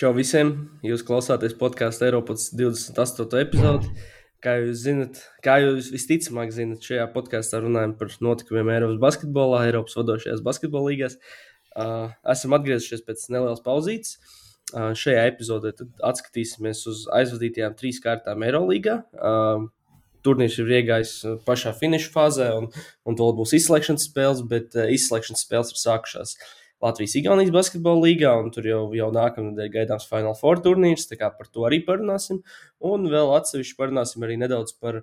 Čau visiem! Jūs klausāties podkāstu Eiropas 28. epizodi. Kā jūs zinat, kā jūs visticamāk zinat, šajā podkāstā runājam par notikumiem Eiropas basketbolā, Eiropas vadošajās basketbola līgās. Uh, esam atgriezušies pēc nelielas pauzītes. Uh, šajā epizodē atskatīsimies uz aizvadītajām trīs kārtām Eirolandā. Uh, turnīrs ir iegājis pašā finiša fāzē, un, un vēl būs izslēgšanas spēles, bet uh, izslēgšanas spēles ir sākušās. Uh, Latvijas-Igaunijas basketbola līgā, un tur jau, jau nākamā nedēļa gaidāms Final Four turnīrs. Tā kā par to arī parunāsim. Un vēl atsevišķi parunāsim arī nedaudz par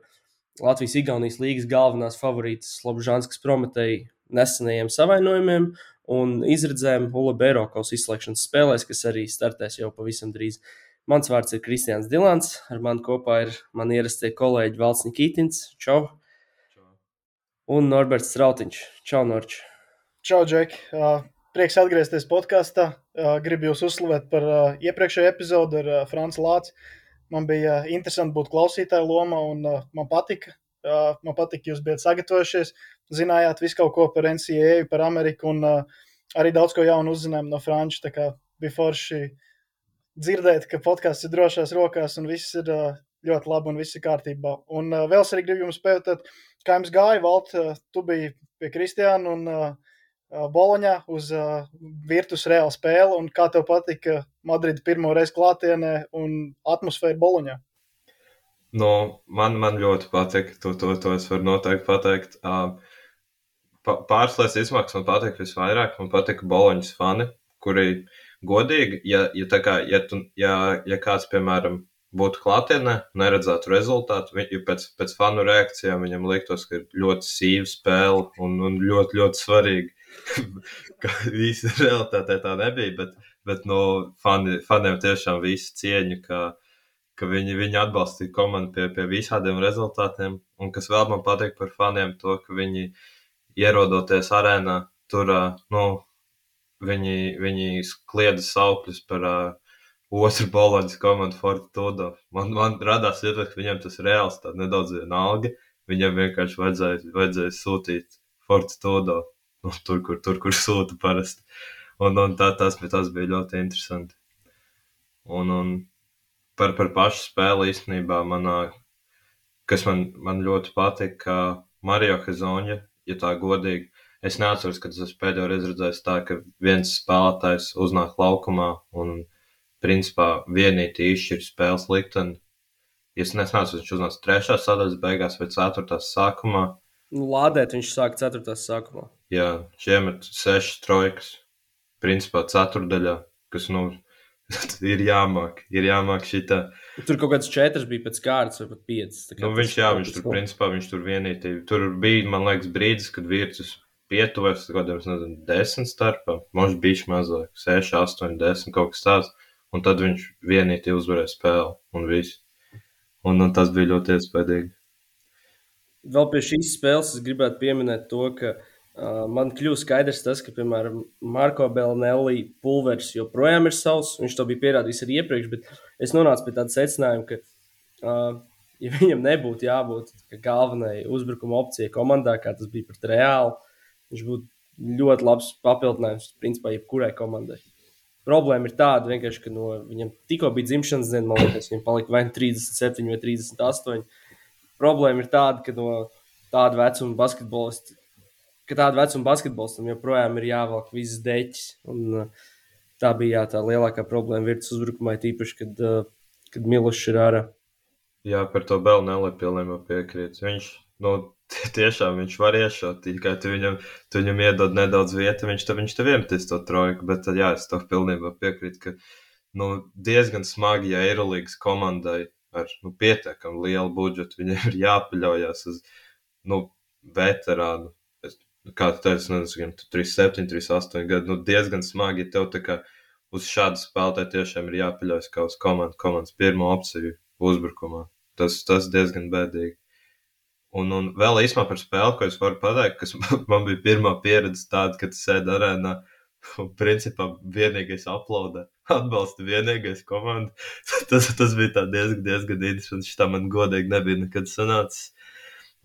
Latvijas-Igaunijas līgas galvenās favorītas Slobžānskas Prometēji nesenajiem savainojumiem un izredzēm Ula Bērokaus izslēgšanas spēlēs, kas arī startēs jau pavisam drīz. Mans vārds ir Kristians Dilants, ar mani kopā ir mani ierastie kolēģi Valsts Nikitins, Čau! Čau. Un Norberts Strautiņš. Čau, Norč! Čau, Džek! Uh, Prieks atgriezties podkāstā. Gribu jūs uzslavēt par iepriekšējo epizodi ar Franču Lāci. Man bija interesanti būt klausītāja lomā, un man patika. Man patika, ka jūs bijat sagatavojušies, zinājāt visu kaut ko par NCAA, par Ameriku, un arī daudz ko jaunu uzzinājām no Franča. Tā kā bija forši dzirdēt, ka podkāsts ir drošās rokās un viss ir ļoti labi un viss ir kārtībā. Un vēl es arī gribu jums pētīt, kā jums gāja, Valt, tu biji pie Kristiāna un uh, Boloņā uz virtus reāla spēle, un kā tev patika Madrida pirmo reizi klātienē un atmosfēra Boloņā? Nu, man, man ļoti patika, to, to, to es varu noteikti pateikt. Pāris lietas izmaksas man patika visvairāk, man patika Boloņas fani, kuri godīgi, ja, ja, kā, ja, tu, ja, ja kāds, piemēram, būtu klātienē, neredzētu rezultātu, ja pēc, pēc fanu reakcijām viņam liktos, ka ir ļoti sīva spēle un, un ļoti, ļoti svarīga visi realitātē tā nebija, bet, bet no fani, faniem tiešām visu cieņu, ka, ka viņi, viņi atbalstīja komandu pie, pie visādiem rezultātiem. Un kas vēl man patīk par faniem, to, ka viņi ierodoties arēnā, tur, nu, viņi, viņi klieda saukļus par uh, otru boloņas komandu Fortitudo. Man, man radās iespējas, ka viņiem tas reāls tā nedaudz vienalga. Viņam vienkārši vajadzēja, vajadzēja sūtīt Fortitudo nu, tur, kur, tur, kur sūta parasti. Un, un tā, tas, tas bija ļoti interesanti. Un, un par, par pašu spēli īstenībā manā, kas man, man ļoti patika, ka Mario Hezonja, ja tā godīgi, es neatceros, kad es pēdējo reizi redzēju tā, ka viens spēlētājs uznāk laukumā un principā vienīgi izšķir spēles likteni. Es nesaprotu, viņš uznāca trešās sadaļas beigās vai ceturtās sākumā. Nu, lādēt viņš sāka ceturtās sākumā. Jā, šiemet sešas trojkas, principā ceturdaļā, kas, nu, ir jāmāk, ir jāmāk šitā. Tur kaut kāds četrs bija pēc kārtas, vai pat piecas. Nu, viņš, jā, viņš tur, principā, viņš tur vienīgi, tur bija, man liekas, brīdis, kad vīrtus pietuvēs kaut kādiem, nezinu, desmit starpā, možda bišķi mazāk, seši, astoņi, desmit, kaut kas tāds, un tad viņš vienīgi uzvarēja spēli, un viss. Un, un tas bija ļoti iespaidīgi. Vēl pie šīs spēles es gribētu pieminēt to, ka uh, man kļūst skaidrs tas, ka, piemēram, Marko Belnelli pulveris joprojām ir savs. Viņš to bija pierādījis arī iepriekš, bet es nonācu pie tāda secinājuma, ka, uh, ja viņam nebūtu jābūt galvenajai uzbrukuma opcijai komandā, kā tas bija pret Reāli, viņš būtu ļoti labs papildinājums principā jebkurai komandai. Problēma ir tāda, ka no viņam tikko bija dzimšanas diena, man liekas, viņam palika vai 37 nu vai 38. Problēma ir tāda, ka no tāda vecuma basketbolisti ka tāda vecuma basketbolistam joprojām ir jāvelk visas deķis. Un, uh, tā bija jā, tā lielākā problēma virtuves uzbrukumā, tīpaši, kad, uh, kad Milošs ir ārā. Jā, par to vēl nelieku pilnībā piekrīt. Viņš nu, tiešām viņš var iešaut, tikai tu viņam, tu viņam iedod nedaudz vietu, viņš tev, viņš tev iemetīs to trojku. Bet jā, es tev pilnībā piekrītu, ka nu, diezgan smagi, ja Eirolandes komandai ar nu, pietiekami lielu budžetu viņiem ir jāpaļaujas uz nu, veterānu kā tu teici, nezinu, 37, 38 gadi, nu diezgan smagi, tev tā kā uz šādu spēlētāju tiešām ir jāpaļaujas kā uz komandu, komandas pirmo opciju uzbrukumā. Tas, tas diezgan bēdīgi. Un, un vēl īsumā par spēli, ko es varu pateikt, kas man bija pirmā pieredze tāda, kad sēdi arēnā un principā vienīgais aplaudē, atbalsta vienīgais komanda. tas, tas bija diezgan, diezgan interesanti. Šitā man godīgi nebija nekad sanācis.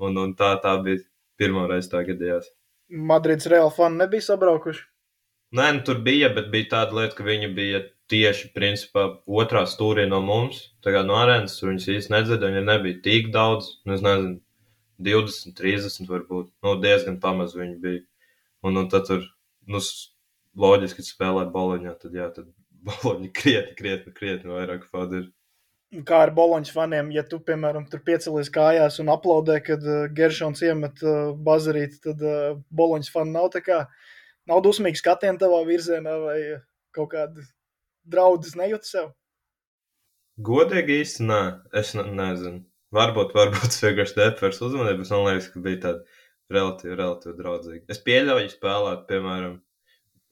Un, un tā, tā bija pirmā reize tā gadījās. Madrids Real fani nebija sabraukuši? Nē, nu, tur bija, bet bija tāda lieta, ka viņi bija tieši principā otrā stūrī no mums, tā kā no arēnas. Tur viņas īsti nedzirdēja, viņa nebija tik daudz. Nu, nezinu, 20, 30 varbūt. Nu, diezgan pamaz viņi bija. Un, un tad tur, nu, loģiski, kad spēlē boloņā, tad jā, tad boloņi krietni, krietni, krietni vairāk fadi ir. Kā ar Boloņas faniem, ja tu, piemēram, tur piecelies kājās un aplaudē, kad uh, Geršons iemet uh, bazarīt, tad uh, Boloņas fani nav tā kā, nav dusmīgi skatieni tavā virzienā vai kaut kādi draudus nejūt sev? Godīgi īsti nē, es ne, nezinu. Varbūt, varbūt vienkārši uzmanību, bet man liekas, ka bija tāda relatīvi, relatīvi draudzīga. Es pieļauju spēlēt, piemēram,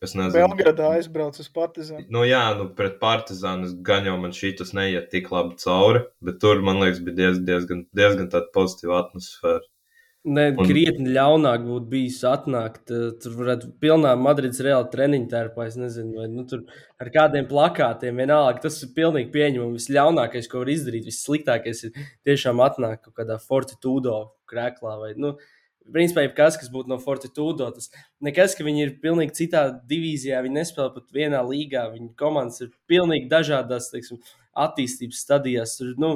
Es nezinu, Belgradā aizbrauc uz Partizānu. Nu, jā, nu, pret Partizānu gan jau man šī tas neiet tik labi cauri, bet tur, man liekas, bija diez, diezgan, diezgan tāda pozitīva atmosfēra. Ne, un... krietni ļaunāk būtu bijis atnākt. Tur varētu pilnā Madrides reāla treniņa tērpā. Es nezinu, vai nu, tur ar kādiem plakātiem vienalga. Tas ir pilnīgi pieņemami. Visļaunākais, ko var izdarīt, vissliktākais ir tiešām atnākt kaut kādā fortitudo krēklā vai, nu, principā, kas, kas būtu no Fortitudo, tas nekas, ka viņi ir pilnīgi citā divīzijā, viņi nespēlē pat vienā līgā. Viņu komandas ir pilnīgi dažādās teiksim, attīstības stadijās. Tur, nu,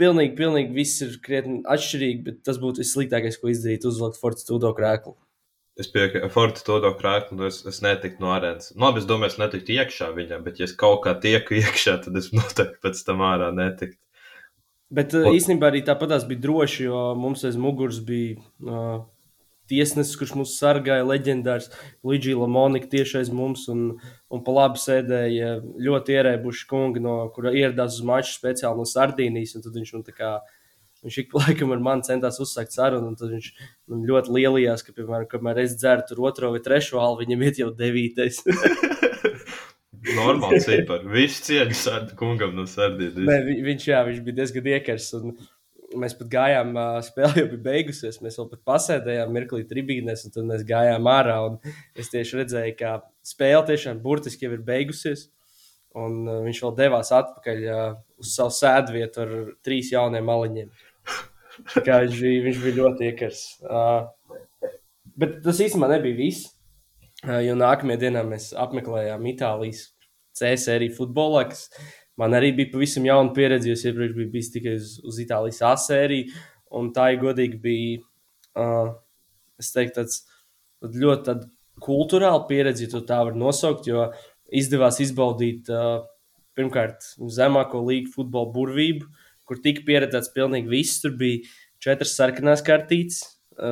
pilnīgi, pilnīgi viss ir krietni atšķirīgi, bet tas būtu vissliktākais, ko izdarīt, uzlikt Fortitudo krēklu. Es piekrītu, Forte to krāpstu, nu es, es netiktu no arēnas. Nu, labi, es domāju, es netiktu iekšā viņam, bet, ja es kaut kā tieku iekšā, tad es noteikti pēc tam ārā netiktu. Bet uh, īstenībā arī tāpatās bija droši, jo mums aiz muguras bija uh, tiesnesis, kurš mūs sargāja, leģendārs Luigi Lamonika tieši aiz mums, un, un pa labi sēdēja ļoti ierēbuši kungi, no kura ieradās uz maču speciāli no Sardīnijas, un tad viņš man tā kā. Viņš ik pa laikam ar mani centās uzsākt sarunu, un tad viņš man ļoti lielījās, ka, piemēram, kamēr es dzeru tur otro vai trešo alu, viņam iet jau devītais. Normāls cipars. Viņš cieņa sārdu kungam no sardīnas. Nē, vi, viņš, jā, viņš bija diezgan iekars. Mēs pat gājām, spēle jau bija beigusies. Mēs vēl pat pasēdējām mirklī tribīnēs, un tad mēs gājām ārā. Es tieši redzēju, ka spēle tiešām burtiski jau ir beigusies. Un viņš vēl devās atpakaļ uz savu sēdvietu ar trīs jauniem maliņiem. Kā viņš bija, viņš bija ļoti iekars. Bet tas īstenībā nebija viss. Jo nākamajā dienā mēs apmeklējām Itālijas C sēriju futbolā, kas man arī bija pavisam jauna pieredze. Es iepriekš biju bijis tikai uz, uz Itālijas A sēriju, un tā ir godīgi bija, uh, es teiktu, tāds ļoti tād kultūrāla pieredze, ja tā var nosaukt, jo izdevās izbaudīt uh, pirmkārt zemāko līgu futbola burvību, kur tika pieredzēts pilnīgi viss. Tur bija četras sarkanās kartītes,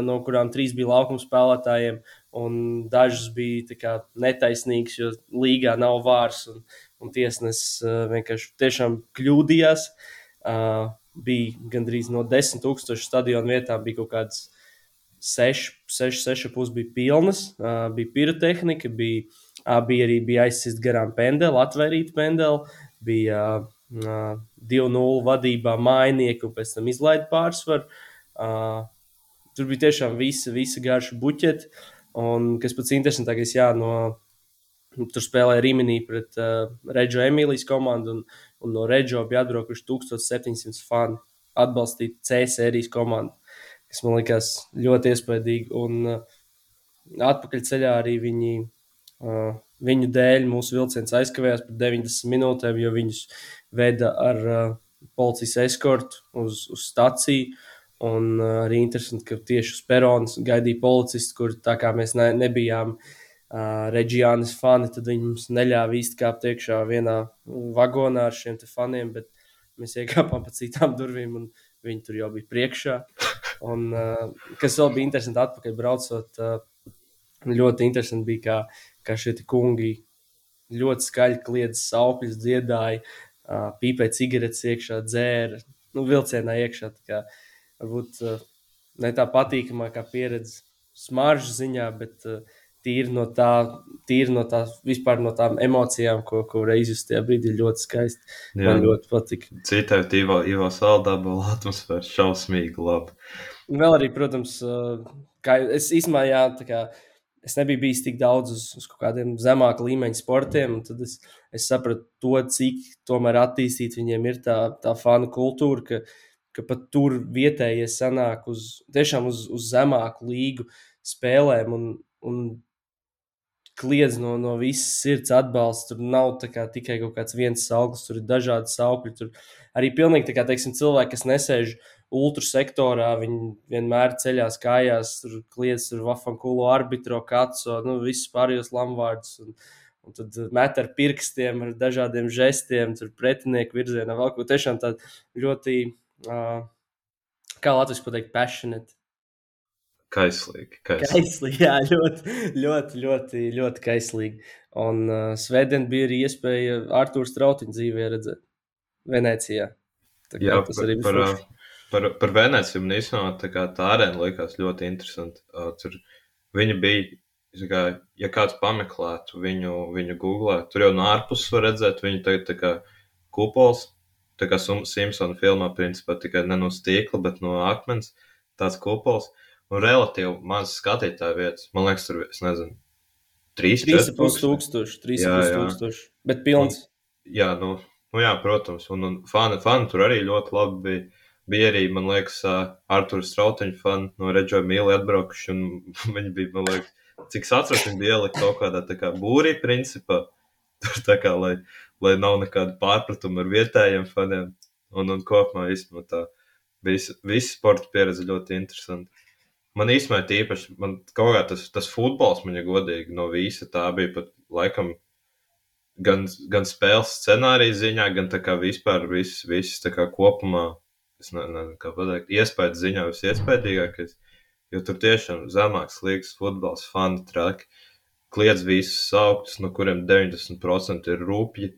no kurām trīs bija laukuma spēlētājiem, un dažas bija kā, netaisnīgas, jo līgā nav vārds, un, un tiesnesis uh, vienkārši tiešām kļūdījās. Uh, bija gandrīz no 10,000 stadionu vietām, bija kaut kādas 6, 6, 6,5 bija pilnas, uh, bija pirotehnika, bija, uh, bija arī bija aizsist garām pendeli, atvērīt pendeli, bija uh, 2-0 vadībā mainieki un pēc tam izlaida pārsvaru. Uh, tur bija tiešām visa, visa garša buķeta. Uh, Un kas pats interesantākais, jā, no, tur spēlēja Rīmenī pret uh, Reģio Emīlijas komandu, un, un no Reģio bija atbraukuši 1700 fani atbalstīt C sērijas komandu, kas man likās ļoti iespaidīgi. Un uh, atpakaļ ceļā arī viņi, uh, viņu dēļ mūsu vilciens aizkavējās par 90 minūtēm, jo viņus veda ar uh, policijas eskortu uz, uz staciju. Un uh, arī interesanti, ka tieši uz peronas gaidīja policists, kur tā kā mēs ne, nebijām uh, reģionas fani, tad viņi mums neļāva īsti kāpt iekšā vienā vagonā ar šiem faniem, bet mēs iekāpām pa citām durvīm, un viņi tur jau bija priekšā. Un, uh, kas vēl bija interesanti, atpakaļ braucot, uh, ļoti interesanti bija, kā, kā šie kungi ļoti skaļi kliedz saukļus, dziedāja, uh, pīpēja cigaretes iekšā, dzēra, nu, vilcienā iekšā. Kā, varbūt uh, ne tā patīkamākā pieredze smaržu ziņā, bet uh, tīri no tā, tīri no tā, vispār no tām emocijām, ko, ko reizes tajā brīdī ļoti skaisti. Jā. Man ļoti patika. Citādi Ivo, Ivo Saldābola atmosfēra šausmīgi labi. Vēl arī, protams, uh, kā es īstenībā, jā, tā kā es nebiju bijis tik daudz uz, uz kaut kādiem zemāka līmeņa sportiem, un tad es, es sapratu to, cik tomēr attīstīta viņiem ir tā, tā fanu kultūra, ka, ka pat tur vietējie sanāk uz tiešām uz, uz zemāku līgu spēlēm. Un, un kliedz no, no visas sirds atbalsts. Tur nav kā, tikai kaut kāds viens sauklis, tur ir dažādi saukļi. Tur arī pilnīgi kā teiksim, cilvēki, kas nesēž ultra sektorā, viņi vienmēr ceļās kājās, tur kliedz tur vafankulu arbitro, katso, nu, visus pārējos lamvārdus. Un, un tad met ar pirkstiem, ar dažādiem žestiem, tur pretinieku virzienā, vēl ko tiešām tādu ļoti, uh, kā Latvijas pateikt, passionate. Kaislīgi. Kaislīgi, kaislīgi jā, ļoti, ļoti, ļoti, ļoti kaislīgi. Un uh, Svētdien bija arī iespēja Arthurs Trautiņu dzīvē redzēt Venecijā. Tā jā, tas arī bija. Par, par, par Veneciju man īstenībā tā, kā, tā arēna likās ļoti interesanti. Uh, tur viņi bija, kā, ja kāds pameklētu viņu, viņu googlē, tur jau no ārpuses var redzēt, viņi tagad tā kā kupols, tā kā Simpsona filmā, principā tikai ne no stīkla, bet no akmens, tāds kupols. Un relatīvi maz skatītāju vietas. Man liekas, tur, es nezinu, 3,5 tūkstoši. 3,5 tūkstoši. Bet pilns. Un, jā, nu, nu jā, protams. Un, un fani, fani tur arī ļoti labi bija. Bija arī, man liekas, Arthurs Strautiņa fani no Reģio Mīli atbraukuši, un viņi bija, man liekas, cik atceros, viņi bija ielikt kaut kādā tā kā būrī principā, tur tā kā, lai, lai nav nekāda pārpratuma ar vietējiem faniem, un, un kopumā, īstenībā, tā visa, visa sporta pieredze ļoti interesanta. Man īstenībā tīpaši, man kaut kā tas, tas futbols, man ja godīgi, no visa. Tā bija pat laikam gan, gan spēles scenārija ziņā, gan tā kā vispār viss, viss tā kā kopumā, es nezinu, kā pateikt, iespējas ziņā visiespējīgākais, jo tur tiešām zemāks līgas futbols, fani traki, kliedz visus sauktus, no kuriem 90% ir rūpji,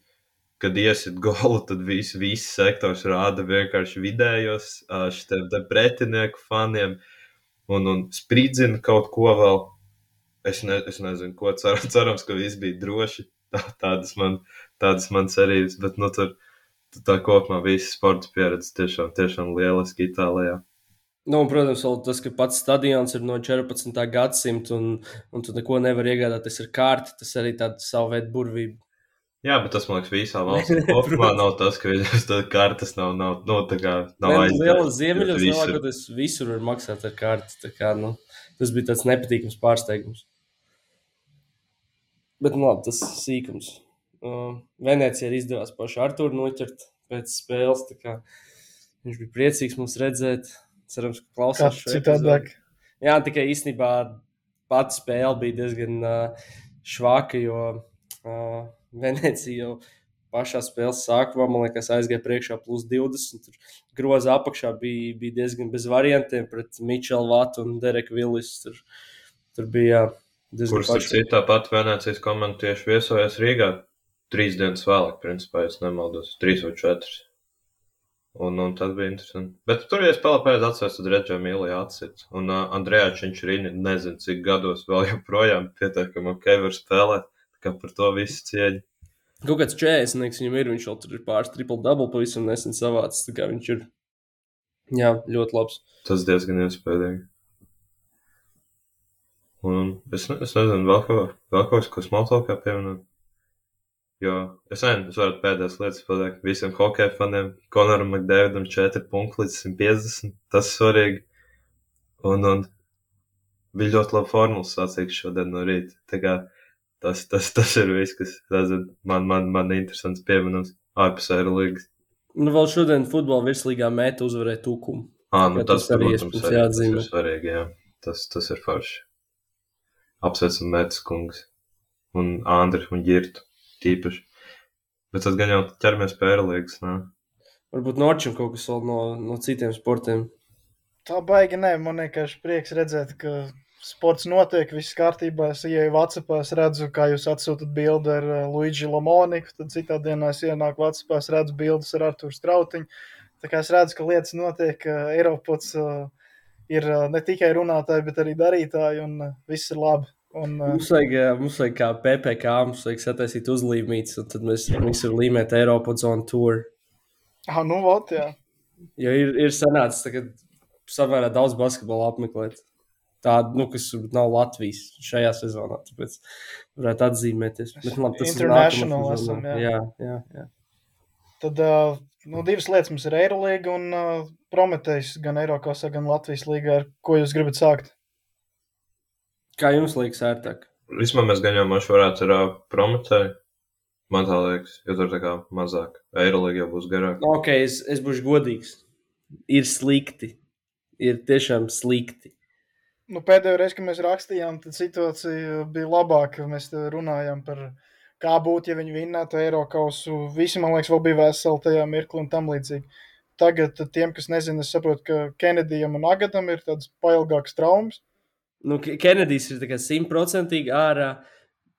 kad iesit golu, tad viss, viss sektors rāda vienkārši vidējos šitiem pretinieku faniem, un, un spridzina kaut ko vēl. Es, ne, es nezinu, ko cer, cerams, ka viss bija droši. Tā, tādas, man, tādas man cerības, bet nu, tur, tā kopumā viss sports pieredze tiešām, tiešām lieliski Itālijā. Nu, un, protams, vēl tas, ka pats stadions ir no 14. gadsimta un, un tu neko nevar iegādāties ar kārti, tas arī tāda savu veidu burvība. Jā, bet tas, man liekas, visā valstī kopumā nav tas, ka viņas tādas kartes nav, nav, nu, tā kā nav aizgājis. Liela ziemeļos lielākoties visur var maksāt ar karti, tā kā, nu, tas bija tāds nepatīkams pārsteigums. Bet, nu, labi, tas sīkums. Uh, Venecija arī izdevās pašu Arturu noķert pēc spēles, tā kā viņš bija priecīgs mums redzēt. Cerams, ka klausās šo citādāk. Jā, tikai īstenībā pati spēle bija diezgan uh, švāka, jo uh, Venecija jau pašā spēles sākumā, man liekas, aizgāja priekšā plus 20. Tur groza apakšā bija, bija diezgan bez variantiem pret Mičelu Vatu un Dereku Villis. Tur, tur bija diezgan Kurš paši... citā pat Venecijas komanda tieši viesojas Rīgā trīs dienas vēlāk, principā, es nemaldos, trīs vai četras. Un, un tas bija interesanti. Bet tur, ja spēlē pēc atceros, tad redzēju mīlēju atcīt. Un uh, Andrejāč viņš arī nezinu, cik gados vēl joprojām pietiekami ok var spēlēt kā par to visu cieņu. Kaut kāds 40, viņam ir, viņš vēl tur ir pāris triple double pavisam nesen savācis, tā kā viņš ir, jā, ļoti labs. Tas diezgan iespējīgi. Un es, ne, es nezinu, vēl kaut, vēl kaut ko smalkākā pieminēt. Jo es nezinu, es varu pēdējās lietas pateikt visiem hokeja faniem. Konoram McDavidam 4 punkti līdz 150. Tas svarīgi. Un, un bija ļoti laba formulas sacīks šodien no rīta. Tā kā Tas, tas, tas ir viss, kas nezinu, man, man, man interesants pieminums ārpus aerolīgas. Nu, vēl šodien futbola virslīgā mēta uzvarēja Tukumu. Ā, nu, tas, tas arī protams, arī, jāatzīmē. Tas ir svarīgi, jā. Tas, tas ir forši. Apsveicam Mētas kungs un Andri un Girtu tīpaši. Bet tad gan jau ķeramies pie aerolīgas, nē. Varbūt Norčam kaut kas vēl no, no citiem sportiem. Tā baigi nē, man vienkārši prieks redzēt, ka sports notiek, viss kārtībā. Es ieeju Vācijā, es redzu, kā jūs atsūtat bildi ar uh, Luigi Lamoniku. Tad citā dienā es ienāku Vācijā, es redzu bildes ar Arthuru Strautiņu. Tā kā es redzu, ka lietas notiek, uh, Eiropas uh, ir ne tikai runātāji, bet arī darītāji, un viss ir labi. Un, mums, vajag, mums vajag kā PPC, mums vajag sataisīt uzlīmītas, un tad mēs visur līmēt Eiropas on tour. Ah, nu, vot, jā. Jo ir, ir sanācis, ka samērā daudz basketbolu apmeklēt tādu, nu, kas nav Latvijas šajā sezonā. Tāpēc varētu atzīmēties. Bet, labi, tas International ir esam, jā. jā, jā, jā. Tad uh, nu, divas lietas mums ir Eirolīga un uh, Prometējs gan Eirokasā, gan Latvijas līgā. Ar ko jūs gribat sākt? Kā jums liekas ērtāk? Vismaz mēs gan jau mašu varētu ar uh, prometēju. Man tā liekas, jo tur tā kā mazāk. Eirolīga jau būs garāk. Ok, es, es būšu godīgs. Ir slikti. Ir tiešām slikti. Nu, pēdējo reizi, kad mēs rakstījām, tad situācija bija labāka. Mēs runājām par kā būtu, ja viņi vinnētu Eiropasu. Visi, man liekas, vēl bija veseli tajā mirklī un tam līdzīgi. Tagad tiem, kas nezina, es saprotu, ka Kenedijam un Agadam ir tādas pailgākas traumas. Nu, Kenedijs ir simtprocentīgi ārā.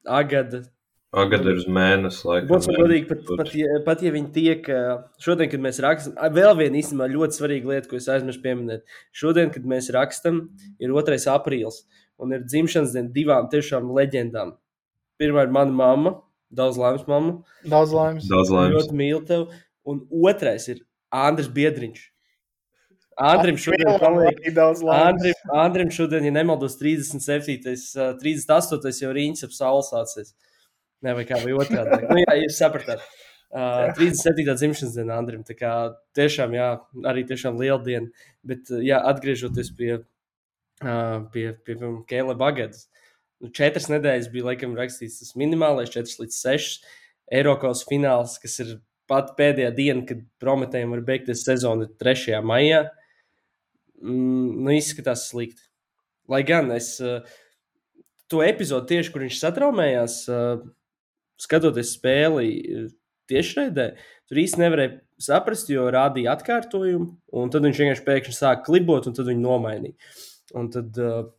Agada Agad ir uz mēnesi, laikam. Būtu godīgi, pat, pat, ja, pat ja viņi tiek, šodien, kad mēs rakstām, vēl viena īstenībā ļoti svarīga lieta, ko es aizmirsu pieminēt. Šodien, kad mēs rakstām, ir 2. aprīlis un ir dzimšanas diena divām tiešām leģendām. Pirmā ir mana mamma, daudz laimes mamma. Daudz laimes. Daudz laimes. Ļoti mīlu tevi. Un otrais ir Andris Biedriņš. Andrim šodien, paliek, Andrim, Andrim šodien, ja nemaldos, 37. 38. jau rīņķis ap saules sācies. Ne, vai kā bija otrādi. nu, jā, jūs sapratāt. Uh, 37. dzimšanas diena Andrim. Tā kā tiešām, jā, arī tiešām liela diena. Bet, jā, atgriežoties pie, uh, pie, pie, pie Kēla Bagadas. Nu, četras nedēļas bija, laikam, rakstīts tas minimālais, 4 līdz 6 Eiropas fināls, kas ir pat pēdējā diena, kad Prometējiem var beigties sezona 3. maijā. Mm, nu, izskatās slikti. Lai gan es uh, to epizodu tieši, kur viņš satraumējās, uh, skatoties spēli eh, tiešraidē, tur īsti nevarēja saprast, jo rādīja atkārtojumu, un tad viņš vienkārši pēkšņi sāka klibot, un tad viņi nomainīja. Un tad uh,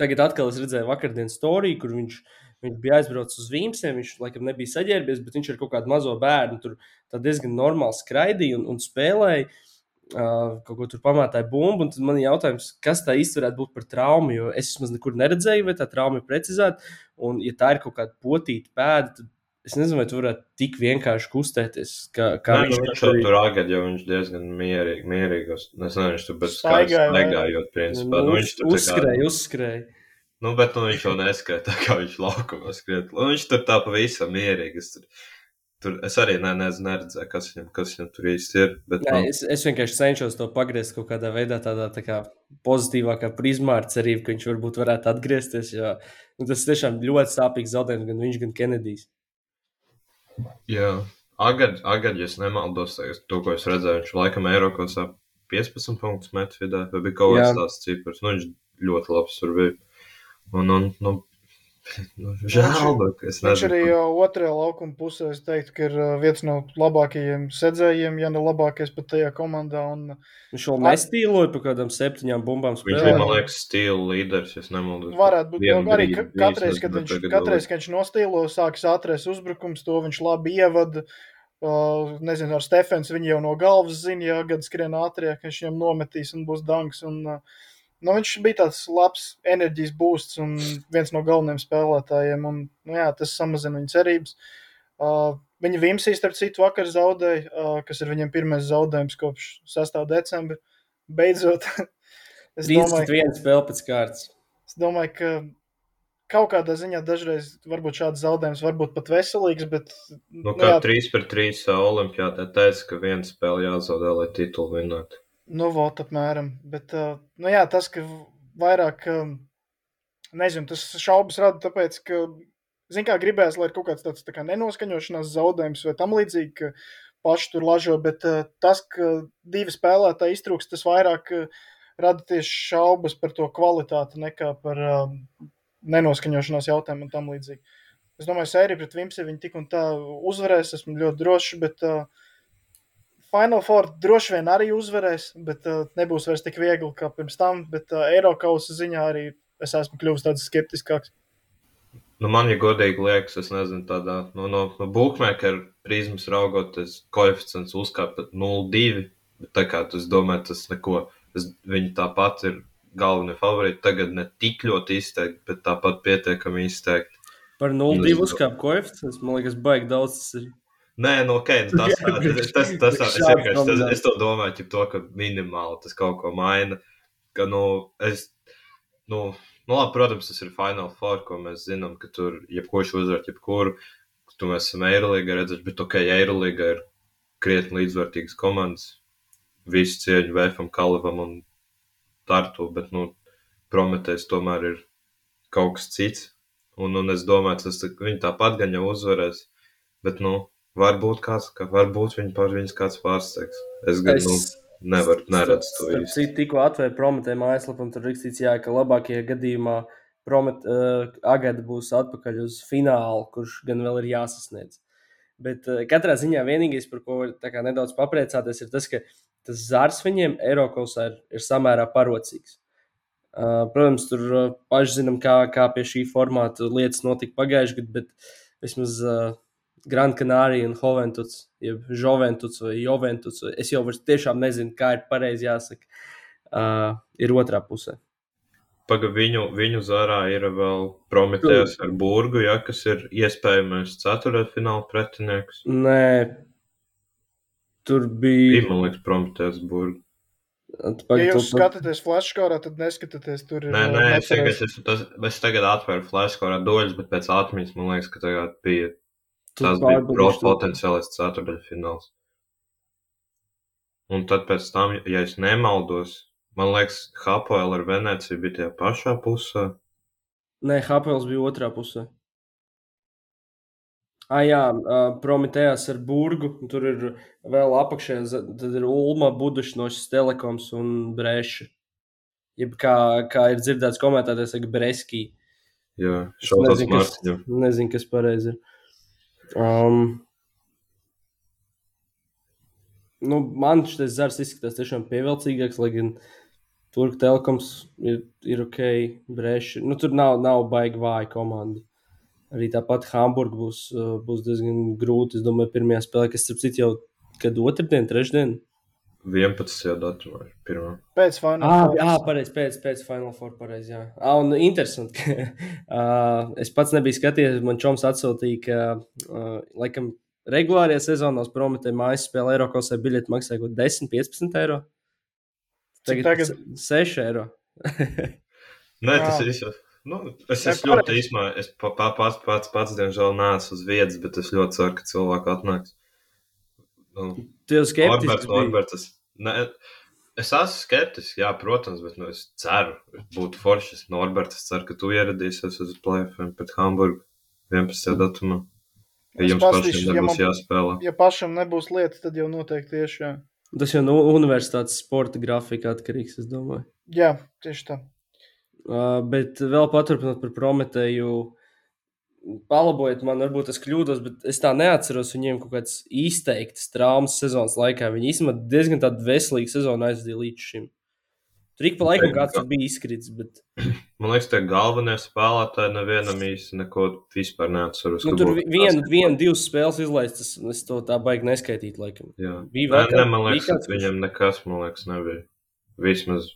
tagad atkal es redzēju vakardienas storiju, kur viņš, viņš bija aizbraucis uz Vīmsiem, viņš laikam nebija saģērbies, bet viņš ar kaut kādu mazo bērnu tur diezgan normāli skraidīja un, un spēlēja. Uh, kaut ko tur pamātāja bumbu, un tad man ir jautājums, kas tā īsti varētu būt par traumu, jo es vismaz nekur neredzēju, vai tā trauma ir precizēta. Un, ja tā ir kaut kāda potīta pēda, tad es nezinu, vai tu varētu tik vienkārši kustēties. Kā, kā Nē, viņš nu, viņš tur tur agad, jo viņš diezgan mierīgi, mierīgi. Es nezinu, viņš tur bez vai? negājot, principā. Nu, Nu, viņš tur tā kā- uzskrēja, uzskrēja. Nu, bet nu, viņš jau neskrēja tā, kā viņš laukumā skriet. Nu, viņš tur tā pavisam mierīgi. Es, tur, tur, es arī ne, ne, neredzēju, kas viņam, kas viņam tur īsti ir. Bet, Nē, nu, es, es vienkārši cenšos to pagriezt kaut kādā veidā, tādā tā kā pozitīvākā prizmā ar cerību, ka viņš varbūt varētu atgriezties. Jo, nu, tas tiešām ļoti sāpīgs zaudējums gan viņš, gan Kenedijs. jā, agad, agad, ja es nemaldos, to, ko es redzēju, viņš laikam Eirokos ap 15 punktus met vidē, vai bija kaut kāds tāds cipars. Nu, viņš ļoti labs tur bija. Un, un, nu, nu, žēl, bet es Viņš nezinu. arī uh, otrajā laukuma pusē, es teiktu, ka ir viens no labākajiem sedzējiem, ja ne labākais pat tajā komandā. Un Viņš vēl nestīloja pa kādām septiņām bumbām. Viņš spēlē. bija, man liekas, stila līderis, es nemaldos. varētu būt jau arī ka- katreiz, kad viņš, katreiz, kad viņš nostīlo, sākas ātrais uzbrukums, to viņš labi ievada. Uh, nezinu, ar Stefans viņu jau no galvas zina, ja gada skrien ātrāk, ka viņš viņam nometīs un būs danks. Un, uh, nu, viņš bija tāds labs enerģijas būsts un viens no galvenajiem spēlētājiem. Un, nu, jā, tas samazina viņa cerības. Uh, viņa Vimsīs, starp citu, vakar zaudēja, uh, kas ir viņam pirmais zaudējums kopš 6. decembra. Beidzot, es domāju, 31 spēle pēc kārtas. Es domāju, ka kaut kādā ziņā dažreiz varbūt šāds zaudējums var būt pat veselīgs, bet Nu, kā 3 pret 3 olimpiādā teica, ka viena spēle jāzaudē, lai titulu vinnētu. Nu, vot apmēram. Bet, uh, nu jā, tas, ka vairāk, um, nezinu, tas šaubas rada tāpēc, ka, zin kā, gribēs, lai ir kaut kāds tāds tā kā nenoskaņošanās zaudējums vai tam līdzīgi, ka paši tur lažo, bet uh, tas, ka divi spēlētāji iztrūks, tas vairāk uh, rada tieši šaubas par to kvalitāti nekā par um, nenoskaņošanās jautājumu un tam līdzīgi. Es domāju, sērija pret Vimsi viņi tik un tā uzvarēs, esmu ļoti drošs, bet uh, Final Four droši vien arī uzvarēs, bet uh, nebūs vairs tik viegli kā pirms tam, bet uh, Eiropas ziņā arī es esmu kļuvis tāds skeptiskāks. Nu, man, ja godīgi liekas, es nezinu, tādā nu, no, no bookmaker prizmas raugoties, koeficients uzkāpa pat 0,2. Bet tā kā tu es domāju, tas neko. Es, viņi tāpat ir galvenie favorīti. Tagad ne tik ļoti izteikti, bet tāpat pietiekami izteikti. Par 0,2 uzkāpa koeficients. Man liekas, baigi daudz tas ir. Nē, nu, ok, nu, tas, tas, tas, tas, es, Šāds vienkārši, tas, es to domāju, ķip to, ka minimāli tas kaut ko maina. Ka, nu, es, nu, nu labi, protams, tas ir Final Four, ko mēs zinām, ka tur jebkurš uzvar, jebkuru, tu mēs esam Eirolīga redzējuši, bet ok, Eirolīga ir krietni līdzvērtīgas komandas. Visu cieņu Vēfam, Kalavam un Tartu, bet, nu, Prometējs tomēr ir kaut kas cits. Un, un es domāju, tas viņi tāpat gan jau uzvarēs. Bet, nu, varbūt kāds, ka varbūt viņi par viņus kāds pārsteigs. Es gan, es... nu, nevaru, neredzu to īsti. Tikko atvēru prometē mājaslapu, un tur rakstīts, jā, ka labākajā gadījumā promet, uh, Agada būs atpakaļ uz finālu, kurš gan vēl ir jāsasniedz. Bet uh, katrā ziņā vienīgais, par ko var nedaudz papriecāties, ir tas, ka tas zārs viņiem Eiropas ir, ir samērā parocīgs. Uh, protams, tur uh, paši zinām, kā, kā pie šī formāta lietas notika pagājušajā gadā, bet vismaz uh, Gran Canaria un Hoventuts, jeb Joventuts vai Joventuts, es jau vairs tiešām nezinu, kā ir pareizi jāsaka, uh, ir otrā pusē. Paga viņu, viņu zarā ir vēl Prometējs ar Burgu, ja, kas ir iespējamais ceturtfināla pretinieks. Nē, tur bija. Bija, man liekas, Prometējs Burgu. Atpakaļ, ja jūs skatāties flashkorā, tad neskatieties tur. Nē, nē, es, es, es, tas, es tagad atveru flashkorā doļus, bet pēc atmiņas man liekas, ka tagad bija. Tas bija prot potenciālais ceturdaļfināls. Un tad tam, ja es nemaldos, man liekas, Hapoel ar Venēciju bija tajā pašā pusē. Nē, Hapoels bija otrā pusē. Ah, jā, Prometējās ar burgu. Tur ir vēl apakšā, tad ir Ulma, Budušnošs, Telekoms un Breša. Jeb kā, kā ir dzirdēts komentētājs, saka Breskī. Jā, šāds kas, nezinu, kas pareizi ir. Um, nu, man šis zars izskatās tiešām pievilcīgāks, lai gan Turku telekoms ir, ir ok, Breša. Nu, tur nav, nav baigi vāja komanda. Arī tāpat Hamburgā būs, uh, būs diezgan grūti. Es domāju, pirmajā spēlē, kas starp citu jau kad otrdien, trešdien. 11. datumā, pirmā. Pēc Final ah, Four. Jā, pareizi, pēc, pēc Final Four, pareizi, jā. Ah, un interesanti, ka uh, es pats nebiju skatījies, man čoms atsūtīja, ka, uh, laikam, regulārajā sezonā uz Prometē mājas spēlē Eirokosē biļeti maksāja kaut 10, 15 eiro. Tagad, tagad? 6 eiro. Nē, tas ir izsaka. Nu, es es ļoti īsumā, es pa, pa, pats, pats, pats, diemžēl, neesmu uz vietas, bet es ļoti ceru, ka cilvēki atnāks. Nu, tu jau skeptiski. Norberts, Norberts, ne, es esmu skeptisks, jā, protams, bet nu, es ceru, būtu forši. Norberts, es ceru, ka tu ieradīsies uz plēfiem pret Hamburgu 11. datumā. Ja jums pašam nebūs ja man, jāspēlē. Ja pašam nebūs lietas, tad jau noteikti tieši jā. Tas jau no universitātes sporta grafika atkarīgs, es domāju. Jā, tieši tā. Uh, bet vēl paturpinot par Prometēju, palabojiet man, varbūt es kļūdos, bet es tā neatceros viņiem kaut kādas izteiktas traumas sezonas laikā. Viņi īstenībā diezgan tādu veselīgu sezonu aizdīja līdz šim. Tur ik pa laikam kāds tur bija izkritis. Bet... Man liekas, tie galvenie spēlētāji nevienam īsti neko vispār neatceros. Nu, tur viena, viena, divas spēles izlaistas, es to tā baigi neskaitīju, laikam. Jā, bija vēl kāds. Man liekas, kāds, viņam nekas, man liekas, nebija. Vismaz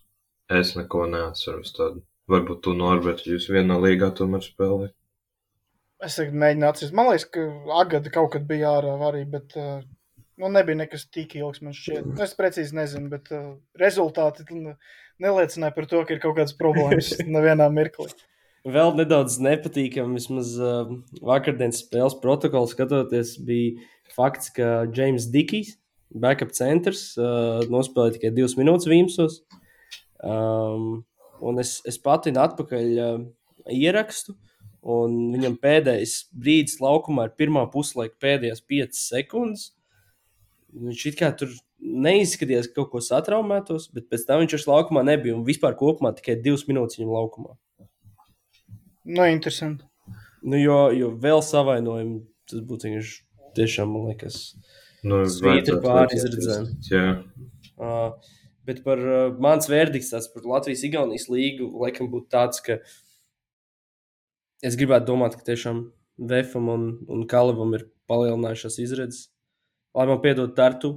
es neko neatceros tādu. Varbūt tu, Norbert, jūs vienā līgā tomēr spēlējat. Es tagad mēģinu atcerēties. Man liekas, ka Agada kaut kad bija ārā arī, bet uh, nu, nebija nekas tik ilgs. Man šķiet, es precīzi nezinu, bet uh, rezultāti neliecināja par to, ka ir kaut kādas problēmas nevienā mirklī. Vēl nedaudz nepatīkami, vismaz uh, vakardienas spēles protokols skatoties, bija fakts, ka James Dikijs, backup centrs, uh, nospēlēja tikai divas minūtes Vīmsos. Um, un es, es patinu atpakaļ uh, ierakstu, un viņam pēdējais brīdis laukumā ir pirmā puslaika pēdējās piecas sekundes. Viņš it kā tur neizskatījās, ka kaut ko satraumētos, bet pēc tam viņš ar laukumā nebija. Un vispār kopumā tikai divas minūtes viņam laukumā. Nu, interesanti. Nu, jo, jo vēl savainojumi tas būtu viņš tiešām, man liekas, nu, svītri pāri izredzēm. Jā. Uh, Bet par uh, mans verdikts par Latvijas-Igaunijas līgu laikam būtu tāds, ka es gribētu domāt, ka tiešām Vefam un, un Kalavam ir palielinājušās izredzes. Lai man piedod Tartu,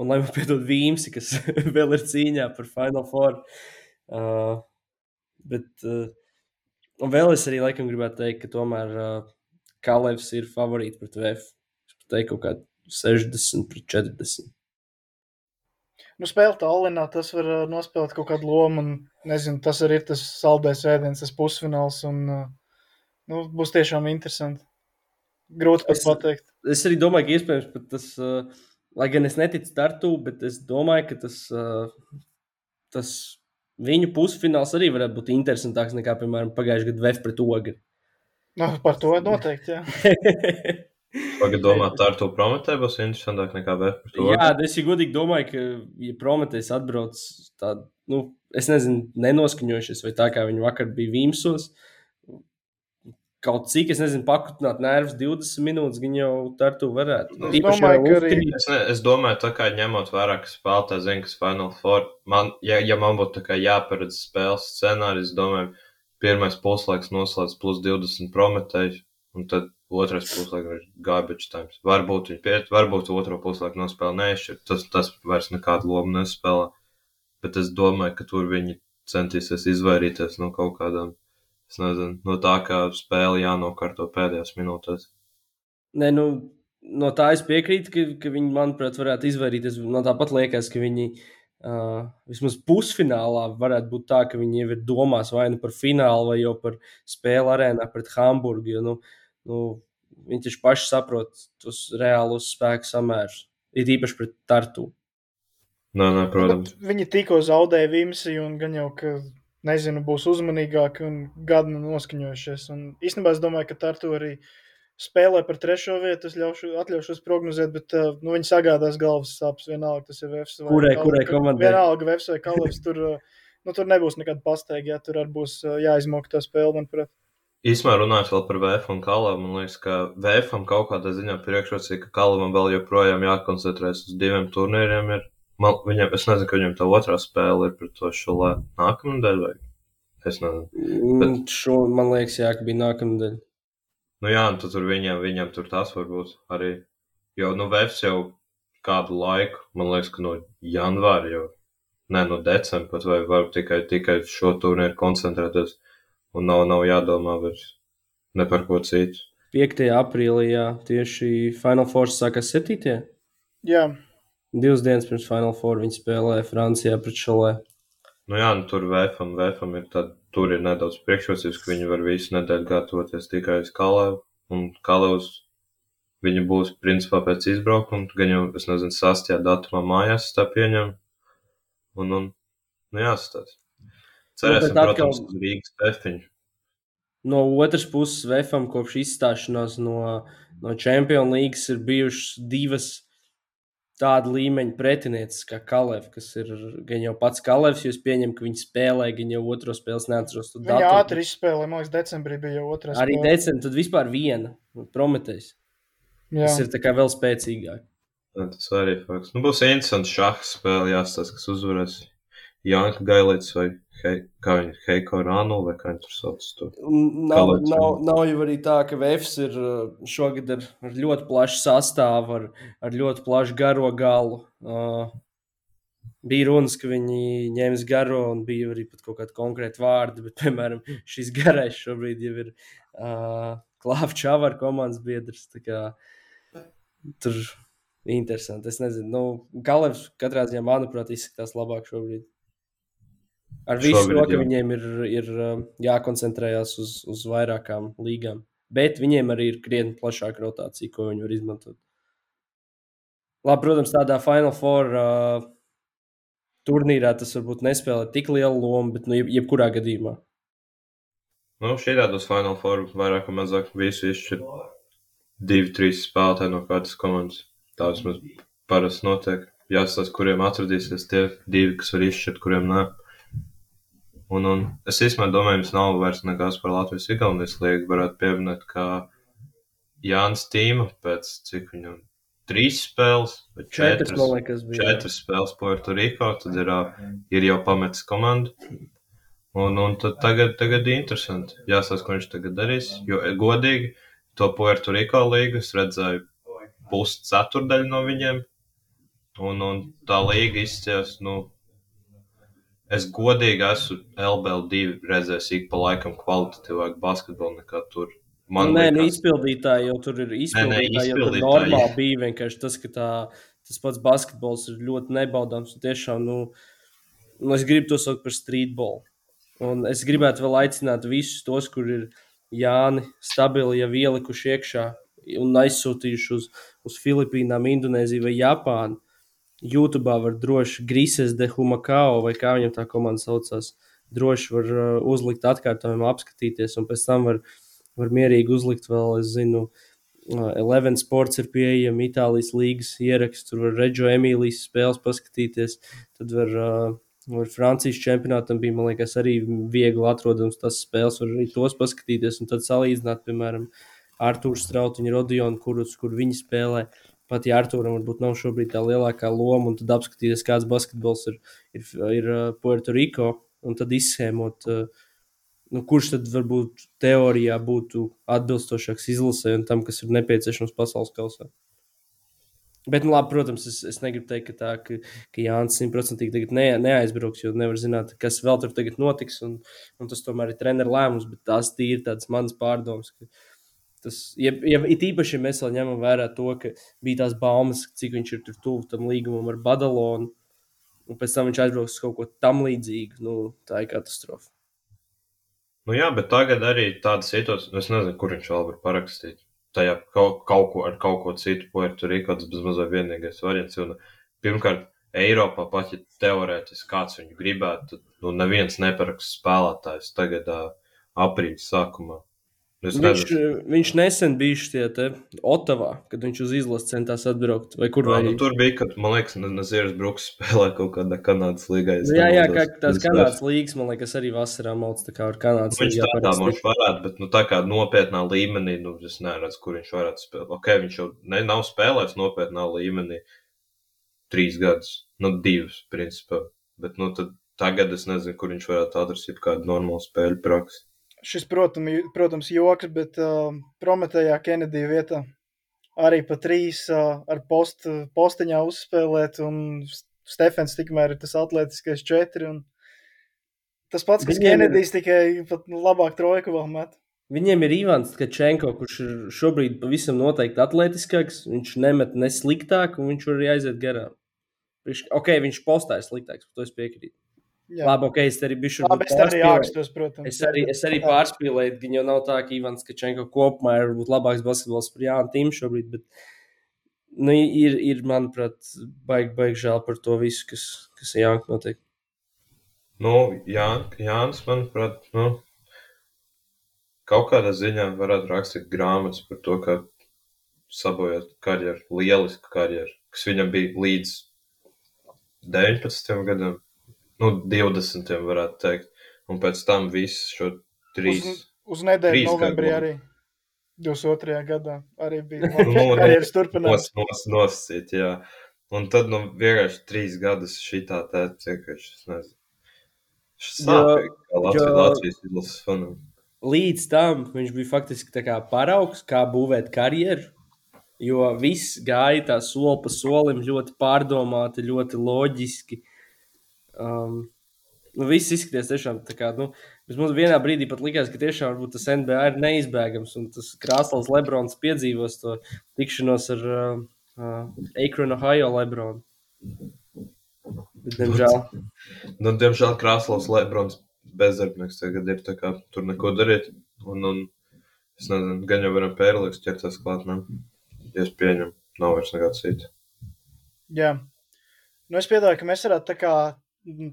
un lai man piedod Vīmsi, kas vēl ir cīņā par Final Four. Uh, bet, uh, un vēl es arī laikam gribētu teikt, ka tomēr uh, Kalevs ir favorīts pret Vef. Es teiktu kā 60 pret 40 nu, spēlēt Allinā, tas var uh, nospēlēt kaut kādu lomu. Un, nezinu, tas arī ir tas ēdiens, tas pusfināls. Un, uh, nu, būs tiešām interesanti. Grūti pat es, pateikt. Es arī domāju, ka iespējams tas, uh, lai gan es neticu startu, bet es domāju, ka tas, uh, tas viņu pusfināls arī varētu būt interesantāks nekā, piemēram, pagājušajā gadā VF pret Ogri. Nu, par to noteikti, jā. Pagaid, domāt, ar to Prometēju būs interesantāk nekā VF. par to. Jā, es jau godīgi domāju, ka, ja Prometējs atbrauc tādā, nu, es nezinu, nenoskaņojušies, vai tā kā viņi vakar bija Vīmsos, kaut cik, es nezinu, pakutināt nervus 20 minūtes, viņi jau ar to varētu. Es Īpaši domāju, ka arī-. Es, ne, es domāju, tā kā ņemot vērā, ka spēlētājs zina, kas Final Four, man, ja, ja man būtu jāparedz spēles scenārijs, domāju, pirmais puslaiks noslēdz plus 20 prometējs, un tad otrais puslaiks ir garbage times. Varbūt viņi piet, varbūt otro puslaiku nospēlē neizšķirt, tas, tas vairs nekādu lomu nespēlē, bet es domāju, ka tur viņi centīsies izvairīties no kaut kādām, es nezinu, no tā, kā spēle jānokārto pēdējās minūtēs. Nē, nu, no tā es piekrītu, ka, ka viņi, manuprāt, varētu izvairīties. No tāpat liekas, ka viņi uh, vismaz pusfinālā varētu būt tā, ka viņi jau ir domās vai nu par finālu, vai jau par spēli arēnā pret Hamburgu. Jo, nu, nu, viņi taču paši saprot tos reālos spēku samērus. Ir īpaši pret Tartu. Nē, nē, protams. Bet Viņi tikko zaudēja Vimsi, un gan jau, ka nezinu, būs uzmanīgāki un gadu noskaņojušies. Un īstenībā es domāju, ka Tartu arī spēlē par trešo vietu. Es ļaušu, atļaušos prognozēt, bet uh, nu, viņi sagādās galvas sāpes vienalga. Tas ir VFS vai Kurai- kurai komandai? Vienalga VFS vai Kalevs. Tur, uh, nu, tur nebūs nekāda pasteigta, ja tur arī būs uh, jāizmok tā spēle, manuprāt. Īsumā runājot vēl par VF un Kalavu, man liekas, ka VFam kaut kādā ziņā priekšrocība, ka Kalavam vēl joprojām jākoncentrēs uz diviem turnīriem. Ir. Man, viņam, es nezinu, ka viņam tā otrā spēle ir pret to šulē nākamā nedēļa, vai es nezinu. Mm, Šo man liekas, jā, ka bija nākamā daļa. Nu jā, un tad tur viņam, viņam tur tas var būt arī. Jo, nu, VFs jau kādu laiku, man liekas, ka no janvāra jau, ne no decembra pat, vai var tikai, tikai šo turnīru koncentrēties, un nav, nav jādomā vairs ne par ko citu. 5. aprīlī, jā, tieši Final Four sākās 7. Jā, Divas dienas pirms Final Four viņi spēlēja Francijā pret Šalē. Nu jā, nu tur vēfam, vēfam ir tad, tur ir nedaudz priekšrocības, ka viņi var visu nedēļu gatavoties tikai uz Kalēvu. Un Kalēvs viņi būs principā pēc izbraukuma, gan jau, es nezinu, sastajā datumā mājās tā pieņemu. Un, un nu jāsatās. Cerēsim, bet atkal- protams, uz Rīgas testiņu. No otras puses, VFam kopš izstāšanās no, no Champions League ir bijušas divas tāda līmeņa pretinieces, kā Kalevs, kas ir gan jau pats Kalevs, jo es pieņemu, ka viņi spēlē, gan jau otro spēles neatceros. to viņi datumu. ātri izspēlēja. Man liekas, decembrī bija jau otrā Arī decembrī, tad vispār viena Prometējs. Jā. Tas ir tā kā vēl spēcīgāk. Jā, Tas arī fakts. Nu, būs interesants šahs spēle, jāstāsta, kas uzvarēs. Janka Gailīts vai Hei, kā viņa, Heiko Rānu vai kā viņa tur sauc to. Nav, Kalevs, nav, jā. nav jau arī tā, ka VFs ir uh, šogad ar, ar ļoti plašu sastāvu, ar, ar ļoti plašu garo galu. Uh, bija runas, ka viņi ņems garo, un bija arī pat kaut kādi konkrēti vārdi. Bet, piemēram, šis garais šobrīd jau ir uh, Klāvs Čavara komandas biedrs. kā Tur interesanti. Es nezinu, nu, Kalevs katrā ziņā, manuprāt, izskatās labāk šobrīd. Ar visu Šobrīd, to, ka jā. viņiem ir, ir uh, jākoncentrējas uz, uz vairākām līgām. Bet viņiem arī ir krietni plašāka rotācija, ko viņi var izmantot. Labi, protams, tādā Final Four uh, turnīrā tas varbūt nespēlē tik lielu lomu, bet nu, jeb, jebkurā gadījumā. Nu, šī tādos Final Four vairāk vai mazāk visu izšķir divi, trīs spēlētāji no katras komandas. Tā vismaz parasti notiek. Jāsaka, kuriem atradīsies tie divi, kas var izšķirt, kuriem nē. Un, un es īstenībā domāju, jums nav vairs nekas par Latvijas Igaunijas līgu. Varētu pieminēt, ka Jānis Tīma pēc cik viņam trīs spēles, vai Četras, četras, liekas, bija. četras spēles Puerto Rico, tad ir, ir jau pametis komandu. Un, un tad tagad, tagad ir interesanti. Jāsaka, ko viņš tagad darīs. Jo, godīgi, to Puerto Rico līgu es redzēju pusceturdaļu no viņiem. Un, un tā līga izskatās, nu, es godīgi esmu LBL2 redzējis ik pa laikam kvalitatīvāku basketbolu nekā tur. Man Nē, nu, izpildītāji jau tur ir izpildītāji. Jau tur izpildītāji. normāli bija vienkārši tas, ka tā, tas pats basketbols ir ļoti nebaudāms. Tiešām, nu, nu, es gribu to saukt par streetbolu. Un es gribētu vēl aicināt visus tos, kur ir Jāni stabili jau ielikuši iekšā un aizsūtījuši uz, uz Filipīnām, Indonēziju vai Japānu. YouTube var droši Grises de Humakao, vai kā viņam tā komanda saucās, droši var uh, uzlikt atkārtojumu, apskatīties, un pēc tam var var mierīgi uzlikt vēl, es zinu, Eleven Sports ir pieejama Itālijas līgas ieraksts, tur var Reģio Emīlijas spēles paskatīties, tad var, var Francijas čempionātam bija, man liekas, arī viegli atrodams tas spēles, var arī tos paskatīties un tad salīdzināt, piemēram, Artūrs Strautiņa Rodionu, kurus, kur viņi spēlē. Pat ja Arthūram varbūt nav šobrīd tā lielākā loma, un tad apskatīties, kāds basketbols ir, ir, ir Puerto Rico, un tad izsēmot uh, nu, kurš tad varbūt teorijā būtu atbilstošāks izlasē un tam, kas ir nepieciešams pasaules kausā. Bet, nu, labi, protams, es, es negribu teikt, ka, tā, ka, ka Jānis simtprocentīgi ne, neaizbrauks, jo nevar zināt, kas vēl tur tagad notiks. Un, un tas tomēr ir treneru lēmums, bet tas ir tāds mans pārdoms. Tas, ja, ja it īpaši mēs vēl ņemam vērā to, ka bija tās baumas, cik viņš ir tuvu tam līgumam ar Badalonu, un pēc tam viņš aizbrauks uz kaut ko tam līdzīgu, nu, tā ir katastrofa. Nu jā, bet tagad arī tāda situācija, nu es nezinu, kur viņš vēl var parakstīt. Tajā kaut, kaut ko ar kaut ko citu, ko ir tur rīkots, bez mazliet vienīgais variants. Un, pirmkārt, Eiropā pat, ja teorētiski kāds viņu gribētu, nu neviens neparakst spēlētājs tagad aprīļa sākumā. Viņš, redzu. viņš nesen bija šajā Otavā, kad viņš uz izlases centās atbraukt. Vai kur vai... nu, tur bija, kad, man liekas, Nazieris Bruks spēlē kaut kādā Kanādas līgā. Jā, jā, kā tās Kanādas līgas, man liekas, arī vasarā mauc tā kā ar Kanādas līgā. Viņš tādā viņš varētu, bet, nu, tā kā nopietnā līmenī, nu, es neredzu, kur viņš varētu spēlēt. Ok, viņš jau ne, nav spēlējis nopietnā līmenī trīs gadus, nu, divus, principā. Bet, nu, tad tagad es nezinu, kur viņš varētu atrast kādu normālu spēļu praksi šis, protams, protams joks, bet uh, Prometējā Kenedija vietā arī pa trīs uh, ar post, posteņā uzspēlēt, un Stefens tikmēr ir tas atletiskais četri. Un tas pats, kas Kenedijs ir... tikai pat labāk trojku vēl met. Viņiem ir Ivans Kačenko, kurš ir šobrīd pavisam noteikti atletiskāks. Viņš nemet ne sliktāk, un viņš arī aiziet garām. Viņš, ok, viņš postā ir sliktāks, to es piekrītu. Jā. Labi, ok, es arī biju Labi, es arī ākstos, protams. Es arī, es arī pārspīlēju, ka jau nav tā, ka Ivans Kačenko kopumā ir varbūt labāks basketbols par Jānu Tīmu šobrīd, bet nu, ir, ir, manuprāt, baigi, baigi žēl par to visu, kas, kas ir Jānka notiek. Nu, Jā, Jānis, manuprāt, nu, kaut kādā ziņā varētu rakstīt grāmatas par to, ka sabojāt karjeru, lielisku karjeru, kas viņam bija līdz 19 gadam nu, 20. varētu teikt. Un pēc tam visu šo trīs. Uz, uz nedēļu novembrī gadu. arī. 22. gadā arī bija nu, karjeras turpinājums. Nos, nos, nosacīt, jā. Un tad, nu, vienkārši trīs gadus šitā tā, vienkārši, es nezinu. Sāpīgi, kā Latvijas, jo... Latvijas izlases fanam. Līdz tam viņš bija faktiski tā kā paraugs, kā būvēt karjeru, jo viss gāja tā soli pa solim ļoti pārdomāti, ļoti loģiski. Uh, Um, nu, viss izskatījās tiešām tā kā. Nu, Mums vienā brīdī pat likās, ka tiešām tas NBA ir neizbēgams. Un tas krāsls Lebrons piedzīvos to tikšanos ar uh, uh, Akronu Ohio Lebronu. Bet, diemžēl. nu, diemžēl krāsls Lebrons bezdarbnieks tagad ir. Kā, tur neko darīt. Un, un es nezinu, gan jau varam pērliks ķerties klāt. Ne? Ja es pieņemu, nav vairs nekā cita. Jā. Nu, es piedodu, ka mēs varētu tā kā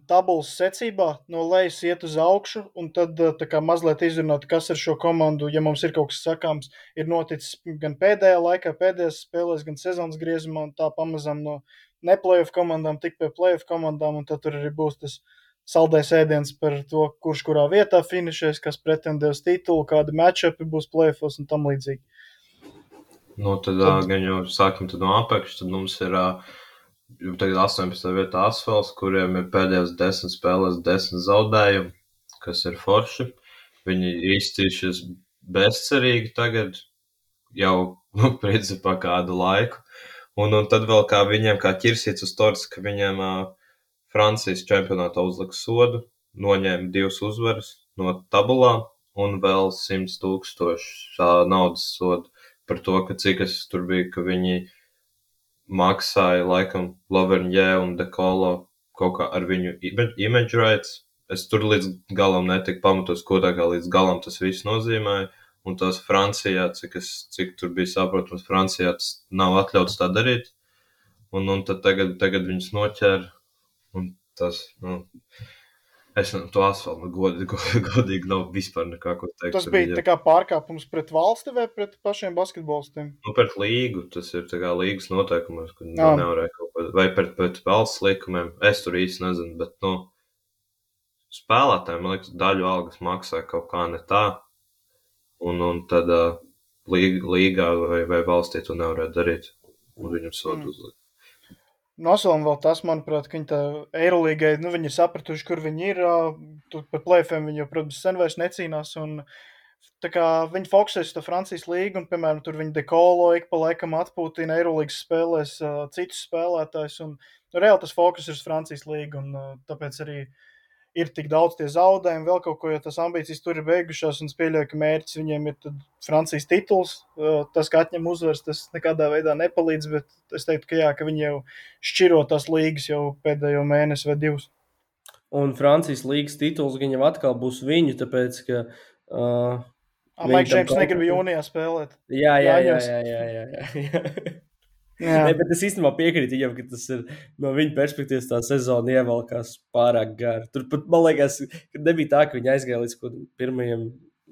tabulas secībā no lejas iet uz augšu, un tad eh, kā, mazliet izrunāt, kas ar šo komandu, ja mums ir kaut kas sakāms, ir noticis gan pēdējā laikā, pēdējās spēlēs, gan sezonas griezumā, un tā pamazām no neplayoff komandām tik pie playoff komandām, un tad tur arī būs tas saldais ēdiens par to, kurš kurā vietā finišēs, kas pretendē uz titulu, kādi matchupi būs playoffs un tam līdzīgi. Nu, tad, tad... gan jau sākam no apakšas, tad mums ir uh, tagad 18. vietā asfalts, kuriem ir pēdējās desmit spēlēs desmit zaudējumi, kas ir forši. Viņi izcīnījušies bezcerīgi tagad jau, nu, principā kādu laiku. Un, un tad vēl kā viņiem, kā ķirsīts uz torts, ka viņiem uh, Francijas čempionātā uzlika sodu, noņēma divas uzvaras no tabulām un vēl 100 tūkstošu naudas sodu par to, ka cik es tur biju, ka viņi uh, maksāja laikam Loverņē un Dekolo kaut kā ar viņu image rights. Es tur līdz galam netiku pamatos, ko tā kā līdz galam tas viss nozīmēja. Un tas Francijā, cik, es, cik tur bija saprotams, Francijā tas nav atļauts tā darīt. Un, un tad tagad, tagad viņus noķēra. Un tas, nu, Es nu, to asfaltu godīgi, godīgi nav vispār nekā ko teikt. Tas bija tā kā pārkāpums pret valsti vai pret pašiem basketbolistiem? Nu, pret līgu, tas ir tā kā līgas noteikumos, ka nu, nevarēja kaut ko, vai pret, pret valsts likumiem. Es tur īsti nezinu, bet, nu, spēlētājiem, man liekas, daļu algas maksā kaut kā ne tā. Un, un tad uh, līgā vai, vai valstī to nevarētu darīt. Un viņam sodu mm. uzlikt. Nosaucam vēl tas, manuprāt, ka viņi tā Eirolīgai, nu, viņi ir sapratuši, kur viņi ir. Tur par plēfiem viņi jau, protams, sen vairs necīnās. Un, tā kā viņi fokusēs uz Francijas līgu, un, piemēram, tur viņi dekolo ik pa laikam atpūtina Eirolīgas spēlēs uh, citus spēlētājus. Un, nu, reāli tas fokus ir uz Francijas līgu, un uh, tāpēc arī uh, ir tik daudz tie zaudējumi, vēl kaut ko, jo tas ambīcijas tur ir beigušās, un es pieļauju, ka mērķis viņiem ir Francijas tituls. Tas, ka atņem uzvaras, tas nekādā veidā nepalīdz, bet es teiktu, ka jā, ka viņi jau šķiro tās līgas jau pēdējo mēnesi vai divus. Un Francijas līgas tituls viņam atkal būs viņu, tāpēc, ka uh, Maiks Džeims negrib jūnijā spēlēt. Jā, jā, jā. jā, jā, jā, jā. Ne, bet es īstenībā piekrītu viņam, ka tas ir no viņa perspektīvas tā sezona ievelkās pārāk gara. Tur pat man liekas, ka nebija tā, ka viņi aizgāja līdz kaut kādam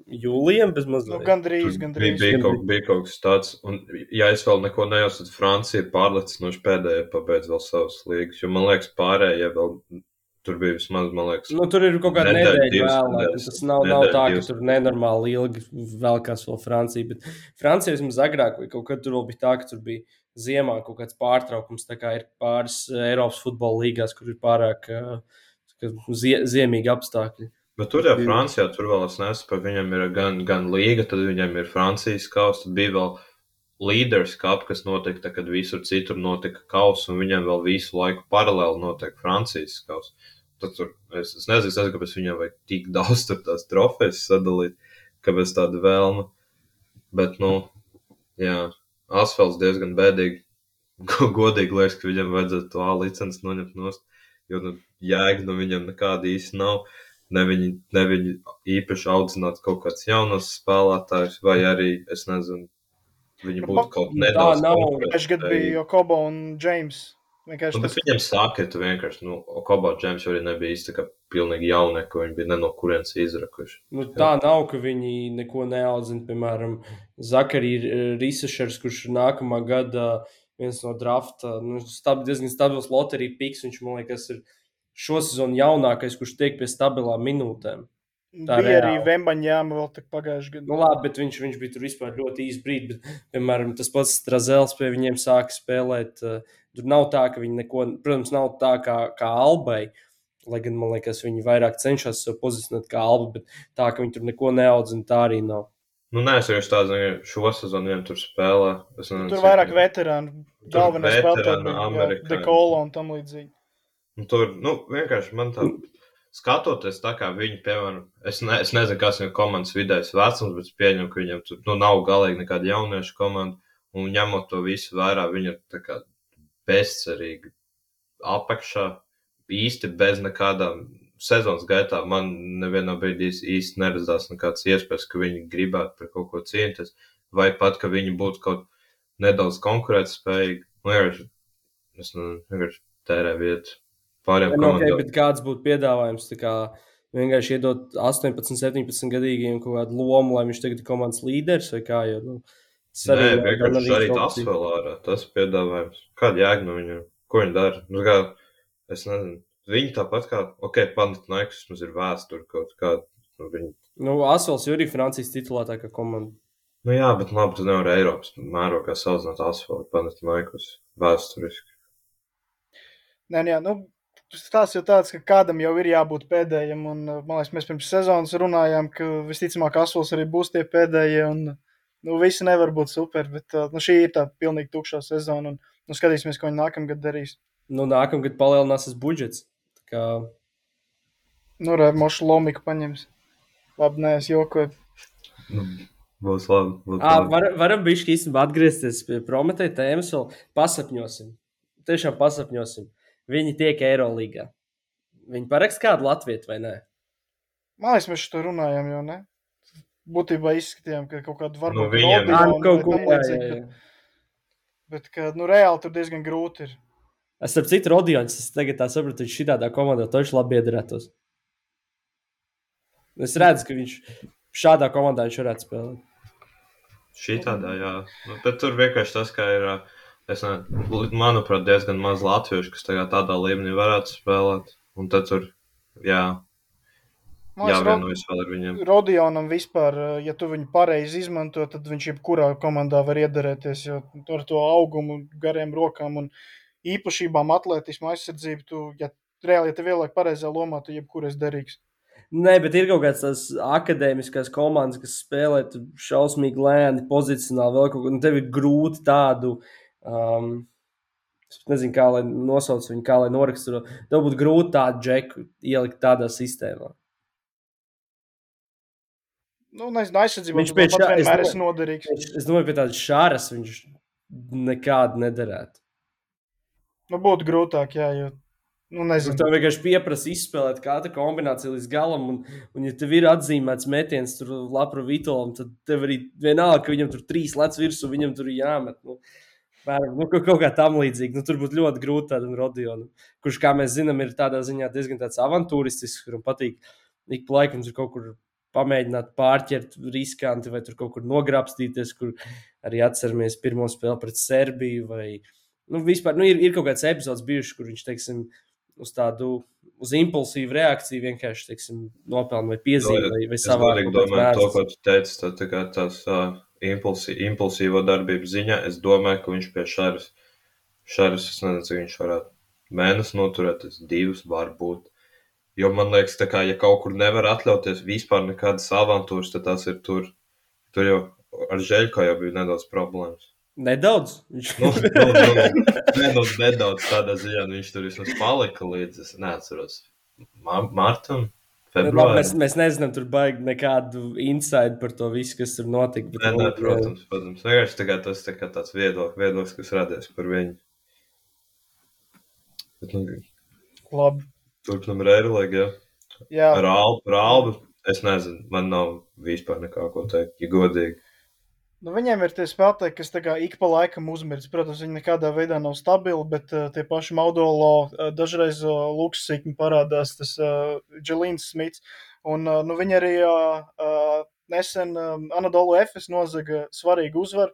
jūlijam. Nu, gandrīz, gandrīz. Bija, bija, kaut, bija kaut kas tāds, un ja es vēl neko nejaucu, tad Francija pārliecinoši pēdējā pabeidz vēl savas līgas, jo man liekas pārējie vēl. Tur bija vismaz, man liekas, nu, tur ir kaut kāda nedēļa, nedēļa vēl. Tas nav, nedēļa, nav tā, ka divas. tur nenormāli ilgi vēl kāds vēl Francija, bet Francija vismaz agrāk, vai kaut kad tur vēl bija tā, ka tur bija ziemā kaut kāds pārtraukums. Tā kā ir pāris eh, Eiropas futbola līgās, kur ir pārāk uh, zie, ziemīgi apstākļi. Bet tur jau Francijā, tur vēl es nesaprotu, viņam ir gan, gan līga, tad viņam ir Francijas kausa, tad bija vēl līderis kap, kas notika, tad, kad visur citur notika kausa, un viņam vēl visu laiku paralēli notiek Francijas kausa. Tad tur, es, es nezinu, es kāpēc viņam vajag tik daudz tur tās trofejas sadalīt, kāpēc tāda vēlme. Bet, nu, jā, asfalts diezgan bēdīgi. Godīgi liekas, ka viņam vajadzētu to A licenci noņemt no stūra, jo nu, jēga no viņam nekāda īsti nav. Ne viņi, ne viņi īpaši audzinātu kaut kādus jaunus spēlētājus, vai arī, es nezinu, viņi būtu kaut nedaudz. Tā nav. Pagājušajā gadā bija Jokobo un Džeims. Vienkārši nu, tas... Viņam sāka, ka vienkārši, nu, Okobo Džeims arī nebija īsti kā pilnīgi jauni, ka viņi bija ne no kurienes izrakuši. Nu, tā Jā. nav, ka viņi neko neaudzina, piemēram, Zakarī Risašers, kurš nākamā gada viens no drafta, nu, stab, diezgan stabils loterija piks, viņš, man liekas, ir šosezon jaunākais, kurš tiek pie stabilām minūtēm. Tā bija reāli. arī Vembaņāma vēl pagājušajā gadā. Nu, labi, bet viņš, viņš bija tur vispār ļoti īsi brīdi. Bet, piemēram, tas pats Strazēls pie viņiem sāka spēlēt. Tur nav tā, ka viņi neko, protams, nav tā kā, kā Albai. Lai gan man liekas, viņi vairāk cenšas sev pozicionēt kā Alba, bet tā, ka viņi tur neko neaudzina, tā arī nav. Nu, nē, es jau tādu šo sezonu viņam tur spēlē. Nezinu, tur vairāk veterānu, galvenais spēlētājs, Dekolo un tam līdzīgi. Nu, tur, nu, vienkārši man tā. Skatoties tā kā viņi, piemēram, es, ne, es nezinu, kas ir komandas vidējais vecums, bet es pieņemu, ka viņam tur nu, nav galīgi nekāda jauniešu komanda, un ņemot to visu vērā, viņi ir tā kā bezcerīgi apakšā, īsti bez nekādām sezonas gaitā. Man nevienā brīdī īsti neredzās nekāds iespējas, ka viņi gribētu par kaut ko cīnīties, vai pat, ka viņi būtu kaut nedaudz konkurētspējīgi. Nu, es nu, vienkārši tērē vietu pārējām nu, komandām. Okay, bet kāds būtu piedāvājums? Kā vienkārši iedot 18, 17 gadīgiem kaut kādu lomu, lai viņš tagad ir komandas līderis vai kā. Jo, nu, tas arī, Nē, vienkārši arī tas vēl ārā. Tas piedāvājums. Kāda jēga no viņiem? Ko viņi dara? Nu, es nezinu. Viņi tāpat kā, ok, Panathinaikos mums ir vēsture kaut kāda. Nu, viņi... Nu, Asfals jau ir Francijas titulētākā komanda. Nu jā, bet labi, tu nevari Eiropas mērogā salīdzināt asfaltu Panathinaikos vēsturiski. Nē, nu jā, nu, tas jau tāds, ka kādam jau ir jābūt pēdējam. Un, uh, man liekas, mēs pirms sezonas runājām, ka visticamāk Asuls arī būs tie pēdējie. Un, nu, visi nevar būt super, bet uh, nu, šī ir tā pilnīgi tukšā sezona. Un, nu, skatīsimies, ko viņi nākamgad darīs. Nu, nākamgad palielināsies budžets. Kā... Nu, re, mošu lomiku paņems. Labi, nē, es jokoju. Nu, būs labi. Būs à, var, varam bišķi īstenībā atgriezties pie Prometēja tēmas, vēl pasapņosim. Tiešām pasapņosim. Viņi tiek Eirolandā. Viņi parakst kādu Latviju vai nē? Man liekas, mēs to runājām, jau ne? Būtībā izskatījām, ka kaut kāda varbūt no viņiem ir kaut ko tādu. Bet, ka, nu, reāli tur diezgan grūti ir. Es ar citu Rodions, es tagad tā saprotu, viņš šitādā komandā toši labi iedarētos. Es redzu, ka viņš šādā komandā viņš varētu spēlēt. Šī tādā, jā. Nu, bet tur vienkārši tas, ka ir, es ne, manuprāt, diezgan maz latviešu, kas tagad tādā līmenī varētu spēlēt. Un tad tur, jā, jāvienojas vēl ar viņiem. Rodionam vispār, ja tu viņu pareizi izmanto, tad viņš jebkurā komandā var iedarēties, jo ar to augumu, gariem rokām un īpašībām, atletismu, aizsardzību, tu, ja reāli, ja tev ieliek pareizā lomā, tu jebkur esi derīgs. Nē, bet ir kaut kādas tās akadēmiskās komandas, kas spēlē šausmīgi lēni, pozicionāli, vēl kaut ko. Tev ir grūti tādu, um, es nezinu, kā lai nosauc viņu, kā lai noraksturo. Tev būtu grūti tādu džeku ielikt tādā sistēmā. Nu, nezinu, aizsardzībā Viņš pēc šā- vienmēr ir noderīgs. Es, es domāju, pie tādas šāras viņš nekādu nederētu. Nu, būtu grūtāk, jā, jo, nu, Tur nezinu. tev vienkārši pieprasa izspēlēt katru kombināciju līdz galam, un, un ja tev ir atzīmēts metiens, tur lapra vitolam, tad tev arī vienalga, ka viņam tur trīs lec virsū, viņam tur jāmet. Nu, Mēram, nu, kaut, kā tam līdzīga. Nu, tur būtu ļoti grūti tādam Rodionam, kurš, kā mēs zinām, ir tādā ziņā diezgan tāds avantūristisks, kuram patīk ik pa laikam tur kaut kur pamēģināt pārķert riskanti vai tur kaut kur nograpstīties, kur arī atceramies pirmo spēli pret Serbiju. Vai, nu, vispār, nu, ir, ir kaut kāds epizods bijuši, kur viņš, teiksim, uz tādu uz impulsīvu reakciju vienkārši teiksim, nopelna vai piezīmē, vai, vai Es savā arī domāju, to, ko tu teici, tā, tā kā tās uh, impulsi, impulsīvo darbību ziņā, es domāju, ka viņš pie šāras, šāras es nezinu, cik viņš varētu mēnesi noturēt, tas divas varbūt. Jo man liekas, kā, ja kaut kur nevar atļauties vispār nekādas avantūras, tad tas ir tur, tur jau ar Žēļko jau bija nedaudz problēmas. Nedaudz. Viņš... Nu, nu, nu, ne, nu, nedaudz tādā ziņā, nu, viņš tur vismaz palika līdz, es neatceros, Ma Martam, Labi, mēs, mēs nezinām, tur baigi nekādu insight par to visu, kas tur notika. bet, Nē, nē, protams, protams. Vienkārši tā tas tā kā tāds viedoklis, viedoklis, kas radies par viņu. Bet, nu, Labi. turpinam rērilīgi, jā. Jā, Ar Albu, ar Albu, es nezinu, man nav vispār nekā ko teikt, ja godīgi. Nu, viņiem ir tie spēlētāji, kas ik pa laikam uzmirst. Protams, viņi nekādā veidā nav stabili, bet uh, tie paši Maudolo uh, dažreiz uh, luksusīkņi parādās, tas uh, Dželīns Smits. Un uh, nu, viņi arī uh, uh, nesen uh, Anadolu Efes nozaga svarīgu uzvaru.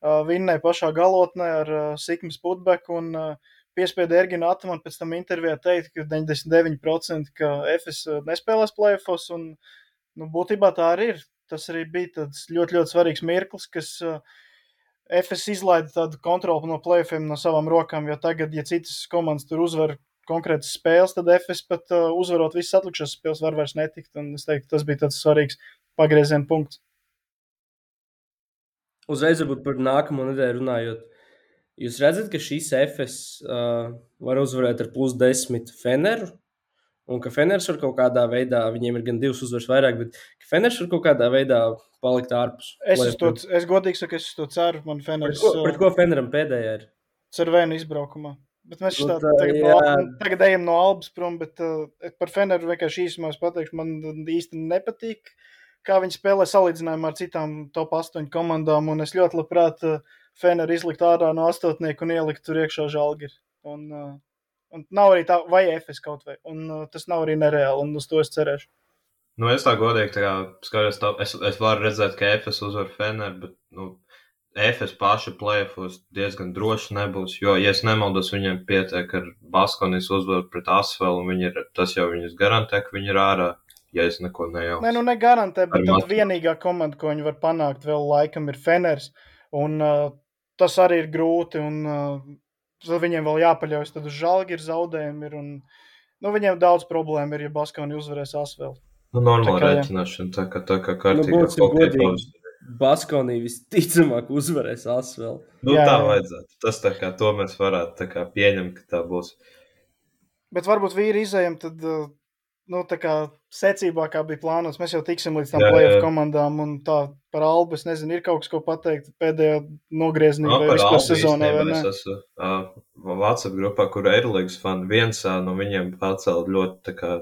Uh, Vinnēja pašā galotnē ar uh, Sikmas Putbeku un uh, piespieda Erginu Atmanu pēc tam intervijā teikt, ka 99% ka Efes nespēlēs playoffs un nu, būtībā tā arī ir. Tas arī bija tāds ļoti, ļoti svarīgs mirklis, kas uh, FS izlaida tādu kontroli no plēsoņiem no savām rokām. Jo tagad, ja citas komandas tur uzvar konkrētas spēles, tad FS pat uh, uzvarot visas atlikušās spēles var vairs netikt. Un es teiktu, tas bija tāds svarīgs pagrieziena punkts. Uzreiz varbūt par nākamo nedēļu runājot. Jūs redzat, ka šīs FS uh, var uzvarēt ar plus 10 Feneru. Un ka Feners var kaut kādā veidā, viņiem ir gan divas uzvaras vairāk, bet ka Feners var kaut kādā veidā palikt ārpus. Es, uz to, es godīgi saku, es to ceru. Man Pret Feners ko, pret ko Feneram pēdējā ir? Cervēnu izbraukumā. Bet mēs Nu, tā, tagad, jā. tagad ejam no Albas prom, bet uh, par Feneru vienkārši īsumā es pateikšu, man īsti nepatīk, kā viņi spēlē salīdzinājumā ar citām top 8 komandām, un es ļoti labprāt uh, Feneru izlikt ārā no astotnieku un ielikt tur iekšā žalgiri. Un, uh, un nav arī tā, vai FS kaut vai, un uh, tas nav arī nereāli, un uz to es cerēšu. Nu, es tā godīgi tā kā skatos, tā, es, es varu redzēt, ka EFS uzvar Fener, bet, nu, EFS paši plēfos diezgan droši nebūs, jo, ja es nemaldos, viņiem pietiek ar Baskonis uzvaru pret Asvelu, un ir, tas jau viņus garantē, ka viņi ir ārā, ja es neko nejaucu. Nē, nu negarantē, bet tad vienīgā komanda, ko viņi var panākt vēl laikam, ir Feners, un uh, tas arī ir grūti, un uh, tad viņiem vēl jāpaļaujas tad uz žalgi ir zaudējumi, ir, un nu, viņiem daudz problēmu ir, ja Baskoni uzvarēs Asvelu. Nu, jā. rēķināšana, tā kā, tā kā kārtīgi. Nu, godīgi. Baskonī visticamāk uzvarēs Asvēl. Nu, Jā, tā jā. vajadzētu. Tas tā kā to mēs varētu tā kā pieņemt, ka tā būs. Bet varbūt vīri izējām tad, uh, nu, tā kā secībā, kā bija plānots, mēs jau tiksim līdz tam playoff komandām, un tā par Albu, es nezinu, ir kaut kas, ko pateikt pēdējā vai par vispār sezonā? Es esmu uh, WhatsApp grupā, kur ir Eirolandes fani. Viens no viņiem pacēla ļoti, kā,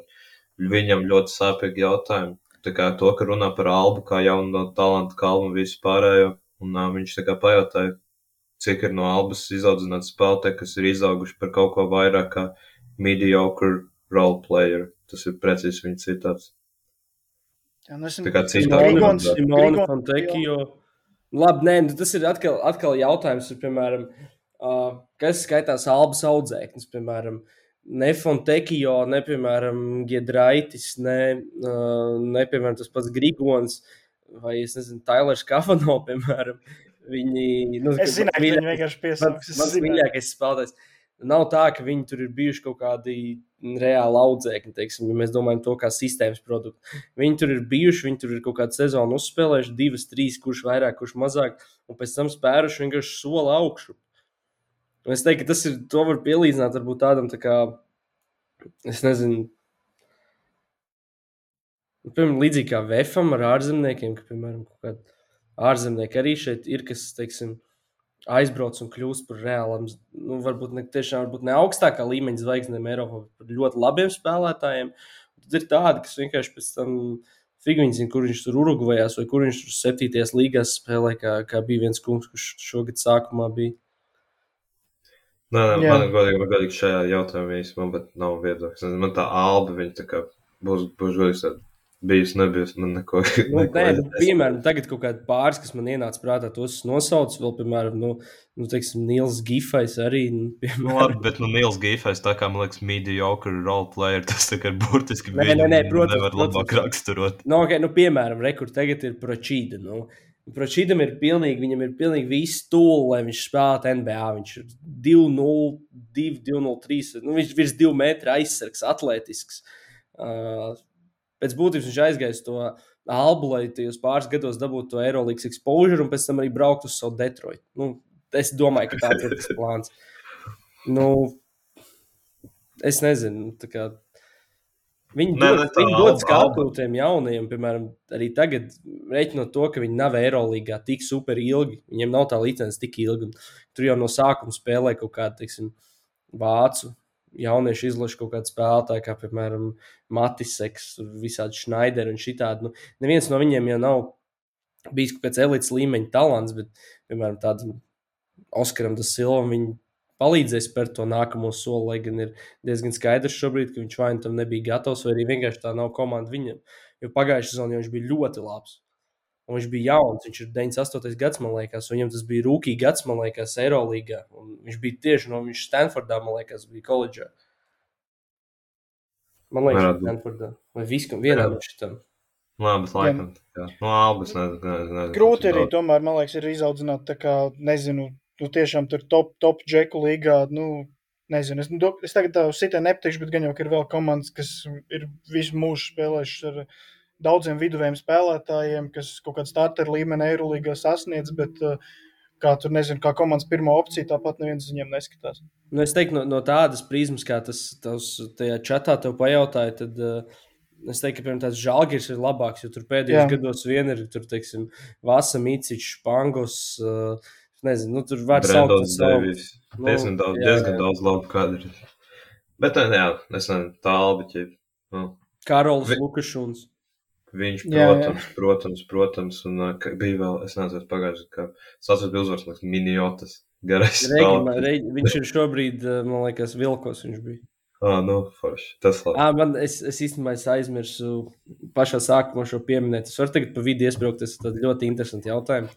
viņam ļoti sāpīgi jautājumi. Tā kā to, ka runā par Albu kā jaunu no talantu kalnu un visu pārējo. Un uh, viņš tā kā pajautāja, cik ir no Albas izaudzināts spēlētāji, kas ir izauguši par kaut ko vairāk kā mediocre role player. Tas ir precīzi viņa citāts. Jā, nu esam, Tā kā cita Simona- Fontekio. Labi, nē, nu tas ir atkal, atkal jautājums, ir, piemēram, uh, kas skaitās albas audzēknis, piemēram, ne Fontekio, ne, piemēram, Giedraitis, ne, uh, ne, piemēram, tas pats Grigons vai, es nezinu, Tailers Kafano, piemēram. Viņi, nu, Es zināju, ka viņi vienkārši piesauks. Es Mans mīļākais spēlētājs. Nav tā, ka viņi tur ir bijuši kaut kādi reāli audzēkņi, teiksim, ja mēs domājam to kā sistēmas produktu. Viņi tur ir bijuši, viņi tur ir kaut kādu sezonu uzspēlējuši, divas, trīs, kurš vairāk, kurš mazāk, un pēc tam spēruši vienkārši soli augšu. Un es teiktu, ka tas ir, to var pielīdzināt varbūt tādam, tā kā, es nezinu, nu, piemēram, līdzīgi kā Vēfam ar ārzemniekiem, ka, piemēram, kaut kādi ārzemnieki arī šeit ir, kas, teiksim, aizbrauc un kļūst par reāliem, nu, varbūt ne tiešām varbūt ne augstākā līmeņa zvaigznēm Eiropā, bet par ļoti labiem spēlētājiem. Tad ir tādi, kas vienkārši pēc tam figūri zina, kur viņš tur urugvējās, vai kur viņš tur septītajās līgās spēlē, kā, kā bija viens kungs, kurš šogad sākumā bija. Nē, nē, man godīgi, man godīgi šajā jautājumā īstenībā pat nav viedoklis. Man tā alba, viņa tā kā būs, būs godīgs, tad bijis, nebijis, man neko. Nu, neko nē, nu, piemēram, tagad kaut kāda pāris, kas man ienāca prātā, tos nosauc vēl, piemēram, nu, nu teiksim, Nils Gifais arī. Nu, Nu, piemēram, labi, bet nu, Nils Gīfais, tā kā man liekas, mediocre roleplayer, tas tā kā ir burtiski Nē, nē, nē, protams, nevar protams. labāk raksturot. Nu, okay, nu, piemēram, rekur, tagad ir Pročīda. Nu. Pročīdam ir pilnīgi, viņam ir pilnīgi viss stūlis, lai viņš spēlētu NBA. Viņš ir 2-0, 2-0, 3. Nu, viņš ir virs 2 metru aizsargs, atletisks. Uh, pēc būtības viņš aizgāja uz to albu, lai tajos pāris gados dabūtu to Eirolandes exposure un pēc tam arī braukt uz savu Detroit. Nu, es domāju, ka tāds ir tas plāns. Nu, es nezinu, kā Viņi dod, nē, tā viņi dod skatu tiem jaunajiem, piemēram, arī tagad, reiķinot to, ka viņi nav Eirolandā tik super ilgi. Viņiem nav tā licence tik ilga. Tur jau no sākuma spēlē kaut kāda, teiksim, vācu jauniešu izlaša kaut kāda spēlētāja, kā piemēram Matiseks, visādi Schneideri un šitādi. Nu, neviens no viņiem jau nav bijis kāds elites līmeņa talants, bet, piemēram, tādam Oskaram das Silvam viņi palīdzēs spērt to nākamo soli, lai gan ir diezgan skaidrs šobrīd, ka viņš vai nu tam nebija gatavs, vai arī vienkārši tā nav komanda viņam. Jo pagājušajā sezonā viņš bija ļoti labs. Un viņš bija jauns, viņš ir 98. gads, man liekas, un viņam tas bija rūkīgi gads, man liekas, Eirolandā. Viņš bija tieši no viņš Stanfordā, man liekas, bija koledžā. Man liekas, Varētu. Stanfordā. Vai viskam, Varētu. šitam. Labi, bet laikam. Jā. No albas nezinu. nezinu, Grūti arī, tomēr, man liekas, ir izaudzināt, tā kā, nezinu, nu, tiešām tur top, top džeku līgā, nu, nezinu, es, nu, es tagad tā sitē nepatikšu, bet gan jau, ka ir vēl komandas, kas ir visu mūžu spēlējušas ar daudziem viduvējiem spēlētājiem, kas kaut kādu starteru līmeni Eirolīgā sasniedz, bet uh, kā tur, nezinu, kā komandas pirmā opcija, tāpat neviens viņiem neskatās. Nu, es teiktu, no, no tādas prizmas, kā tas tavs, tajā čatā tev pajautāja, tad uh, es teiktu, ka piemēram, tāds žēlgājs ir labāks, jo tur pēdējos Jā. gados vien ir, tur, teiksim, Vasa, Mīciņš, Pangos. Uh, Nezinu, nu, tur var Brendons saukt savu-. Nu, Diezgan daudz, jā, diezgan jā. daudz labu kadru. Bet, jā, es nezinu, tā albiķi. Nu, Karols Vi- Lukašuns. Viņš, Jā, jā. protams, protams, protams, un uh, bija vēl, es nezinu, pagājušajā, ka sasauc bija uzvars, liekas, miniotas. Garais man- Regi, viņš ir šobrīd, man liekas, Vilkos viņš bija. Ā, nu, forši. Tas labi. À, man, es, es īstenībā es aizmirsu pašā sākumā šo pieminēt. Es varu tagad pa vidu iesprūkt, tas ir ļoti interesants jautājums.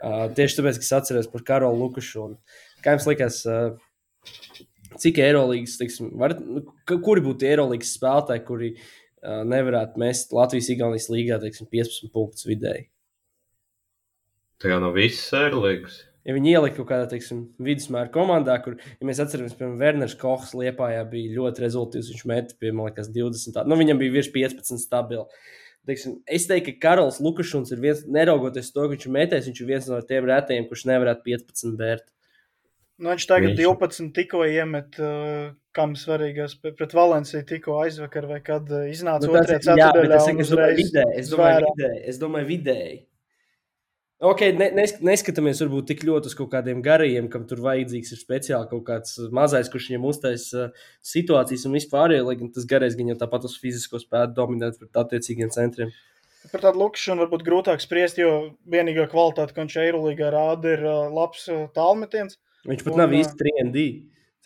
Uh, tieši tāpēc, ka es atceros par Karolu Lukašonu. Kā jums liekas, uh, cik Eirolandes, teiksim, var, nu, kuri būtu Eirolandes spēlētāji, kuri uh, nevarētu mest Latvijas-Igaunijas līgā, teiksim, 15 punktus vidēji? Tā kā no visas sērlīgas. Ja viņi ielika kaut kādā teiksim, vidusmēra komandā, kur, ja mēs atceramies, piemēram, Werners Kohs Liepājā bija ļoti rezultātīvs. Viņš met pie, man liekas, 20. tā- Nu, viņam bija virs 15 stabili. Teiksim, es teiktu, ka Karols Lukašuns ir viens, neraugoties to, ka viņš ir metējis, viņš ir viens no tiem retajiem, kurš nevarētu 15 bērt. Nu, viņš tagad Viņš- 12 tikko iemet, uh, kam svarīgās pret Valenciju tikko aizvakar, vai kad uh, iznāca Nu, tas otrajā ir- jā, bet ceturdaļā es, es domāju, vidēji. Es domāju, vidēji. Es domāju, vidēji. Ok, ne, nes, neskatāmies varbūt tik ļoti uz kaut kādiem garajiem, kam tur vajadzīgs ir speciāli kaut kāds mazais, kurš viņam uztaisa uh, situācijas un vispār, lai gan tas garais gan jau tāpat uz fizisko spētu dominēt pret attiecīgiem centriem. Par tādu lukšanu varbūt grūtāk spriest, jo vienīgā kvalitāte, ko viņš Eirolīgā rāda, ir uh, labs uh, tālmetiens. Viņš pat Un, nav īsti 3D.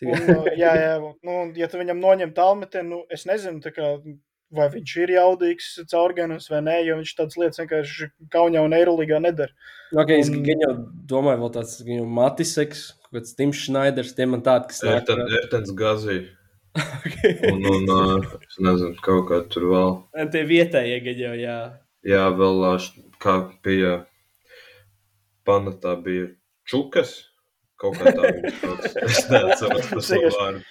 Un, jā, jā, nu, ja tu viņam noņem tālmetienu, nu, es nezinu, kā vai viņš ir jaudīgs caurganos vai nē, jo viņš tādas lietas vienkārši Kaunijā un Eirolandā nedara. Okay, un... Es jau domāju, vēl tāds Matiseks, kāds Tims Schneiders, tie man tādi, kas nāk. Ertens Gazī. okay. un, un uh, es nezinu, kaut kā tur vēl. Un tie vietējie gaļo, jā. Jā, vēl kā bija panatā bija čukas. Kaut kā tā viņš sauc. Es neatceros par savu vārdu.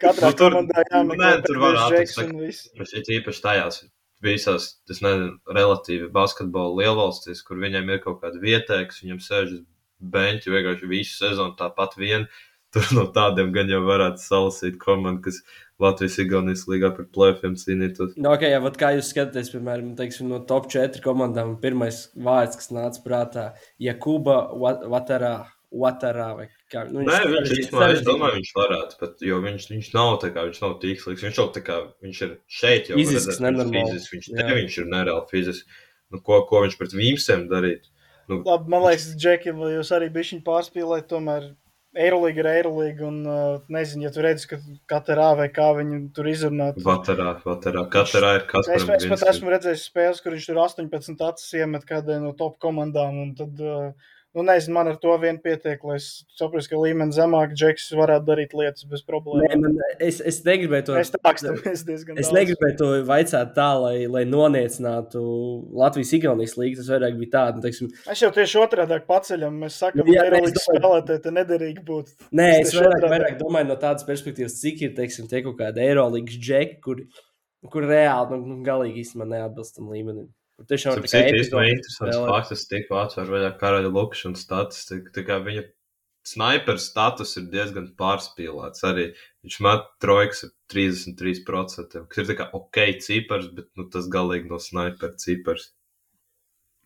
Katrā nu, tur, komandā jāmeklē. Nē, tur var atrast. Bet īpaši tajās visās, tas nezinu, relatīvi basketbola lielvalstīs, kur viņiem ir kaut kāda vietēja, kas viņam sēž uz beņķa vienkārši visu sezonu tāpat vien. Tur no tādiem gan jau varētu salasīt komandu, kas Latvijas Igaunijas līgā par plēfiem cīnītos. No, nu, okay, jā, kā jūs skatāties, piemēram, teiksim, no top 4 komandām, pirmais vārds, kas nāca prātā, Jakuba Vatarā. Vatarā vai kā, nu, Nē, viņš, viņš, man, es domāju, viņš varētu, bet, jo viņš, viņš nav tā kā, viņš nav tīkslīgs, viņš jau tā kā, viņš ir šeit jau. Fizisks, nenormāls. Fizisks, viņš te, viņš ir nereāli fizisks. Nu, ko, ko viņš pret Vīmsiem darīt? Nu, Labi, man liekas, Džeki, jūs arī bišķiņ pārspīlēt, tomēr Eirolīga ir Eirolīga, un uh, nezinu, ja tu redzi, ka katrā vai kā viņi tur izrunā. Vatarā, vatarā, katrā ir kas es, es pat esmu redzējis spēles, kur viņš tur 18 acis iemet kādai no top komandām, un tad uh, Nu, nezinu, man ar to vien pietiek, lai es saprastu, ka līmenis zemāk, Džeks varētu darīt lietas bez problēmām. Nē, man, es, es negribēju to pateikt. Es negribēju to vaicāt tā, lai, lai noniecinātu Latvijas-Igaunijas līniju. Tas vairāk bija tāds, nu, teiksim, es jau tieši otrādi paceļam. Mēs sakām, ka Eirolandes spēlētāji te nederīgi būtu. Nē, es, es vairāk, vairāk domāju no tādas perspektīvas, cik ir, teiksim, tie kaut kādi Eirolandes džeki, kur, kur reāli, nu, nu galīgi īstenībā neatbilst tam līmenim. Tiešām ir tikai interesants fakts, tas tiek atsver vaļā karaļa lukša un statistika. Tā kā viņa snaiperu status ir diezgan pārspīlēts. Arī viņš met trojkas ar 33%, kas ir tā kā ok cipars, bet nu, tas galīgi no snaiperu cipars.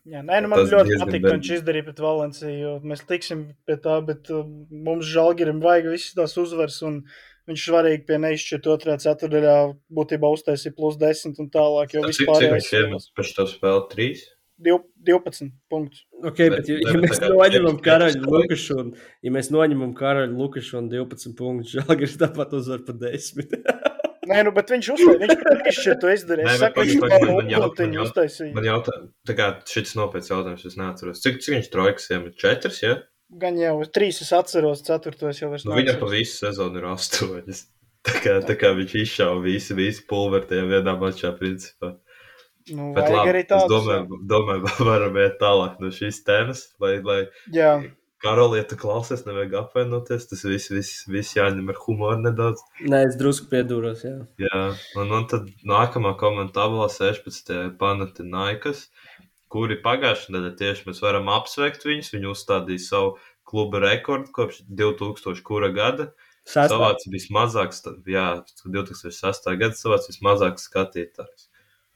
Jā, nē, nu man tas ļoti patīk, ka viņš izdarīja pret Valenciju. Mēs tiksim pie tā, bet uh, mums žēlgirim vajag visas tās uzvaras. Un, Viņš svarīgi pie neizšķirt otrā ceturdaļā būtībā uztaisīja plus 10 un tālāk. Jo vispār viņš ir pēc to spēle 3. 12 punktus. Okay, bet, ja, ja mēs noņemam karaļu Lukašu un, ja mēs noņemam karaļu Lukašu un 12 punktus, Žalgiris tāpat uzvar pa 10. Nē, nu, bet viņš uztaisīja, viņš izšķirt to izdarīja. Es saku, viņš kādu punktiņu uztaisīja. Man jautā, tā kā šis nopietns jautājums, es neatceros. Cik, cik viņš trojkas iemet? Četras, ja? Gan jau trīs es atceros, ceturtos jau es. Nu, viņam pa visu sezonu ir astoņas. Tā kā, tā kā viņš izšāva visu, visu pulveri tajā vienā mačā, principā. Nu, Bet labi, arī tāds, es domāju, domāju, varam iet tālāk no šīs tēmas, lai, lai Jā. Karolieta klausies, nevajag apvainoties. Tas viss, viss, viss jāņem ar humoru nedaudz. Nē, es drusku piedūros, jā. Jā, un, un tad nākamā komanda tabulā 16. Panatinaikas. Uh, kuri pagājušajā nedēļā tieši mēs varam apsveikt viņus. Viņi uzstādīja savu kluba rekordu kopš 2000. kura gada. Savāds vismazāks, jā, 2006. gada savāds vismazāks skatītājs.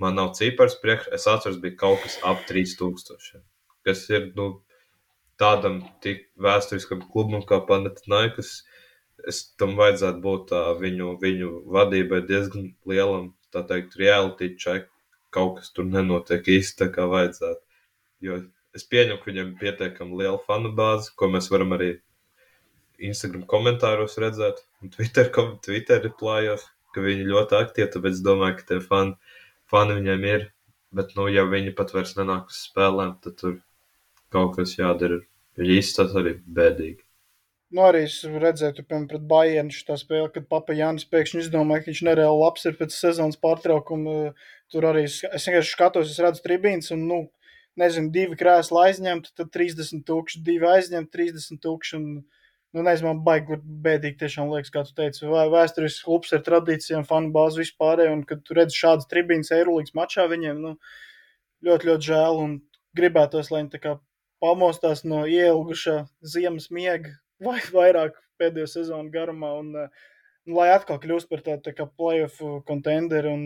Man nav cipars priekš, es atceros, bija kaut kas ap 3000, kas ir, nu, tādam tik vēsturiskam klubam kā Panatinaikas, es tam vajadzētu būt tā, viņu, viņu vadībai diezgan lielam, tā teikt, reality check, kaut kas tur nenotiek īsti tā kā vajadzētu. Jo es pieņemu, ka viņam ir pietiekami liela fanu bāze, ko mēs varam arī Instagram komentāros redzēt, un Twitter, Twitter replājos, ka viņi ļoti aktīvi, tāpēc domāju, ka tie fani, fani viņiem ir. Bet, nu, ja viņi pat vairs nenāk uz spēlēm, tad tur kaut kas jādara. Viņi izstāsta arī bēdīgi. Nu, arī es redzēju, piemēram, pret Bayernu šī spēle, kad Papa Jānis pēkšņi izdomāja, ka viņš nereāli labs ir pēc sezonas pārtraukuma. Tur arī es, vienkārši skatos, es redzu tribīnas un, nu, nezinu, divi krēsli aizņemti, tad 30 tūkstoši, divi aizņemti, 30 tūkstoši. Un, nu, nezinu, man baigi bēdīgi tiešām liekas, kā tu teici, vai vēsturisks klubs ar tradīcijām, fanu bāzi vispār, un kad tu redzi šādas tribīnas Eirolīgas mačā viņiem, nu, ļoti, ļoti žēl un gribētos, lai viņi tā kā pamostās no ielgušā ziemas miega vai vairāk pēdējo sezonu garumā. Un, un lai atkal kļūst par tādu tā playoff contenderi un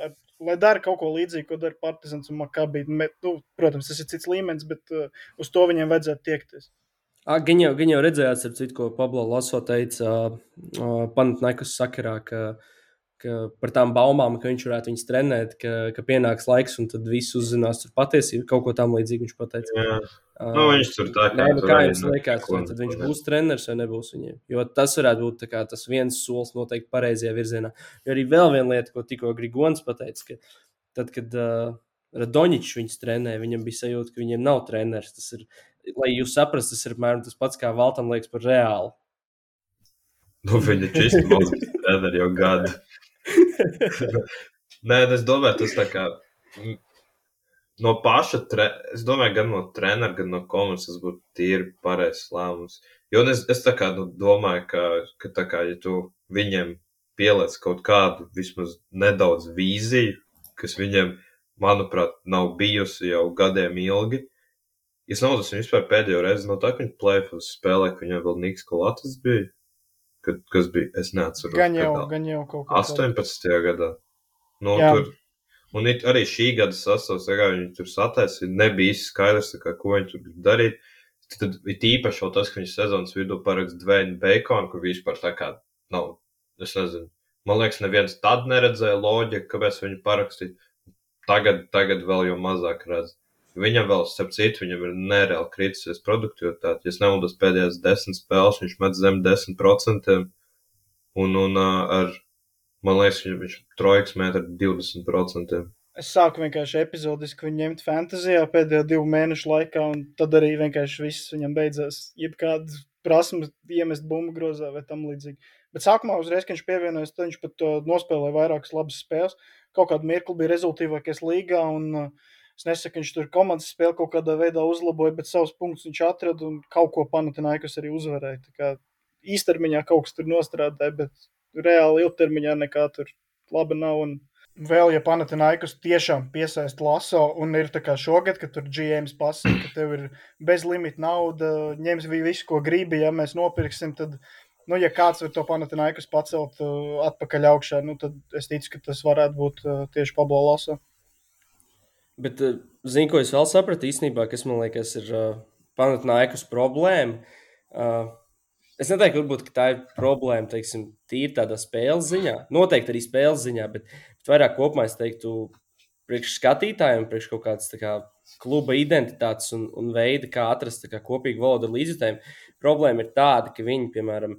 ar, lai dara kaut ko līdzīgu, ko dara Partizans un Makabī. Nu, protams, tas ir cits līmenis, bet uh, uz to viņiem vajadzētu tiekties. Gan jau, gan jau redzējāt, citu, ko Pablo Laso teica uh, Panatnaikas sakarā, ka, ka par tām baumām, ka viņš varētu viņus trenēt, ka, ka pienāks laiks un tad viss uzzinās par patiesību. Kaut ko tam līdzīgu viņš pateica. Jā. Nu, viņš tur tā kā. Nē, nu, kā jums liekas, vai tad viņš būs treneris vai nebūs viņiem? Jo tas varētu būt kā, tas viens solis noteikti pareizajā virzienā. Jo arī vēl viena lieta, ko tikko Grigons pateica, ka tad, kad uh, Radoņičs viņus trenē, viņam bija sajūta, ka viņiem nav treneris. Tas ir, lai jūs saprastu, tas ir apmēram tas pats, kā Valtam liekas par reāli. Nu, viņa čista mūzikas treneri jau gadu. Nē, es domāju, tas tā kā no paša, tre... es domāju, gan no trenera, gan no komandas tas būtu tīri pareizs lēmums. Jo es, es tā kā nu, domāju, ka, ka tā kā, ja tu viņiem pieliec kaut kādu vismaz nedaudz vīziju, kas viņiem, manuprāt, nav bijusi jau gadiem ilgi. Es naudas viņu vispār pēdējo reizi no tā, ka viņi plēfus spēlē, ka viņam vēl Niks Kolatis bija kad, kas bija, es neatceros. Gan jau, gadā. gan jau kaut kā. 18. Tādu. gadā. Nu, Jā. tur, un it, arī šī gada sastāvs, kā viņi tur sataisīja, nebija īsti skaidrs, kā, ko viņi tur grib darīt. Tad ir īpaši jau tas, ka viņš sezonas vidū parakst Dvēnu Baconu, kur vispār tā kā nav, es nezinu. Man liekas, neviens tad neredzēja loģiku, kāpēc viņu parakstīja. Tagad, tagad vēl jau mazāk redz. Viņam vēl, starp citu, viņam ir nereāli kritusies produktivitāte. Ja nemaldos pēdējās desmit spēles, viņš met zem 10%. Un, un ar, man liekas, viņš, viņš trojkas met ar 20%. Es sāku vienkārši epizodiski viņu ņemt fantāzijā pēdējo divu mēnešu laikā, un tad arī vienkārši viss viņam beidzās. Jebkāda prasme iemest bumbu grozā vai tam līdzīgi. Bet sākumā, uzreiz, kad viņš pievienojas, tad viņš pat nospēlēja vairākas labas spēles. Kaut kādu mirkli bija rezultātīvākais līgā, un uh, Es nesaku, viņš tur komandas spēli kaut kādā veidā uzlaboja, bet savus punktus viņš atrada un kaut ko Panatinaikas arī uzvarēja. Tā kā īstermiņā kaut kas tur nostrādāja, bet reāli ilgtermiņā nekā tur laba nav. Un vēl, ja Panatinaikas tiešām piesaista laso un ir tā kā šogad, kad tur GMs pasaka, ka tev ir bezlimita nauda, ņems visu, ko gribi, ja mēs nopirksim, tad nu, ja kāds var to Panatinaikas pacelt uh, atpakaļ augšā, nu, tad es ticu, ka tas varētu būt uh, tieši Pablo Laso. Bet, eh, zinu, ko es vēl sapratu īstenībā, kas man liekas, ir uh, eh, panāknājas problēma. Uh, es neteiktu, varbūt, ka tā ir problēma, teiksim, tīri tādā spēles ziņā. Noteikti arī spēles ziņā, bet, bet vairāk kopumā es teiktu, priekš skatītājiem, priekš kaut kādas kā, kluba identitātes un, un veidi, kā atrast kā, kopīgu valodu ar līdzjutējiem. Problēma ir tāda, ka viņi, piemēram,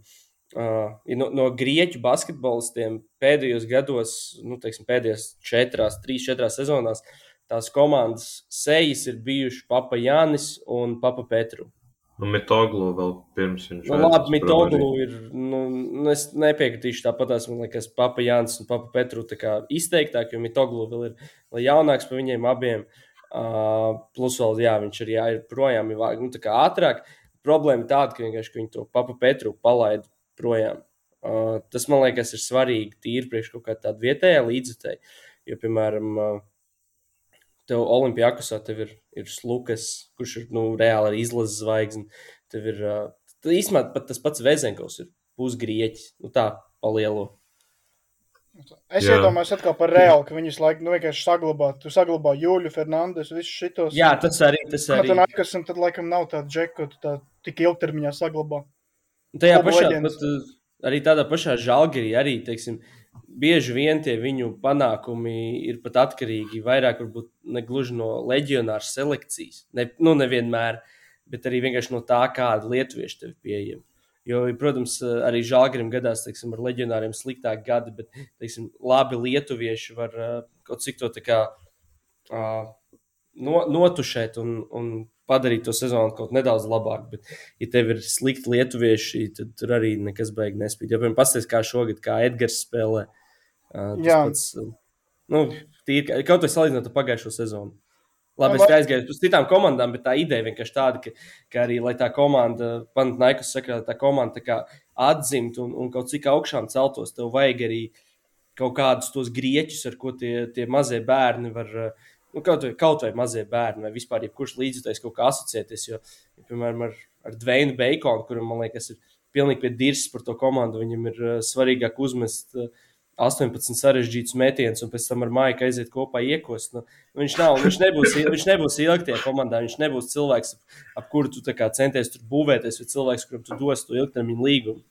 Uh, no, no grieķu basketbolistiem pēdējos gados, nu, teiksim, pēdējās četrās, trīs, četrās sezonās, uh, tās komandas sejas ir bijuši Papa Jānis un Papa Petru. Nu, Mitoglu vēl pirms viņš nu, labi, Mitoglu ir, nu, nu, es nepiekritīšu tāpat, man liekas, Papa Jānis un Papa Petru izteiktāk, jo Mitoglu vēl ir jaunāks par viņiem abiem. Uh, plus vēl, jā, viņš arī jā, ir projām, ir nu, tā kā ātrāk. Problēma ir tāda, ka ka viņi to Papa Petru palaid projām. Uh, tas, man liekas, ir svarīgi tīri priekš kaut kā tāda vietējā līdzekļa. Jo, piemēram, uh, tev Olimpijākusā tev ir, ir Lukas, kurš ir nu, reāli arī izlases zvaigzne. Tev ir uh, īstenībā pat tas pats Vēzenkovs, ir pusgrieķis, nu tā palielo. Es Jā. iedomājos atkal par reāli, ka viņus laikam nu, vienkārši saglabā. Tu saglabā Jūļu, Fernandes, visus šitos. Jā, tas arī. Tas arī. Tad, nākas, un tad laikam nav tāda džeka, ka tu tā tik ilgtermiņā saglabā. Tajā pašā, pat, arī tādā pašā žalgirī arī, teiksim, uh, bieži vien tie viņu panākumi ir pat atkarīgi vairāk varbūt ne gluži no leģionāra selekcijas. Ne, nu, nevienmēr, bet arī vienkārši no tā, kāda lietuvieši tev pieejama. Jo, protams, arī žāgrim gadās teiksim, ar leģionāriem sliktāk gadi, bet teiksim, labi lietuvieši var kaut cik to kā, uh, no, notušēt un, un padarīt to sezonu kaut nedaudz labāku. Bet, ja tev ir slikti lietuvieši, tad tur arī nekas beigas nespīd. Jo, piemēram, pastāstīs, kā šogad, kā Edgars spēlē. Jā, pats, nu, tīri, kaut vai salīdzinot ar pagājušo sezonu. Labi, es aizgāju uz citām komandām, bet tā ideja vienkārši tāda, ka, ka arī, lai tā komanda, Panatnaikas saka, tā komanda tā kā atzimt un, un kaut cik augšām celtos, tev vajag arī kaut kādus tos grieķus, ar ko tie, tie mazie bērni var uh, nu, kaut, vai, kaut vai mazie bērni, vai vispār jebkurš līdzjutējs kaut kā asociēties. Jo, ja, piemēram, ar, ar Dveinu Baconu, kuram man liekas, ir pilnīgi pie dirzas par to komandu, viņam ir uh, svarīgāk uzmest uh, 18 sarežģītus metienus, un pēc tam ar Maiku aiziet kopā iekost. Nu, viņš, nav, viņš, nebūs, viņš nebūs ilgi tajā komandā. Viņš nebūs cilvēks, ap, ap kuru tu centies tur būvēties, vai cilvēks, kuram tu dos to ilgtermiņa līgumu.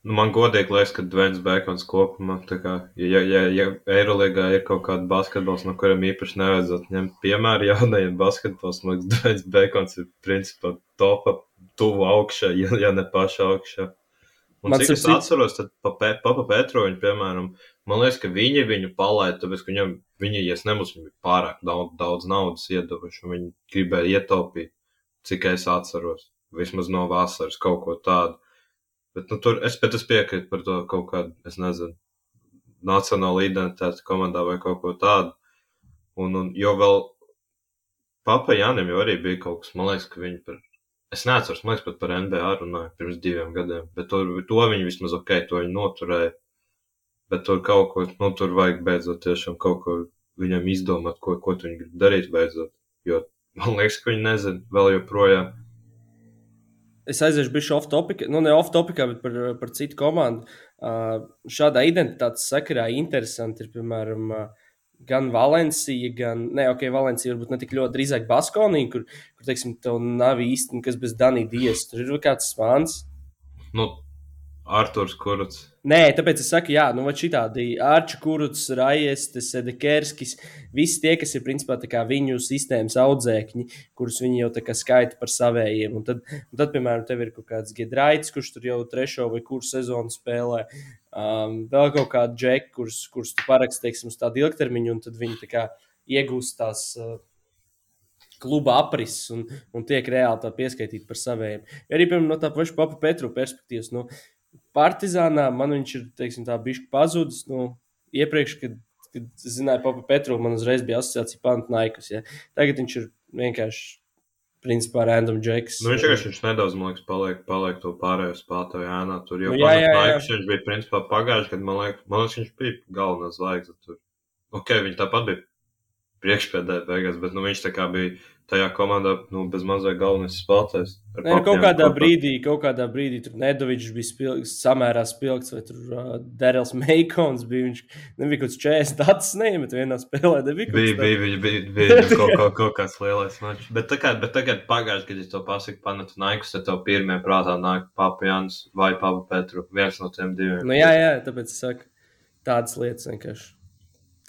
Nu, man godīgi liekas, ka Dvens Bekons kopumā, kā, ja, ja, ja Eirolandā ir kaut kāda basketbols, no kuriem īpaši nevajadzētu ņemt piemēru jaunajiem basketbols, man liekas, Dvens Bekons ir principā topa tuvu augšā, ja, ja ne paša augšā. Un man cik es atceros, tad Papa pa, pa Petroviņu, piemēram, man liekas, ka viņi viņu palaida, tāpēc, ka viņam, viņi, ja es nemus, viņi pārāk daudz, daudz naudas iedavuši, un viņi gribēja ietaupīt, cik es atceros, vismaz no vasaras kaut ko tādu. Bet, nu, tur es, bet es piekrītu par to kaut kādu, es nezinu, nacionālu identitāti komandā vai kaut ko tādu. Un, un jo vēl Papa Jānim jau arī bija kaut kas, man liekas, ka viņi par, es neatceros, man liekas, pat par NBA runāja pirms diviem gadiem, bet to, to viņi vismaz ok, to viņi noturēja. Bet tur kaut ko, nu, tur vajag beidzot tiešām kaut ko viņam izdomāt, ko, ko viņi grib darīt beidzot. Jo man liekas, ka viņi nezina vēl joprojām es aiziešu bišķi off topic, nu ne off topicā, bet par, par citu komandu. Uh, šādā identitātes sakarā interesanti ir, piemēram, uh, gan Valencija, gan, ne, ok, Valencija varbūt ne tik ļoti drīzāk Baskonija, kur, kur, teiksim, tev nav īsti, kas bez Danija Dies. Tur ir kāds svans. Nu, Arthurs Kuruts. Nē, tāpēc es saku, jā, nu, šitādi Arču Kuruts, Rajestes, Dekerskis, visi tie, kas ir principā viņu sistēmas audzēkņi, kurus viņi jau tā kā skaita par savējiem. Un tad, un tad, piemēram, tev ir kaut kāds Gedraits, kurš tur jau trešo vai kuru sezonu spēlē. Um, vēl kaut kāda džeka, kurus, kurus tu paraksti, teiksim, uz tādu ilgtermiņu, un tad viņi tā kā iegūst tās. Uh, kluba aprises un, un tiek reāli pieskaitīti par saviem. Arī piemēram, no tā paša Papa Petru perspektīvas. Nu, Partizānā man viņš ir teiksim, tā bišķi pazudis. Nu, iepriekš, kad, kad zināju Papa Petru, man uzreiz bija asociācija Pantnaikus. Ja. Tagad viņš ir vienkārši principā random džeks. Nu, viņš vienkārši viņš nedaudz, man liekas, paliek, paliek to pārējo spēlētāju ēnā. Tur jau nu, jā, jā, jā. viņš bija principā pagājuši, kad man liekas, man liekas, viņš bija galvenā zvaigzne tur. Ok, viņi tāpat bija priekšpēdējā beigās, bet nu, viņš tā kā bija tajā komandā nu, bez mazliet galvenais spēlētājs. Nē, nu, kaut kādā kopā. brīdī, kaut kādā brīdī tur Nedovičs bija spilgts, samērā spilgts, vai tur uh, Derels Meikons bija. Viņš nebija kaut kāds 40 datus neiemet vienā spēlē. Bija, bija, bija, bija, bija, bija kaut, kaut, kaut kāds lielais mačs. Bet tagad, bet tagad pagājuši, kad es to pasaku Panatu Naikus, tad tev pirmie prātā nāk Papa Jans vai Papa Petru. Viens no tiem diviem. Nu, jā, jā, tāpēc es saku tādas lietas vienkārši.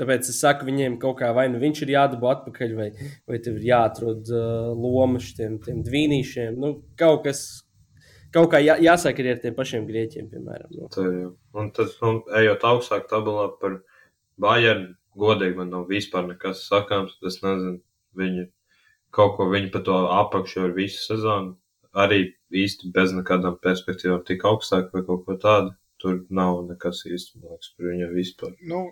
Tāpēc es saku, viņiem kaut kā vai nu viņš ir jādabū atpakaļ, vai, vai tev ir jāatrod uh, loma šiem dvīnīšiem. Nu, kaut kas, kaut kā jā, jāsaka arī ar tiem pašiem grieķiem, piemēram. Nu. Tā, jā. un tad, nu, ejot augstāk tabulā par Bayernu, godīgi man nav vispār nekas sakāms. Es nezinu, viņi kaut ko viņi pa to apakšu ar visu sezonu. Arī īsti bez nekādām perspektīvām tik augstāk vai kaut ko tādu. Tur nav nekas īsti, man liekas, par viņu vispār. Nu,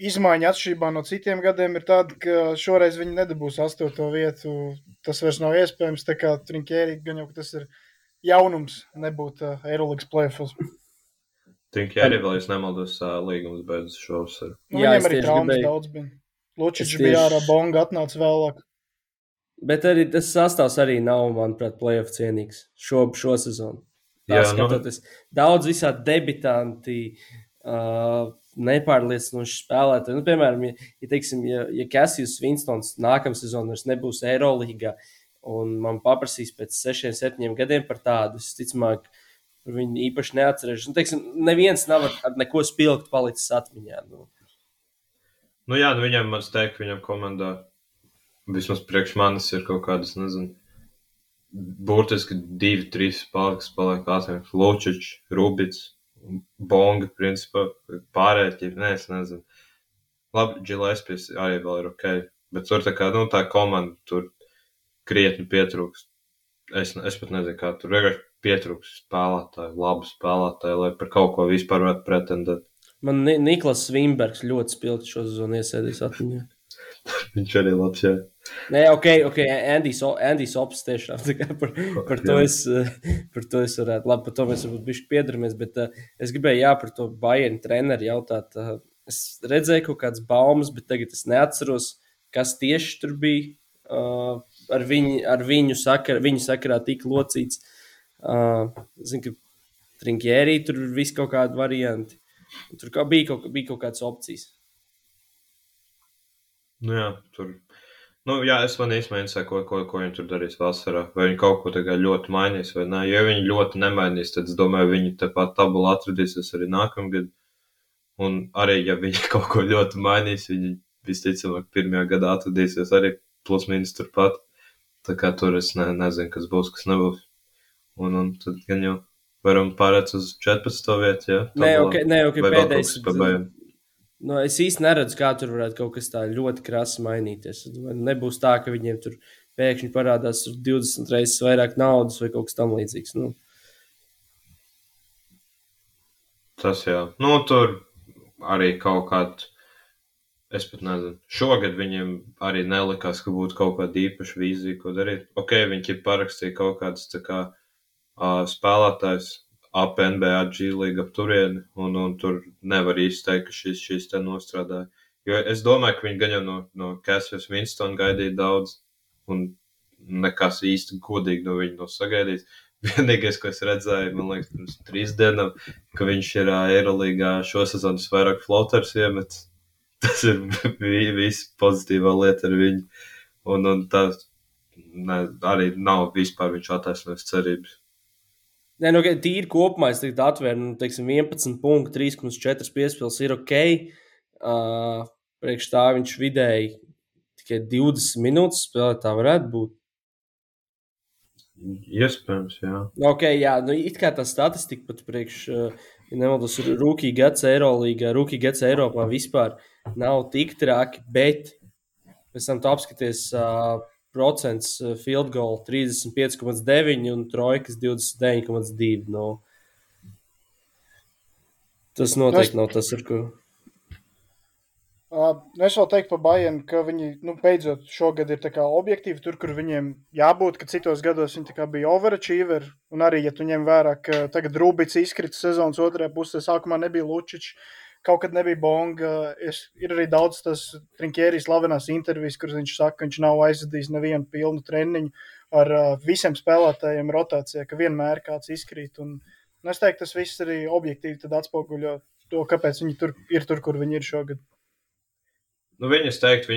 izmaiņa atšķirībā no citiem gadiem ir tāda, ka šoreiz viņi nedabūs astoto vietu. Tas vairs nav iespējams. Tā kā Trinkēri gan jau tas ir jaunums nebūt uh, Eirolandes plēfos. Trinkēri vēl, es nemaldos, uh, līgums beidzas šovasar. Nu, Jā, viņam arī traumas gribēju... daudz bija. Lučičs tieši... bija ārā, Bonga atnāca vēlāk. Bet arī tas sastāvs arī nav, manuprāt, playoff cienīgs šo, šo sezonu. Tā Jā, nu. skatoties, nu... daudz visādi debitanti, uh, nepārliecinoši spēlētāji. Nu, piemēram, ja, ja, teiksim, ja, ja Kasijs Vinstons nākamā sezonā nebūs Eirolandā, un man paprasīs pēc sešiem, septiņiem gadiem par tādu, es ticamāk, viņi īpaši neatcerēsies. Nu, teiksim, neviens nav ar, ar neko spilgtu palicis atmiņā. Nu. Nu, jā, nu viņam, man teikt, viņam komandā vismaz priekš manis ir kaut kādas, nezinu, burtiski divi, trīs kas paliek atmiņā. Lučičs, Rubits, bonga, principā, pārējie, nē, es nezinu. Labi, Gillespie arī vēl ir ok, bet tur tā kā, nu, tā komanda tur krietni pietrūkst. Es, es pat nezinu, kā tur vienkārši pietrūkst spēlētāju, labu spēlētāju, lai par kaut ko vispār varētu pretendēt. Man Niklas Svimbergs ļoti spilgti šo sezonu iesēdīs atmiņā. Viņš arī labs, jā. Nē, ok, ok, Andijs, Andijs Ops tiešām par, par, to es, par to es varētu, labi, par to mēs varbūt bišķi piedaramies, bet uh, es gribēju, jā, par to Bayern treneru jautāt. Uh, es redzēju kaut kādas baumas, bet tagad es neatceros, kas tieši tur bija uh, ar, viņu, ar viņu, sakar, viņu sakarā tik locīts. Uh, zinu, ka Trinkjērī tur viss kaut kādi varianti. Tur kā bija, kaut, bija kaut kādas opcijas. Nu jā, tur Nu, jā, es man īstenībā interesē, ko, ko, ko viņi tur darīs vasarā. Vai viņi kaut ko tagad ļoti mainīs vai nē. Ja viņi ļoti nemainīs, tad es domāju, viņi tepat tabulā atradīsies arī nākamgad. Un arī, ja viņi kaut ko ļoti mainīs, viņi visticamāk pirmajā gadā atradīsies arī plus mīnus turpat. Tā kā tur es ne, nezinu, kas būs, kas nebūs. Un, un tad gan jau varam pārēt uz 14. vietu, jā. Nē, ok, nē, ok, pēdējais. Nu, es īsti neredzu, kā tur varētu kaut kas tā ļoti krasi mainīties. Es domāju, Nebūs tā, ka viņiem tur pēkšņi parādās tur 20 reizes vairāk naudas vai kaut kas tamlīdzīgs. Nu, Tas jā. Nu, tur arī kaut kāda. Es pat nezinu. Šogad viņiem arī nelikās, ka būtu kaut kāda īpaša vīzija, ko darīt. Ok, viņi ir parakstījuši kaut kādas kā uh, spēlētājs ap NBA līga ap turieni, un, un tur nevar īsti teikt, ka šis, šis te nostrādāja. Jo es domāju, ka viņi gan jau no, no Cassius Winston gaidīja daudz, un nekas īsti godīgi no viņa nav sagaidīts. Vienīgais, ko es redzēju, man liekas, pirms trīs dienām, ka viņš ir ā, Eirolīgā šo sezonu vairāk floaters iemetis. Tas ir vi- viss pozitīvā lieta ar viņu. Un, un tas ne, arī nav vispār viņš attaisnojis cerības. Nē, nu, tīri kopumā es tagad atvēru, nu, teiksim, 11 punktu, 3,4 piespēles ir ok. Uh, priekš tā viņš vidēji tikai 20 minūtes spēlē, tā varētu būt. Iespējams, jā. Ok, jā, nu, it kā tā statistika pat priekš, ja nemaldos, rookie gads Eirolīgā, rookie gads Eiropā vispār nav tik traki, bet pēc tam tu apskaties uh, procents uh, field goal 35,9 un trojkas 29,2. Nu, tas noteikti nav tas, ar ko. Uh, es vēl teiktu par Bayernu, ka viņi nu, beidzot šogad ir objektīvi tur, kur viņiem jābūt, ka citos gados viņi bija overachieveri. Un arī, ja tu ņem vērā, ka tagad Rūbits izkrita sezonas otrajā pusē, sākumā nebija Lučičs, kaut kad nebija Bonga. Es, ir arī daudz tas Trinkērijas slavenās intervijas, kuras viņš saka, ka viņš nav aizvadījis nevienu pilnu treniņu ar uh, visiem spēlētājiem rotācijā, ka vienmēr kāds izkrīt. Un, un es teiktu, tas viss arī objektīvi atspoguļo to, kāpēc viņi tur ir tur, kur viņi ir šogad. Nu, viņas teikt,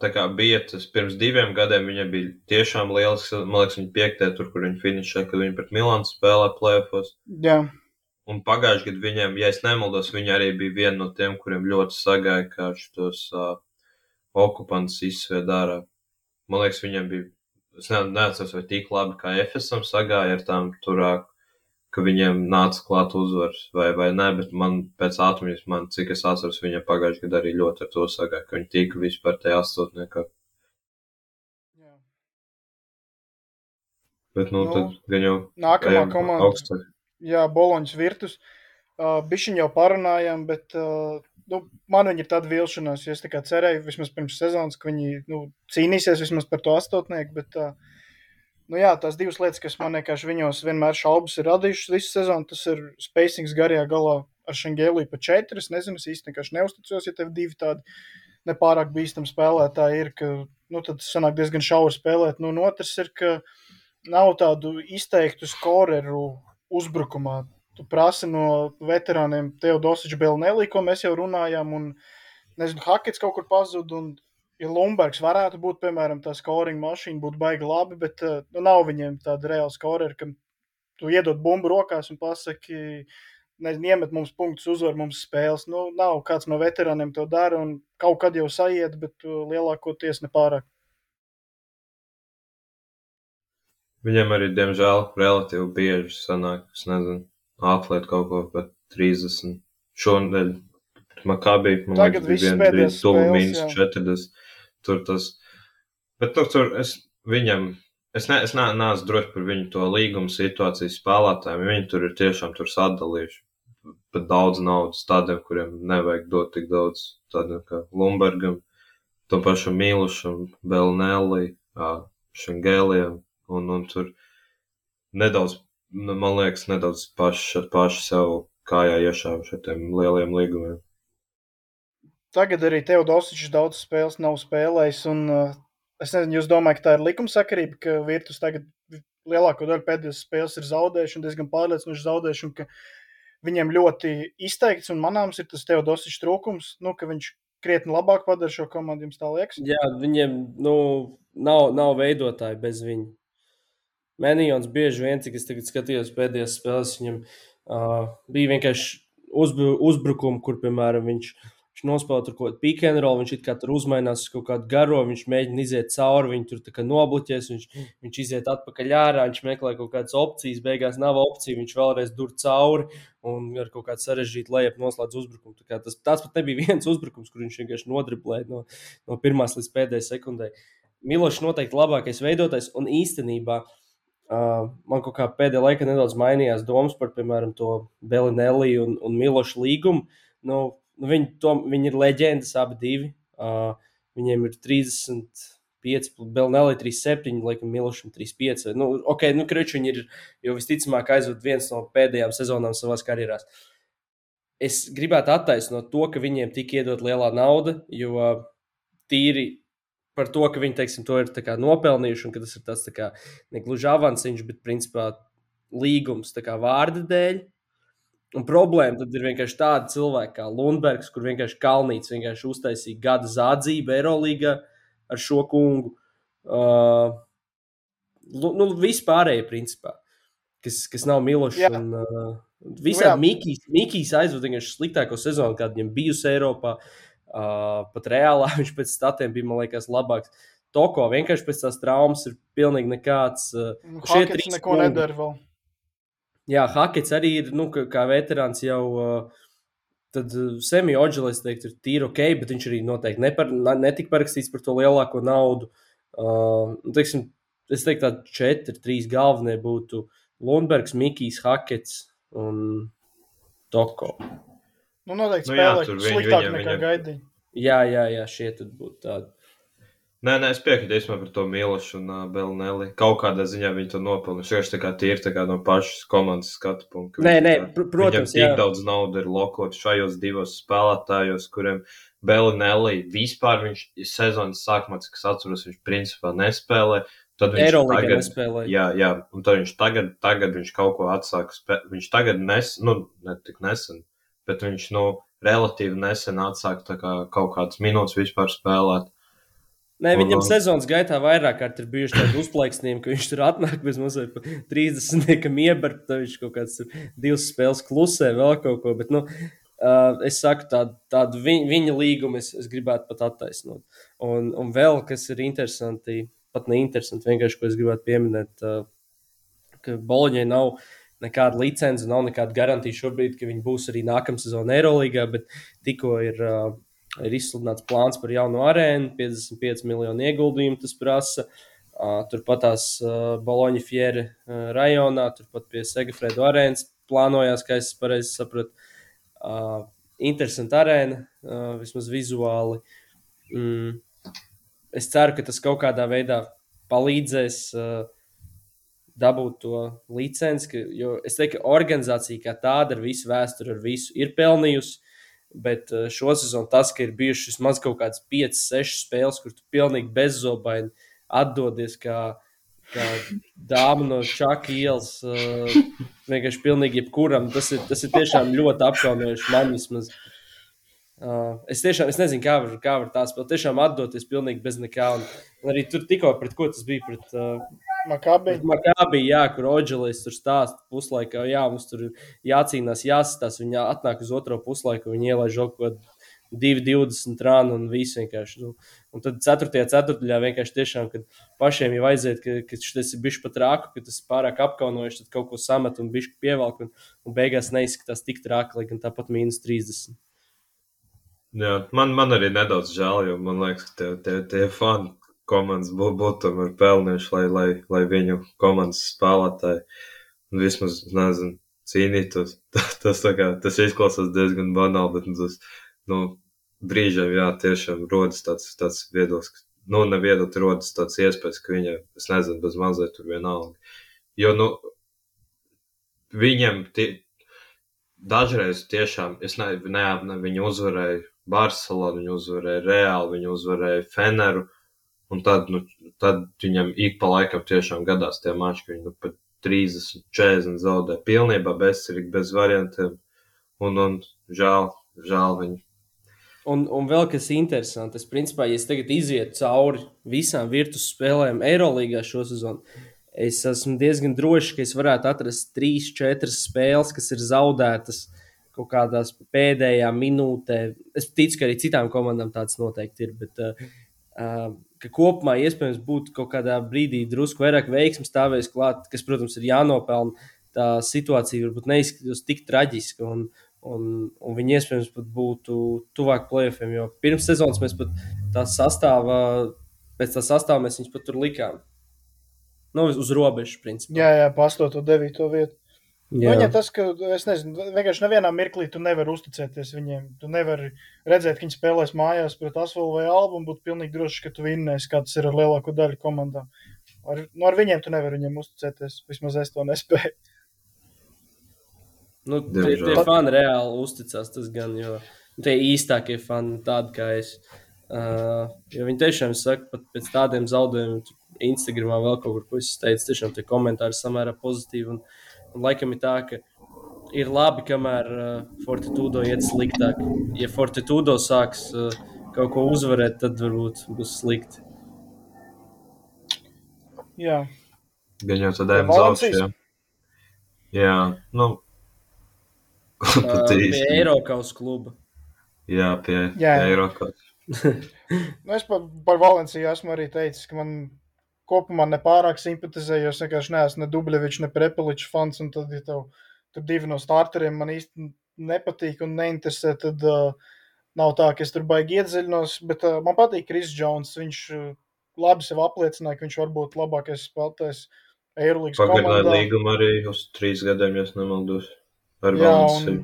tā kā bija tas pirms diviem gadiem, viņiem bija tiešām liels, man liekas, viņi piektie tur, kur viņi finišē, kad viņi pret Milānu spēlē plēfos. Jā, Un pagājušajā gadā viņiem, ja es nemaldos, viņi arī bija viena no tiem, kuriem ļoti sagāja, kā šos uh, okupantus izsvērt ārā. Man liekas, viņiem bija, es ne, neatceros, vai tik labi kā Efesam sagāja ar tām turāk, ka viņiem nāca klāt uzvaras vai, vai nē, bet man pēc ātrumies, man, cik es atceros, viņiem pagājušajā gadā arī ļoti ar to sagāja, ka viņi tika vispār tajā astotniekā. Bet, nu, Nu, tad gan jau Nākamā komanda. augstāk. Jā, Boloņas virtus. Uh, Bišķiņ jau parunājām, bet uh, nu, man viņi ir tāda vilšanās, es kā cerēju, vismaz pirms sezonas, ka viņi nu, cīnīsies vismaz par to astotnieku, bet uh, nu, jā, tās divas lietas, kas man vienkārši viņos vienmēr šaubas ir radījušas visu sezonu, tas ir spacings garajā galā ar Šengēliju pa četri. Es nezinu, es vienkārši neusticos, ja tev divi tādi nepārāk bīstami spēlētāji ir, ka nu, tad sanāk diezgan šauri spēlēt. Nu, un otrs ir, ka nav tādu izteiktu skoreru uzbrukumā. Tu prasi no veterāniem Teodosiča Belnelī, ko mēs jau runājām, un nezinu, Hakets kaut kur pazud, un ja Lumbergs varētu būt, piemēram, tā scoring mašīna, būtu baigi labi, bet uh, nu, nav viņiem tāda reāla scorera, kam tu iedod bumbu rokās un pasaki, nezinu, iemet mums punktus, uzvar mums spēles. Nu, nav kāds no veterāniem to dara, un kaut kad jau sajiet, bet uh, lielākoties nepārāk. Viņam arī, diemžēl, relatīvi bieži sanāk, es nezinu, atlēt kaut ko pat 30. Šonadēļ Makabī, man Tagad liekas, bija viena pēdējās brīdi tuvu mīnus jā. 40. Tur tas, bet tur, tur es viņam, es, ne, es ne, neesmu droši par viņu to līgumu situāciju spēlētājiem, viņi tur ir tiešām tur sadalījuši pat daudz naudas tādiem, kuriem nevajag dot tik daudz, tādiem kā Lumbergam, tam pašam Mīlušam, Belnelli, Šangēlijam, un, un tur nedaudz, nu, man liekas, nedaudz paši, paši sev kājā iešāva šiem lieliem līgumiem. Tagad arī Teodosičs daudz spēles nav spēlējis. Un, uh, es nezinu, jūs domājat, ka tā ir likumsakarība, ka Virtus tagad lielāko daļu pēdējās spēles ir zaudējuši un diezgan pārliecinoši zaudējuši. un ka Viņiem ļoti izteikts un manāms ir tas Teodosičs trūkums, nu, ka viņš krietni labāk padara šo komandu, jums tā liekas? Jā, viņiem nu, nav, nav veidotāji bez viņa. Menijons bieži vien, cik es tagad skatījos pēdējās spēles, viņam uh, bija vienkārši uzbru, uzbrukumi, kur, piemēram, viņš Viņš nospēlē tur kaut kādu pikantrolu, viņš kā tur uzmainās uz kaut kādu garo, viņš mēģina iziet cauri, viņš tur nobloķēs, viņš, viņš iziet atpakaļ ārā, viņš meklē kaut kādas opcijas, beigās nav opcija, viņš vēlreiz dur cauri un ar kaut kādu sarežģītu lejup noslēdz uzbrukumu. Tā tas, tas pat nebija viens uzbrukums, kur viņš vienkārši nodriblēja no, no pirmās līdz pēdējai sekundei. Milošs noteikti labākais veidotājs un īstenībā. Uh, man kaut kā pēdējā laikā nedaudz mainījās domas par, piemēram, to Belinelli un, un Milošu līgumu. Nu, Nu, viņi, to, viņi ir leģendas abi divi. Uh, viņiem ir 35, Belnēlī 37, laikam Milošam 35. Nu, ok, nu, Kriču viņi ir jau visticamāk aizved viens no pēdējām sezonām savās karjerās. Es gribētu attaisnot to, ka viņiem tika iedot lielā nauda, jo tīri par to, ka viņi teiksim, to ir nopelnījuši un ka tas ir tas kā, ne gluži avansiņš, bet principā līgums vārda dēļ. Un problēma tad ir vienkārši tāda cilvēka kā Lundbergs, kur vienkārši Kalnīts vienkārši uztaisīja gada zādzību Eirolandā ar šo kungu. Uh, nu, vispārējie, principā, kas, kas nav Milošs. Un, uh, Visādi Mikls, Mikls aizvada vienkārši sliktāko sezonu, kāda viņam bijusi Eiropā. Uh, pat reālā viņš pēc statiem bija, man liekas, labāks. Toko vienkārši pēc tās traumas ir pilnīgi nekāds. Uh, šie trīs neko nedara vēl. Jā, Hakets arī ir, nu, kā veterāns jau. Tad semi-oģelis, teiktu, ir tīri ok, bet viņš arī noteikti nepar, netika parakstīts par to lielāko naudu. Uh, teiksim, es teiktu, tādi četri, trīs galvenie būtu Lundbergs, Mikijs, Hakets un Toko. Nu, noteikti nu, jā, sliktāk nekā gaidīja. Jā, jā, jā, šie tad būtu tādi. Nē, nē, es piekrītu īstenībā par to Milošu un uh, Belneli. Kaut kādā ziņā viņi to nopelnīja. Tā kā tīri tā kā no pašas komandas skatu punkta. Nē, nē, pr protams. Viņam tik daudz naudas ir lokots šajos divos spēlētājos, kuriem Belneli vispār viņš sezonas sākumā, cik es atceros, viņš principā nespēlē. Tad viņš tagad nespēlē. Jā, jā, un tad viņš tagad, tagad viņš kaut ko atsāka spēlēt. Viņš tagad nes, nu, ne tik nesen, bet viņš, nu, relatīvi nesen atsāka kā kaut kādas minūtes vispār spēlēt. Nē, viņam un, sezonas gaitā vairāk kārt ir bijuši tādi uzplaiksnījumi, ka viņš tur atnāk bez mazliet 30 niekam iebergt, tad viņš kaut kāds divas spēles klusē, vēl kaut ko. Bet, nu, uh, es saku, tādu, tādu viņa, viņa līgumu es, es gribētu pat attaisnot. Un, un vēl, kas ir interesanti, pat neinteresanti, vienkārši, ko es gribētu pieminēt, uh, ka Boloņai nav nekāda licence, nav nekāda garantija šobrīd, ka viņi būs arī nākamā sezona Eirolandā, bet tikko ir. Uh, ir izsludināts plāns par jaunu arēnu, 55 miljonu ieguldījumu tas prasa. Uh, turpat tās uh, Boloņa Fieri uh, rajonā, turpat pie Segafredo arēnas plānojās, kā es pareizi sapratu. Uh, interesanta arēna, uh, vismaz vizuāli. Mm. Es ceru, ka tas kaut kādā veidā palīdzēs uh, dabūt to licenci. Jo es teiktu, ka organizācija kā tāda ar visu vēsturi, ar visu ir pelnījusi. Bet eh, šo sezonu tas, ka ir bijušas vismaz kaut kādas 5, 6 spēles, kur tu pilnīgi bezzobaini atdodies kā, kā dāma no Čaka ielas. Uh, vienkārši pilnīgi jebkuram. Tas ir, tas ir tiešām ļoti apkaunojoši man vismaz. Uh, es tiešām es nezinu, kā var, kā var tā spēlēt. Tiešām atdoties pilnīgi bez nekā. Un, un arī tur tikko pret ko tas bija. Pret, uh, Makābi. Makābi, jā, kur Oģelis tur stāsta puslaikā, jā, mums tur jācīnās, jāsastās. Viņa atnāk uz otro puslaiku, viņa ielaiž kaut ko 2,20 rānu un viss vienkārši. Nu, un tad 4. ceturtajā vienkārši tiešām, kad pašiem jau aiziet, ka, ka šis ir bijis pat rāku, ka tas pārāk apkaunojuši, tad kaut ko samet un bišķi pievelk un, un beigās neizskatās tik trāki, lai gan tāpat mīnus 30. Jā, man, man arī nedaudz žēl, jo man liekas, ka tie, tie, tie fani komandas būtu tomēr pelnījuši, lai, lai, lai viņu komandas spēlētāji vismaz, nezinu, cīnītos. tas, kā, tas izklausās diezgan banāli, bet nu, tas, nu, brīžiem, jā, tiešām rodas tāds, tāds viedoklis, nu, neviedot rodas tāds iespējas, ka viņa, es nezinu, bez mazliet tur vienalga. Jo, nu, viņam tie, dažreiz tiešām, es ne, ne, viņu uzvarēju Barcelonu, viņu uzvarēju Reāli, viņu uzvarēju Feneru, Un tad, nu, tad viņam ik pa laikam tiešām gadās tie mači, ka viņi nu, pat 30, 40 zaudē pilnībā bezcerīgi, bez variantiem. Un, un žēl, žēl viņi. Un, un vēl kas interesants, es principā, ja es tagad izietu cauri visām virtuves spēlēm Eirolandā šo sezonu, es esmu diezgan drošs, ka es varētu atrast trīs, četras spēles, kas ir zaudētas kaut kādās pēdējā minūtē. Es ticu, ka arī citām komandām tāds noteikti ir. Bet, uh, ka kopumā iespējams būtu kaut kādā brīdī drusku vairāk veiksmju stāvējis klāt, kas, protams, ir jānopelna. Tā situācija varbūt neizskatās tik traģiska, un, un, un viņi iespējams pat būtu tuvāk plēsoņiem. Jo pirms sezonas mēs pat tā sastāvā, pēc tā sastāvā mēs viņus pat tur likām. Nu, uz robežas, principā. Jā, jā, pa 8, 9 vietu. Nu, viņam tas, ka es nezinu, vienkārši nevienā mirklī tu nevari uzticēties viņiem. Tu nevari redzēt, ka viņi spēlēs mājās pret Asfaltu vai Albu un būt pilnīgi drošs, ka tu vinnēsi, kā tas ir ar lielāko daļu komandām. Ar, nu, ar viņiem tu nevari viņiem uzticēties. Vismaz es to nespēju. Nu, tie, tie fani reāli uzticās tas gan, jo tie īstākie fani tādi kā es. Uh, jo viņi tiešām saka, pat pēc tādiem zaudējumiem, Instagramā vēl kaut kur, ko es teicu, tiešām tie komentāri samērā pozitīvi. Un, Un laikam ir tā, ka ir labi, kamēr uh, Fortitudo iet sliktāk. Ja Fortitudo sāks uh, kaut ko uzvarēt, tad varbūt būs slikti. Jā. Gan jau tādiem zaudējumiem. Jā, nu. uh, pie Eiropas kluba. Jā, pie, jā. pie Eiropas. nu, es par, par Valenciju esmu arī teicis, ka man kopumā nepārāk simpatizēju. Es vienkārši neesmu ne Dubļevičs, ne Prepeličs fans. Un tad, ja tev tur divi no starteriem man īsti nepatīk un neinteresē, tad uh, nav tā, ka es tur baigi iedziļinos. Bet uh, man patīk Kris Jones. Viņš uh, labi sev apliecināja, ka viņš var būt labākais spēlētājs Eirolandes komandā. Pagaidāju līgumu arī uz trīs gadiem, ja nemaldos. Ar Jā, un,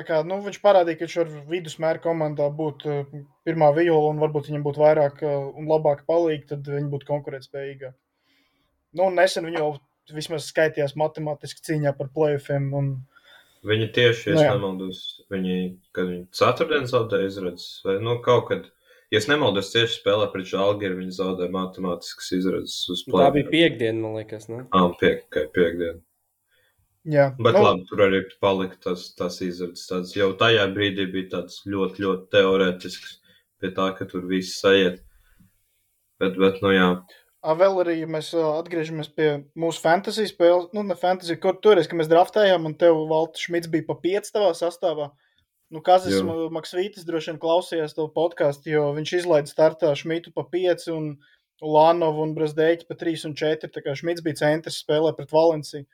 kā, nu, viņš parādīja, ka viņš var vidusmēra komandā būt uh, pirmā viola un varbūt viņam būtu vairāk uh, un labāk palīdzīga, tad viņi būtu konkurētspējīgāki. Nu, nesen viņi jau vismaz skaitījās matemātiski cīņā par playoffiem. Un... Viņi tieši, ja nu, nemaldos, viņi, kad viņi ceturtdien zaudēja izredzes, vai nu kaut kad, ja es nemaldos, tieši spēlē pret Žalgiru, viņi zaudēja matemātiskas izredzes uz plēsoņiem. Tā bija piekdiena, man liekas, ne? Ah, piek, piekdiena. Jā, bet nu, labi, tur arī palika tas, tas izredzes. Tāds, jau tajā brīdī bija tāds ļoti, ļoti teorētisks pie tā, ka tur viss sajiet. Bet, bet nu jā. A, vēl arī, ja mēs atgriežamies pie mūsu fantasy spēles, nu, ne fantasy, kur toreiz, kad mēs draftējām, un tev Valts Šmits bija pa 5 tavā sastāvā. Nu, Kazis Maksvītis droši vien klausījās to podkāstu, jo viņš izlaida startā Šmitu pa 5 un Lānovu un Brazdēķi pa 3 un 4. Tā kā Šmits bija centrs spēlē pret Valenciju.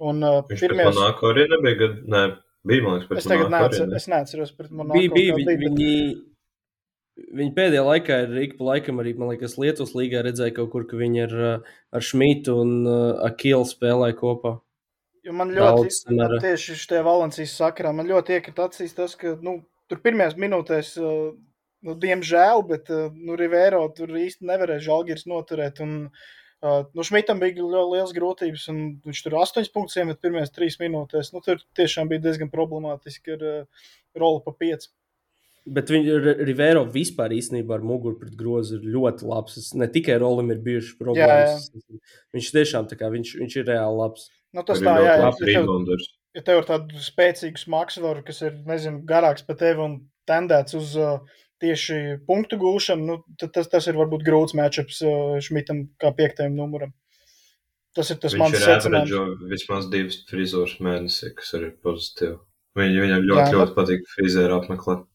Un, uh, Viņš pirmies... Monako arī nebija, kad, nē, bija, man liekas, pret es tagad neatceros, ne? es neatceros pret Monako. Bija, bija, viņi, bija, viņi, viņi pēdējā laikā ir ik pa laikam arī, man liekas, Lietuvas līgā redzēja kaut kur, ka viņi ar, ar Šmitu un uh, Akilu spēlēja kopā. Jo man ļoti, Daudz, man, tieši šajā Valencijas sakarā, man ļoti iekrita acīs tas, ka, nu, tur pirmajās minūtēs, uh, nu, diemžēl, bet, uh, nu, Rivero tur īsti nevarēja Žalgiris noturēt, un uh, Uh, nu, Šmitam bija liels grūtības, un viņš tur 8 punktus iemet pirmajās 3 minūtēs. Nu, tur tiešām bija diezgan problemātiski ar uh, roli pa 5. Bet viņa Rivero vispār īstenībā ar muguru pret grozu ir ļoti labs. Es, ne tikai Rolim ir bijušas problēmas. Jā, jā. Viņš tiešām kā viņš, viņš ir reāli labs. Nu, tas tā, jā, jā. Ja tev, ja tev ir tādu spēcīgu smagsvaru, kas ir, nezinu, garāks par tevi un tendēts uz uh, tieši punktu gūšanu, nu, tas, tas ir varbūt grūts matčups uh, Šmitam kā piektajam numuram. Tas ir tas Viņš mans secinājums. Vismaz divas frizūras mēnesī, kas arī ir pozitīvi. Viņ, viņam ļoti, Jā, ļoti patīk frizēru apmeklēt.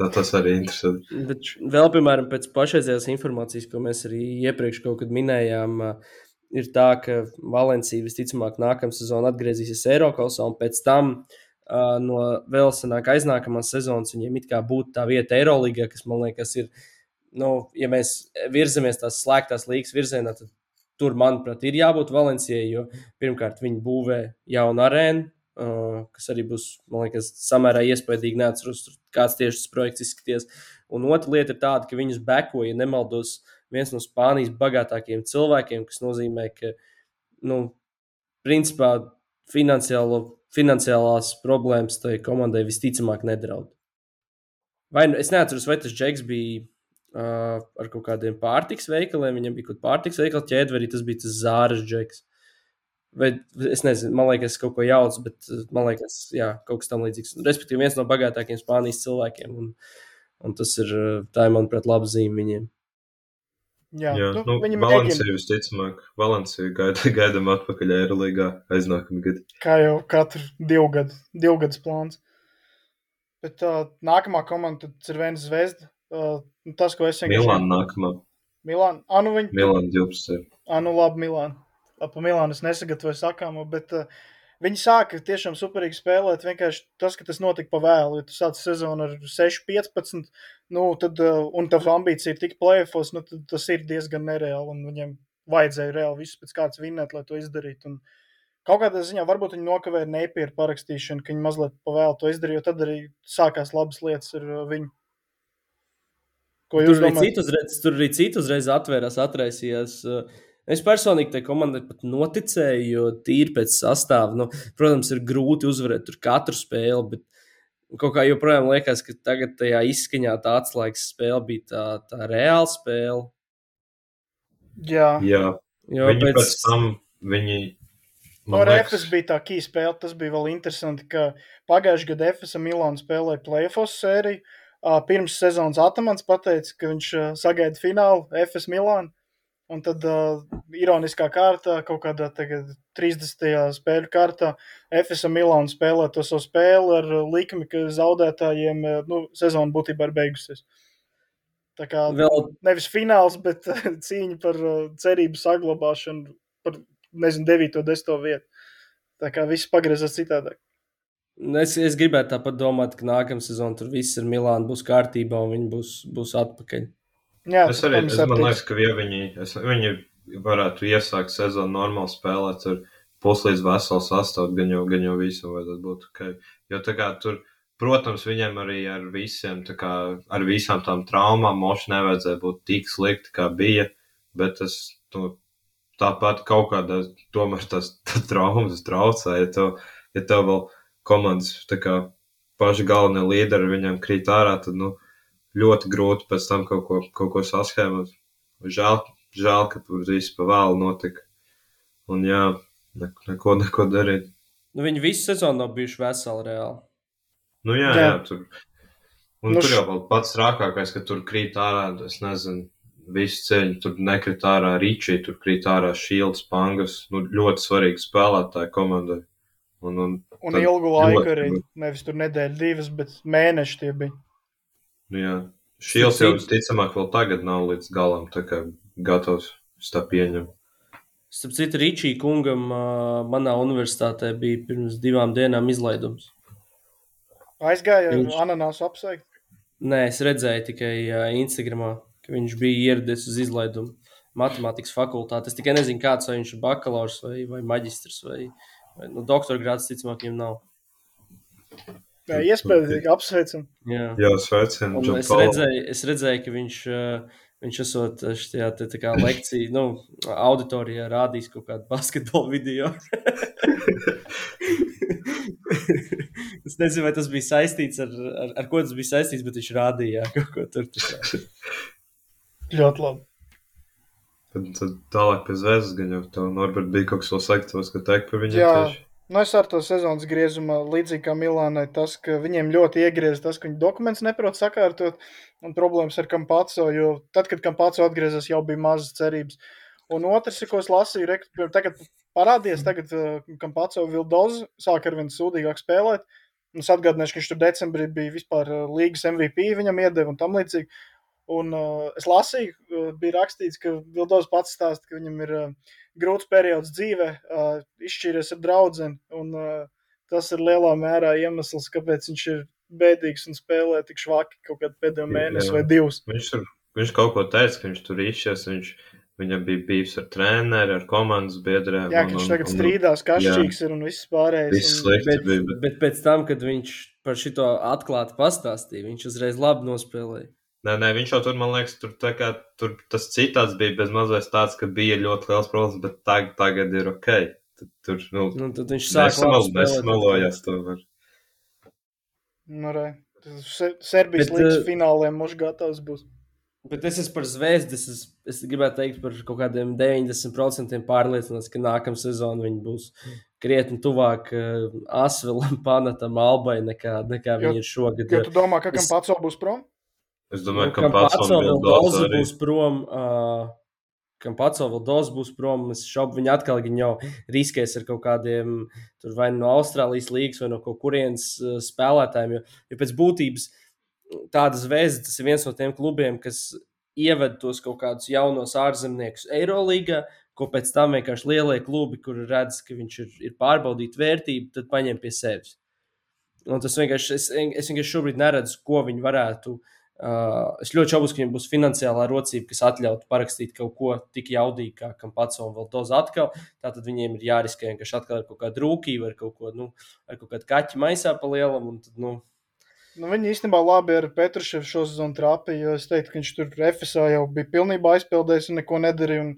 Tā tas arī ir interesanti. Bet vēl, piemēram, pēc pašreizējās informācijas, ko mēs arī iepriekš kaut kad minējām, uh, ir tā, ka Valencija visticamāk nākamā sezona atgriezīsies Eiropas, un pēc tam uh, uh, no vēl senāk aiznākamās sezonas viņiem it kā būtu tā vieta Eirolandā, kas man liekas, ir, nu, ja mēs virzamies tās slēgtās līgas virzienā, tad tur, manuprāt, ir jābūt Valencijai, jo pirmkārt viņi būvē jaunu arēnu. Uh, kas arī būs, man liekas, samērā iespaidīgi. Neatceros, kāds tieši tas projekts izskaties. Un otra lieta ir tāda, ka viņus bekoja, ja nemaldos, viens no Spānijas bagātākajiem cilvēkiem, kas nozīmē, ka, nu, principā, finansiālo finansiālās problēmas tai komandai visticamāk nedraud. Vai nu, es neatceros, vai tas Džeks bija uh, ar kaut kādiem pārtiks veikaliem, viņam bija kaut kāda pārtiks veikala ķēde, vai arī tas bija tas Zāras Džeks. Vai es nezinu, man liekas, kaut ko jauts, bet man liekas, jā, kaut kas tam līdzīgs. Respektīvi, viens no bagātākajiem Spānijas cilvēkiem. Un, un tas ir, tā ir, manuprāt, laba zīme viņiem. Jā, Jā, nu, nu, viņi Valencija mēģina, visticamāk, Valencija gaida, gaidām atpakaļ Eirolīgā aiznākamā gada. kā jau katru divu gadu, divu gadus plāns. Bet uh, nākamā komanda ir viena zvezda. Uh, tas, ko es vienkārši. Milāna nākamā. Milāna. Ah, nu viņi. Milāna 12. Ah, nu labi, Milāna. Ap Milānu es nesagatavoju sakāmu, bet uh, viņi sāka tiešām superīgi spēlēt. Vienkārši tas, ka tas notika pa vēlu, ja tu sāc sezonu ar 6, 15, nu, tad, uh, un tavs ambīcija ir tik plēfos, nu, tad tas ir diezgan nereāli, un viņiem vajadzēja reāli visu pēc kāds vinnēt, lai to izdarītu. Un kaut kādā ziņā varbūt viņi nokavēja nepieru parakstīšanu, ka viņi mazliet pa vēlu to izdarīja, jo tad arī sākās labas lietas ar uh, viņu. Ko Tur jūs arī, domājat? citu uzreiz, tur arī citu uzreiz atvērās, atraisījās. uh, Es personīgi tai komandai pat noticēju, jo tīri pēc sastāvā, nu, protams, ir grūti uzvarēt tur katru spēli, bet kaut kā joprojām liekas, ka tagad tajā izskaņā tā atslēgas spēle bija tā, tā reāla spēle. Jā, Jā, Jo viņi pēc, pēc tam viņi. No Refes bija tā key spēle. Tas bija vēl interesanti, ka pagājušajā gadā Efesa Milāna spēlēja playoffs sēriju. Pirms sezonas Atamans pateica, ka viņš sagaida finālu Efes Milāna. Un tad, uh, ironiskā kārtā, kaut kādā tagad 30. spēļu kārtā, Efesa Milāna spēlē to savu spēli ar likmi, ka zaudētājiem nu, sezona būtībā ir beigusies. Tā kā Vēl nevis fināls, bet cīņa par cerību saglabāšanu, par, nezinu, 9. un 10. vietu. Tā kā viss pagriezās citādāk. es, es gribētu tāpat domāt, ka nākamā sezona tur viss ir Milāna, būs kārtībā un viņi būs, būs atpakaļ. Jā, Es arī es, man liekas, ka ja viņi, es, viņi varētu iesākt sezonu normāli spēlēt ar puslīdz veselu sastāvu, gan jau, gan jau visam vajadzētu būt ok. Jo tā kā tur, protams, viņiem arī ar visiem, tā kā ar visām tām traumām moši nevajadzēja būt tik slikti, kā bija, bet tas, nu, tāpat kaut kādā, tomēr tas tā traumas traucē, ja tev, ja tev vēl komandas, tā kā paši galvenie līderi viņam krīt ārā, tad, nu, ļoti grūti pēc tam kaut ko, kaut ko saskēmot. Žēl, žēl, ka tur viss pa vēlu notika. Un jā, ne, neko, neko darīt. Nu, viņi visu sezonu nav bijuši veseli reāli. Nu jā, Jā. jā, tur. Un Nu, tur jau vēl pats rākākais, ka tur krīt ārā, es nezinu, visu ceļu. Tur nekrīt ārā rīčī, tur krīt ārā šīls, pangas. Nu, ļoti svarīgi spēlētāji komandai. Un, un, Un ilgu laiku ļoti arī. Nevis tur nedēļa, divas, bet mēneši tie bija. Nu, jā. Šīls jau visticamāk vēl tagad nav līdz galam, gatavs es tā pieņemt. Starp citu, Rīčī kungam manā universitātē bija pirms divām dienām izlaidums. Aizgāja Viņš- ananāsu apsveikt. Nē, es redzēju tikai Instagramā, ka viņš bija ieradies uz izlaidumu matemātikas fakultātē. Es tikai nezinu, kāds vai viņš ir bakalaurs vai, vai maģistrs vai, vai nu, doktora grāds, ticamāk, viņam nav. Iespējams, apsveicam. Jā. Jā, sveicinu. Un es redzēju, es redzēju, ka viņš, viņš esot šajā te, tā kā lekcija, nu, auditorijā rādījis kaut kādu basketbolu video. es nezinu, vai tas bija saistīts ar, ar, ar ko tas bija saistīts, bet viņš rādīja kaut ko tur. tā. Ļoti labi. Tad, tad tālāk pie zvezdas, gan jau tev, Norbert, bija kaut kas vēl sakts, ko teikt par Jā. tieši. Nu, es ar to sezonas griezumā, līdzīgi kā Milānai, tas, ka viņiem ļoti iegriezās tas, ka viņi dokumentus neprot sakārtot, un problēmas ar Kampaco, jo tad, kad Kampaco atgriezās, jau bija mazas cerības. Un otrs, ir, ko es lasīju, ka tagad parādījies, tagad uh, Kampaco Vildoz sāk ar vien sūdīgāk spēlēt. Un Es atgādināšu, ka viņš tur decembrī bija vispār uh, līgas MVP, viņam iedeva un tam līdzīgi. Un uh, es lasīju, uh, bija rakstīts, ka Vildoz pats stāsta, ka viņam ir uh, grūts periods dzīvē, uh, izšķīries ar draugu. Uh, tas ir lielā mērā iemesls, kāpēc viņš ir bēdīgs un spēlē tik švaki kaut kādu pēdējo Jā. mēnesi vai divus. Viņš, tur, viņš kaut ko teica, ka viņš tur izšies, viņš, viņam bija bijis ar treneri, ar komandas biedriem. Jā, ka viņš tagad strīdās, kā šķīgs ir un viss pārējais. Viss Un, slikti Bet, bija, bet bet pēc tam, kad viņš par šito atklāti pastāstīja, viņš uzreiz labi nospēlēja. Nē, nē, viņš jau tur, man liekas, tur, kā, tur tas citāts bija bez mazliet tāds, ka bija ļoti liels problēmas, bet tagad, tagad ir ok. Tad, tur, nu, Nu, tad viņš sāk nesamal, labi spēlēt. nesamalojās tomēr. nu, re, tas Se- Serbijas Bet, līnijas eh, fināliem mums gatavs būs. Bet es esmu par zvezdu. Es, es, es gribētu teikt par kaut kādiem 90% pārliecināts, ka nākamā sezona viņi būs krietni tuvāk uh, Asvelam, Panatam, Albai nekā, nekā Jo- viņi ir šogad. Jo tu domā, ka Es- kam pats būs prom? Es domāju, ka pats vēl dozi būs prom. Uh, Kam pats vēl dozi būs prom, es šaubu, viņi atkal viņi jau riskēs ar kaut kādiem tur vai no Austrālijas līnijas, vai no kaut kurienes spēlētājiem. Jo, jo pēc būtības tāda zvezda, tas ir viens no tiem klubiem, kas ieved tos kaut kādus jaunos ārzemniekus Eirolandā, ko pēc tam vienkārši lielie klubi, kur redz, ka viņš ir, ir pārbaudīt vērtību, tad paņem pie sevis. Un tas vienkārši, es, es vienkārši šobrīd neredzu, ko viņi varētu. Uh, es ļoti šaubos, ka viņiem būs finansiālā rocība, kas ļautu parakstīt kaut ko tik jaudīgu, kā kam pats un vēl tos atkal. Tātad viņiem ir jāriskē vienkārši atkal ar kaut kādu rūkīju, ar kaut, ko, nu, ar kaut kādu kaķu maisā pa lielam. Un tad, nu, Nu, viņi īstenībā labi ar Petruševu šo sezonu trāpīja, jo es teiktu, ka viņš tur FSA jau bija pilnībā aizpildījis un neko nedarīja. Un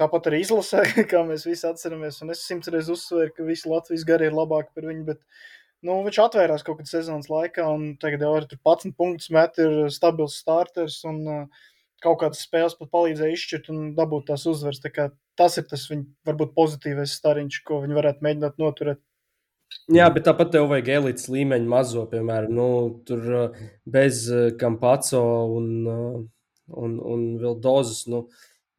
tāpat arī izlasē, kā mēs visi atceramies. Un es simts reizes uzsveru, ka visi Latvijas gari ir labāki par viņu. Bet, nu, viņš atvērās kaut kad sezonas laikā, un tagad jau ar 11 punktus met, ir stabils starters. Un, uh, Kaut kādas spēles pat palīdzēja izšķirt un dabūt tās uzvaras. Tā kā Tas ir tas viņa varbūt pozitīvais stariņš, ko viņi varētu mēģināt noturēt. Jā, bet tāpat tev vajag elites līmeņa mazo, piemēram, nu, tur uh, bez uh, Kampaco un, uh, un, un vēl dozes. Nu,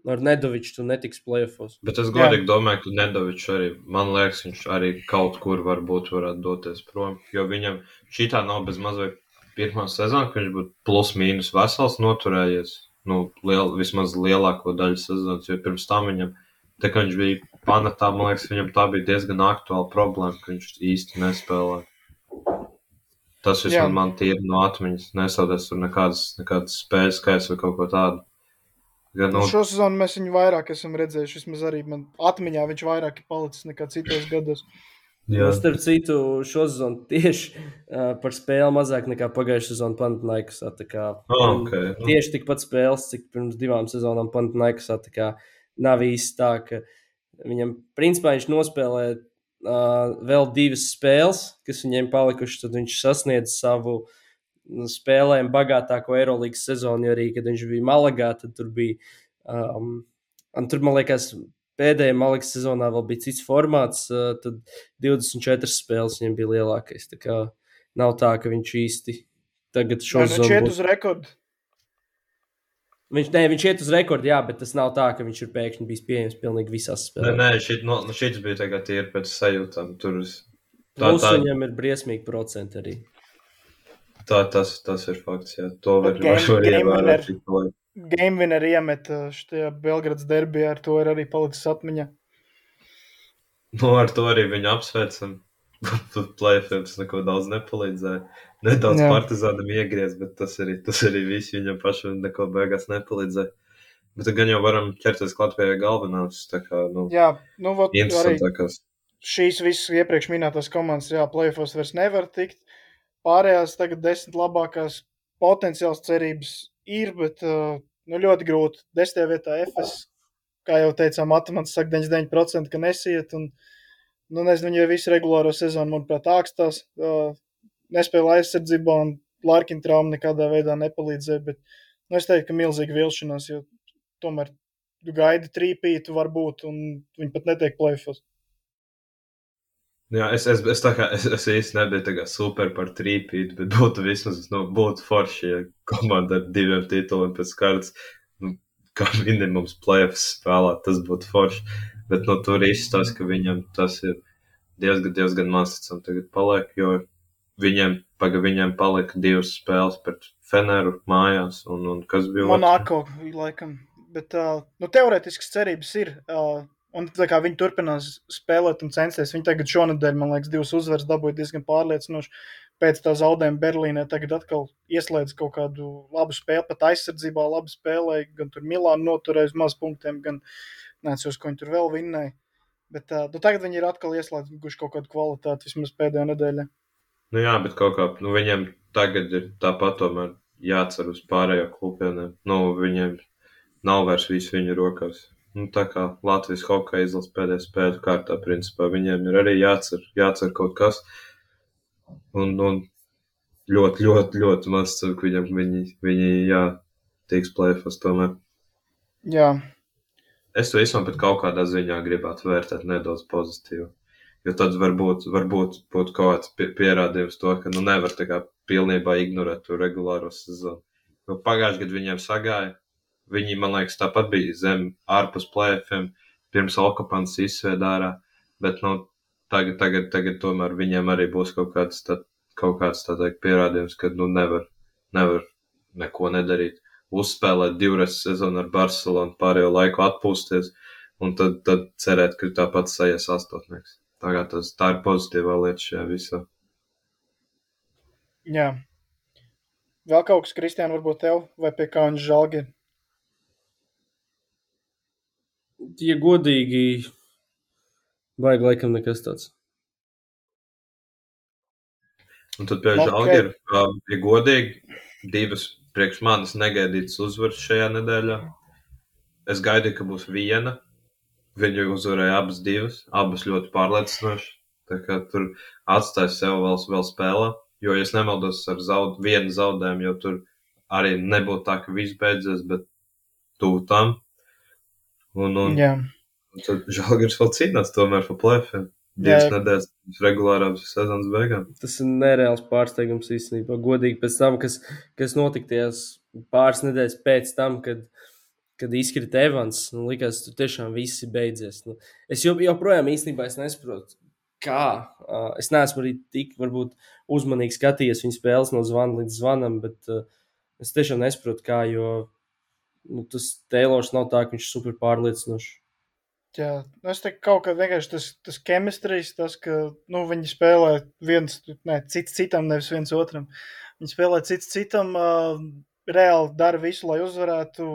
ar Nedoviču tu netiks plēfos. Bet es godīgi domāju, ka Nedovičs arī, man liekas, viņš arī kaut kur varbūt varētu doties prom. Jo viņam šī tā nav bez mazliet pirmā sezona, ka viņš būtu plus mīnus vesels noturējies. Nu, liel, vismaz lielāko daļu sezonas, jo pirms tam viņam, tā kā viņš bija panatā, man liekas, viņam tā bija diezgan aktuāla problēma, ka viņš īsti nespēlē. Tas Jā. vismaz man tīri no atmiņas nesaudēs tur nekādas, nekādas spēles skaits vai kaut ko tādu. Gan, Nu, nu, šo sezonu mēs viņu vairāk esam redzējuši. Vismaz arī man atmiņā viņš vairāk ir palicis nekā citos gados. Jā. Starp citu, šo sezonu tieši uh, par spēli mazāk nekā pagājušā sezona Pantnaikusā. Oh, okay. nu. Tieši tikpat spēles, cik pirms divām sezonām kā nav īsti tā, ka viņam principā viņš nospēlē uh, vēl divas spēles, kas viņiem palikušas, tad viņš sasniedz savu nu, spēlējumu bagātāko Eirolandes sezonu, jo arī, kad viņš bija Malagā, tad tur bija. Um, un tur, man liekas, pēdējā Malagas sezonā vēl bija cits formāts, uh, tad 24 spēles viņam bija lielākais. Tā kā nav tā, ka viņš īsti tagad šo Nē, nu, Viņš iet sezonu. uz rekordu. Viņš, nē, viņš iet uz rekordu, jā, bet tas nav tā, ka viņš ir pēkšņi bijis pieejams pilnīgi visās Nē, spēlēs. nē šit, no, nu, šis bija tagad ir pēc sajūtām. Tur es- tā, Plus tā, viņam ir briesmīgi procenti arī. Tā, tas, tas ir fakts. Jā. To var, ievērot. winner. cik to- Game winner iemet uh, šajā Belgradas derbijā, ar to ir arī palicis atmiņā. Nu, ar to arī viņu apsveicam. Tur plēfēms neko daudz nepalīdzēja. Nedaudz partizānam iegriez, bet tas arī, tas arī viss viņam pašam neko beigās nepalīdzēja. Bet gan jau varam ķerties klāt pie galvenās. Tā kā, nu, Jā, nu, vot, arī šīs visas iepriekš minētās komandas, jā, plēfos vairs nevar tikt. Pārējās tagad desmit labākās potenciāls cerības ir, bet uh, nu, ļoti grūti. Desmitajā vietā FS, kā jau teicām, matemātikā saka 99%, ka nesiet. Un, nu, nezinu, viņi jau visu regulāro sezonu, manuprāt, ākstās. Uh, nespēja aizsardzībā, un Larkina trauma nekādā veidā nepalīdzēja. Bet nu, es teiktu, ka milzīga vilšanās, jo tomēr tu gaidi trīpītu, varbūt, un viņi pat netiek plēfos. Jā, es, es, es, tā kā, es, es īsti nebiju super par trīpīti, bet būtu vismaz nu, būtu forši, ja komanda ar diviem tituliem pēc kārtas, nu, kā minimums playoffs spēlēt, tas būtu forši. Bet nu, tur izstāsta, ka viņam tas ir diezgan, diezgan masticam tagad paliek, jo viņiem, paga, viņiem palika divas spēles pret Feneru mājās, un, un kas bija Monako, laikam. Bet, uh, nu, teorētiskas cerības ir. Uh, un tā kā viņi turpinās spēlēt un censties, viņi tagad šonadēļ, man liekas, divas uzvaras dabūja diezgan pārliecinoši. Pēc tā zaudējuma Berlīnē tagad atkal ieslēdz kaut kādu labu spēli, pat aizsardzībā labi spēlēja. Gan tur Milānu noturēja uz maz punktiem, gan neatceros, ko viņi tur vēl vinnēja. Bet uh, nu, tagad viņi ir atkal ieslēguši kaut kādu kvalitāti vismaz pēdējā nedēļā. Nu jā, bet kaut kā, nu viņiem tagad ir tāpat tomēr jācer uz pārējo klubieniem. Nu, viņiem nav vairs viss viņu rokās. Nu, tā kā Latvijas hokeja izlases pēdējā spēļu kārtā, principā, viņiem ir arī jācer, jācer kaut kas. Un, un ļoti, ļoti, ļoti maz ceru, ka viņam, viņi, viņi, jā, tiks plēfos tomēr. Jā. Es to visam pat kaut kādā ziņā gribētu vērtēt nedaudz pozitīvi. Jo tad varbūt, varbūt būtu kaut kāds pie, pierādījums to, ka nu nevar tā kā pilnībā ignorēt to regulāro sezonu. Jo pagājušajā gadā viņiem sagāja, viņi, man liekas, tāpat bija zem ārpus plēfiem, pirms Alkapans izsvēd ārā, bet, nu, tagad, tagad, tagad tomēr viņiem arī būs kaut kāds, tā, kaut kāds tā teikt pierādījums, ka, nu, nevar, nevar neko nedarīt. Uzspēlēt divreiz sezonu ar Barcelonu, pārējo laiku atpūsties, un tad, tad cerēt, ka tāpat sajies astotnieks. Kā tas, tā ir pozitīvā lieta šajā visā. Jā. Vēl kaut kas, Kristiāna, varbūt tev, vai pie kā viņš žēlgi? Ja godīgi, vajag laikam nekas tāds. Un tad pie žēlgi ir, ja godīgi, divas priekš manis negaidītas uzvaras šajā nedēļā. Es gaidīju, ka būs viena. Viņi uzvarēja abas divas, abas ļoti pārliecinoši. Tā kā tur atstāja sev vēl, vēl spēlē. Jo, ja es nemaldos ar zaud, vienu zaudējumu, jo tur arī nebūtu tā, ka viss beidzies, bet tuvu tam. Un, un, Jā. un tad Žalgiris vēl cīnās tomēr par plēfiem. Divas nedēļas pirms regulārām sezonas beigām. Tas ir nereāls pārsteigums īstenībā. Godīgi pēc tam, kas, kas notika tajās pāris nedēļas pēc tam, kad, kad izkrita Evans, nu, likās, ka tiešām viss ir beidzies. Nu, es joprojām īstenībā es nesaprotu, kā. Uh, es neesmu arī tik varbūt, uzmanīgi skatījies viņa spēles no zvana līdz zvanam, bet uh, es tiešām nesaprotu, kā, jo nu, tas Teilors nav tā, ka viņš ir super pārliecinošs. Jā, nu es teiktu, kaut kā vienkārši tas, tas chemistrijs, tas, ka nu, viņi spēlē viens, ne, cits citam, nevis viens otram. Viņi spēlē cits citam, uh, reāli dara visu, lai uzvarētu.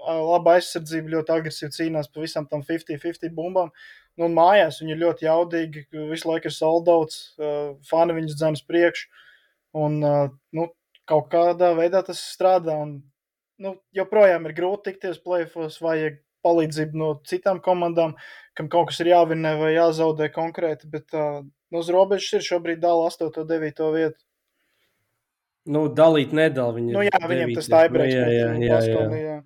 Uh, laba aizsardzība, ļoti agresīvi cīnās pa visam tam 50-50 bumbām. Nu, mājās viņi ir ļoti jaudīgi, visu laiku ir soldauts, uh, fani viņus dzēnas priekš. Un, uh, nu, kaut kādā veidā tas strādā. Un, nu, joprojām ir grūti tikties plēfos, vajag palīdzību no citām komandām, kam kaut kas ir jāvinē vai jāzaudē konkrēti. Bet uh, no uz robežas ir šobrīd dala 8. un 9. vietu. Nu, dalīt nedala viņa. Nu, jā, viņam tas tā ir priekšstats.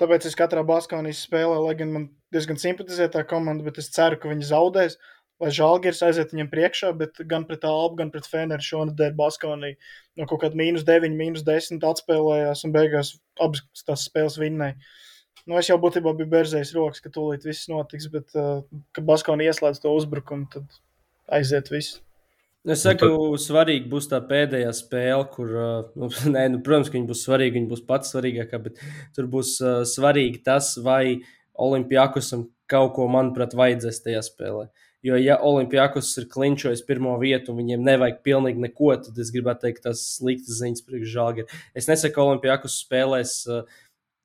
Tāpēc es katrā Baskonijas spēlē, lai gan man diezgan simpatizē tā komanda, bet es ceru, ka viņi zaudēs. Lai Žalgiris aiziet viņam priekšā, bet gan pret Albu, gan pret Feneru šonadēļ Baskonija no kaut kāda mīnus 9, mīnus 10 atspēlējās un beigās abas tās spēles vinnēja. Nu, es jau būtībā biju berzējis rokas, ka tūlīt viss notiks, bet, uh, kad Baskoni ieslēdz to uzbrukumu, tad aiziet viss. Es saku, nu, tad... svarīgi būs tā pēdējā spēle, kur, uh, nu, nē, nu, protams, ka viņa būs svarīga, viņa būs pats svarīgākā, bet tur būs uh, svarīgi tas, vai Olimpijākusam kaut ko, manuprāt, vajadzēs tajā spēlē. Jo, ja Olimpijākus ir klinčojis pirmo vietu un viņiem nevajag pilnīgi neko, tad es gribētu teikt, tas sliktas ziņas priekš žāgi. Es nesaku, ka Olimpijākus spēlēs uh,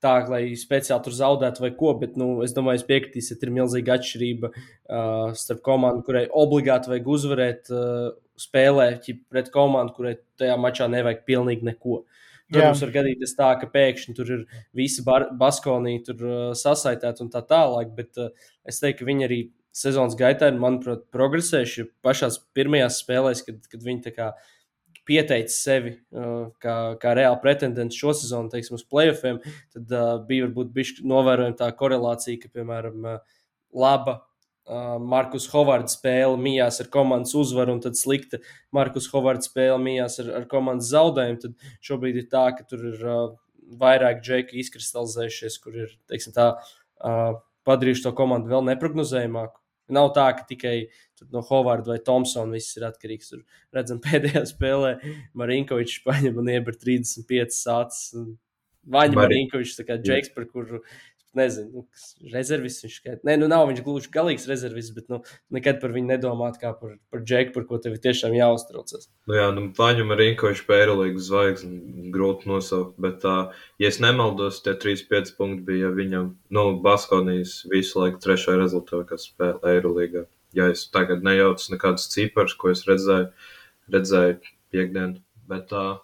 tā, lai speciāli tur zaudētu vai ko, bet nu, es domāju, es piekritīšu, ka ir milzīga atšķirība uh, starp komandu, kurai obligāti vajag uzvarēt uh, spēlē, pret komandu, kurai tajā mačā nevajag pilnīgi neko. Protams, var gadīties tā, ka pēkšņi tur ir visi baskonī tur uh, sasaistīti un tā tālāk, bet uh, es teiktu, ka viņi arī sezonas gaitā ir, manuprāt, progresējuši pašās pirmajās spēlēs, kad, kad viņi pieteicis sevi uh, kā, kā reāli pretendents šo sezonu, teiksim, uz playoffiem, tad uh, bija varbūt bišķi novērojama tā korelācija, ka, piemēram, uh, laba uh, Markus Hovards spēle mījās ar komandas uzvaru, un tad slikta Markus Hovards spēle mījās ar, ar komandas zaudējumu. Tad šobrīd ir tā, ka tur ir uh, vairāk džeki izkristalizējušies, kur ir, teiksim, tā uh, padarījuši to komandu vēl neprognozējumāku. Nav tā, ka tikai no Hovarda vai Thompsona viss ir atkarīgs. Tur redzam, pēdējā spēlē Marinkovičs paņem un ieber 35 sācis. Vaņa Marinkovičs, tā kā Džeks, par kuru nezinu, nu, rezervis viņš skaita. Nē, nu nav viņš gluži galīgs rezervis, bet nu, nekad par viņu nedomāt kā par, par Džeku, par ko tev tiešām jāuztraucas. Nu jā, nu Vaņu Marinkovičs pērlīgs zvaigznes, grūti nosaukt, bet, uh, ja es nemaldos, tie 3-5 punkti bija viņam, nu, Baskonijas visu laiku trešā rezultātā spēlē Eirolīgā. Ja es tagad nejaucu nekādus ciparus, ko es redzēju, redzēju piekdien, bet uh,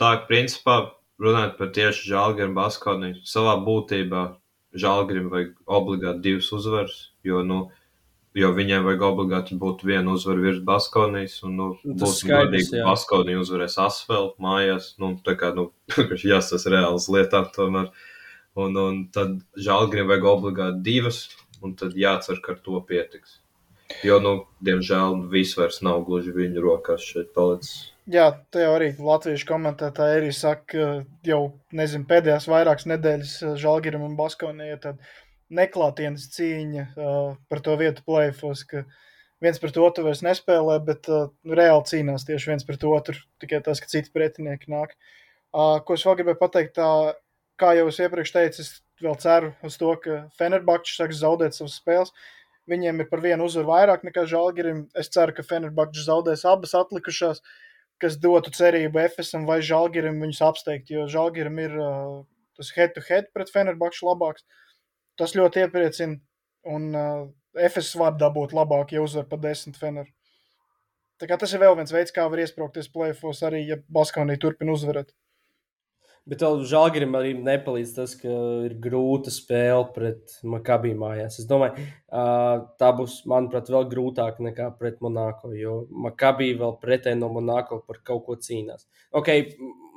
tā, principā, runājot par tieši Žalgiru un Baskoniju, savā būtībā Žalgirim vajag obligāti divas uzvaras, jo, nu, jo viņiem vajag obligāti būt viena uzvara virs Baskonijas. Un, nu, Nu, būs skaidrs, ka Baskonija uzvarēs asfaltu mājās. Nu, tā kā, nu, jās tas reāls lietām tomēr. Un, un tad žēlgriem vajag obligāti divas, un tad jācer, ka ar to pietiks. Jo, nu, diemžēl, viss vairs nav gluži viņu rokās šeit palicis. Jā, te jau arī latviešu komentētāji arī saka, ka jau nezinu, pēdējās vairākas nedēļas Žalgiram un Baskonijai tad neklātienes cīņa uh, par to vietu plēfos, ka viens pret otru vairs nespēlē, bet uh, reāli cīnās tieši viens pret otru, tikai tas, ka citi pretinieki nāk. Uh, ko es vēl gribēju pateikt, tā, kā jau es iepriekš teicu, es vēl ceru uz to, ka Fenerbakčs sāks zaudēt savas spēles. Viņiem ir par vienu uzvaru vairāk nekā Žalgirim. Es ceru, ka Fenerbakčs zaudēs abas atlikušās, kas dotu cerību FSM vai Žalgirim viņus apsteigt, jo Žalgirim ir uh, tas head-to-head -head pret Fenerbakču labāks. Tas ļoti iepriecina, un uh, FS var dabūt labāk, ja uzvar pa desmit Fener. Tā kā tas ir vēl viens veids, kā var iesprāgties plēfos, arī ja Baskonija turpina uzvarēt. Bet Žalgirim arī nepalīdz tas, ka ir grūta spēle pret Makabiju mājās. Es domāju, tā būs, manuprāt, vēl grūtāka nekā pret Monako, jo Makabija vēl pretēji no Monako par kaut ko cīnās. Ok,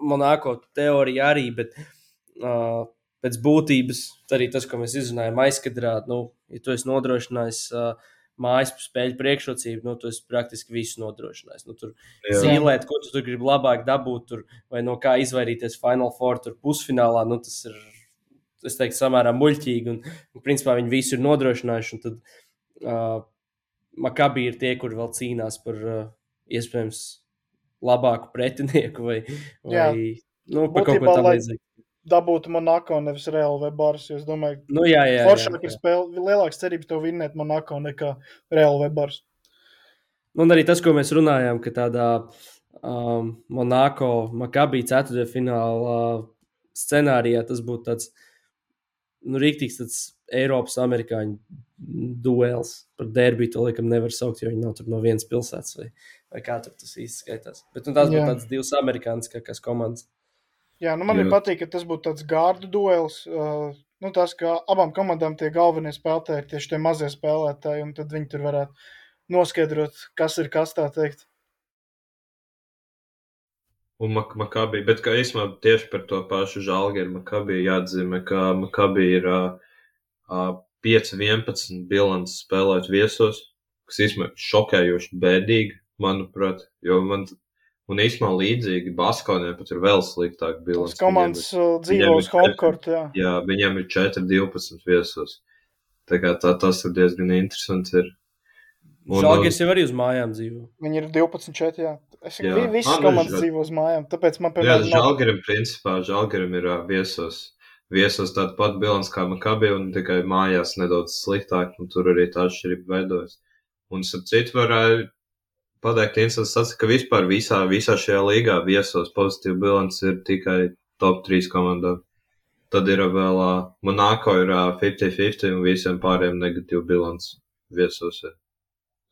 Monako teorija arī, bet uh, pēc būtības arī tas, ko mēs izrunājam aizkadrā, nu, ja tu esi nodrošinājis uh, mājas spēļu priekšrocību, nu, tu esi praktiski visu nodrošinājis. Nu, tur Jā. zīmēt, ko tu tur gribi labāk dabūt, tur, vai no kā izvairīties Final Four tur pusfinālā. Nu, tas ir, es teiktu, samērā muļķīgi. Un, un principā viņi visu ir nodrošinājuši. un Tad uh, Makabī ir tie, kur vēl cīnās par uh, iespējams labāku pretinieku vai, Jā. vai nu, par kaut Būtībā, ko lai- tādu. Dabūtu Monako, nevis Real vai Bars. jo Es domāju, Nu, jā, jā, jā, foršāk ir jā. spēle, lielāks cerības to vinnēt Monako nekā Real vai Bars. Un arī tas, ko mēs runājām, ka tādā um, Monako Makabī ceturtajā finālā scenārijā tas būtu tāds nu, rīktīgs tāds Eiropas amerikāņu duels par derbiju. To laikam nevar saukt, jo viņi nav tur no vienas pilsētas vai, vai kā tur tas īsti skaitās. Bet nu, tās būtu Jā. tādas divas amerikāņas komandas. Jā, nu man ir Jā. patīk, ka tas būtu tāds gārdu duels. Uh, nu, tas, ka abām komandām tie galvenie spēlētāji ir tieši tie mazie spēlētāji, un tad viņi tur varētu noskaidrot, kas ir kas tā teikt. Un Mak Makabī, bet kā īstenībā tieši par to pašu žālgeru Makabī jāatzīmē, ka Makabī ir uh, uh, 5-11 bilants spēlēt viesos, kas īstenībā šokējoši bēdīgi, manuprāt, jo man, un īstenībā līdzīgi Baskonē pat ir vēl sliktāk Tas bilants. komandas uh, dzīvo uz ir homecourt, jā. Jā, viņiem ir 4-12 viesos. Tā kā tā, tas ir diezgan interesanti. Ir. Un, Žēlgājs jau arī uz mājām dzīvo. Viņi ir 12 četri, jā. Es vi- visas komandas dzīvo uz mājām, tāpēc man, Jā, piemēram, nav... Principā, Žalgaram ir ā, viesos, viesos tāda pati bilants kā Makabī, un tikai mājās nedaudz sliktāk, un tur arī tā atšķirība veidojas. Un, starp citu, var ā, pateikt, interesants tas, ka vispār visā, visā šajā līgā viesos pozitīva bilants ir tikai top 3 komandām. Tad ir vēl ā, Monako ir ā, 50-50 un visiem pārējiem negatīva bilants viesos. Ir.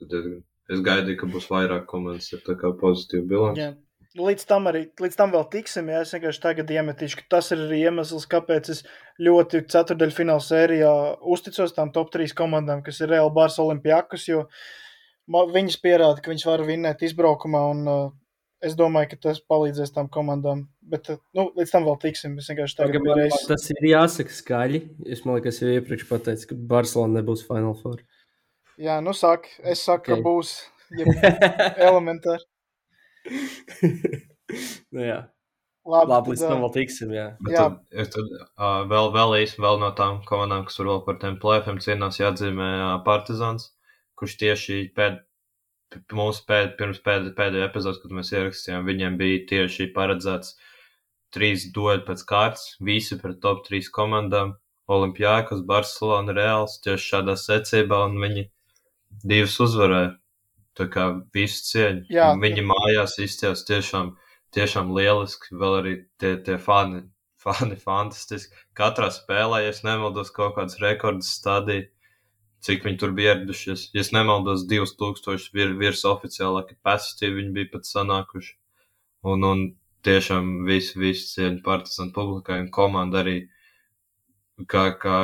Tad Es gaidīju, ka būs vairāk komandas ar tā kā pozitīvu bilanci. Jā. Līdz tam arī, līdz tam vēl tiksim, jā, es vienkārši tagad iemetīšu, ka tas ir arī iemesls, kāpēc es ļoti ceturdaļu fināla sērijā uzticos tām top 3 komandām, kas ir Real Bars Olimpijakus, jo ma- viņas pierāda, ka viņas var vinnēt izbraukumā, un uh, es domāju, ka tas palīdzēs tām komandām. Bet, uh, nu, līdz tam vēl tiksim, es vienkārši biju man, reizes. tas ir jāsaka skaļi. Es man liekas, jau iepriekš pateicu, ka Barcelona nebūs Final Four. Jā, nu sāk, es saku, Ok. ka būs elementāri. nu, jā, Labi, labi, līdz tam uh, vēl tiksim. Jā. Bet Jā. tad, ja tad uh, vēl, vēl īsti vēl no tām komandām, kas tur vēl par tiem plēfiem cīnās, jāatzīmē uh, Partizans, kurš tieši pēd, mūsu pēd, pirms pēd, pēdējā epizodes, kad mēs ierakstījām, viņiem bija tieši paredzēts trīs dueli pēc kārtas, visi pret top trīs komandām - Olimpijākas, Barcelona, Reāls, tieši šādā secībā, un viņi divas uzvarēja. Tā kā visu cieņu. Jā. Viņi mājās izties tiešām, tiešām lieliski. Vēl arī tie, tie fani, fani fantastiski. Katrā spēlē, ja es nemaldos, kaut kāds rekords stādīja, cik viņi tur bija ieradušies. Ja nemaldos, 2000 vir, virs oficiālā capacity viņi bija pat sanākuši. Un, un tiešām visu, visu cieņu partizānu publikai un komanda arī, kā, kā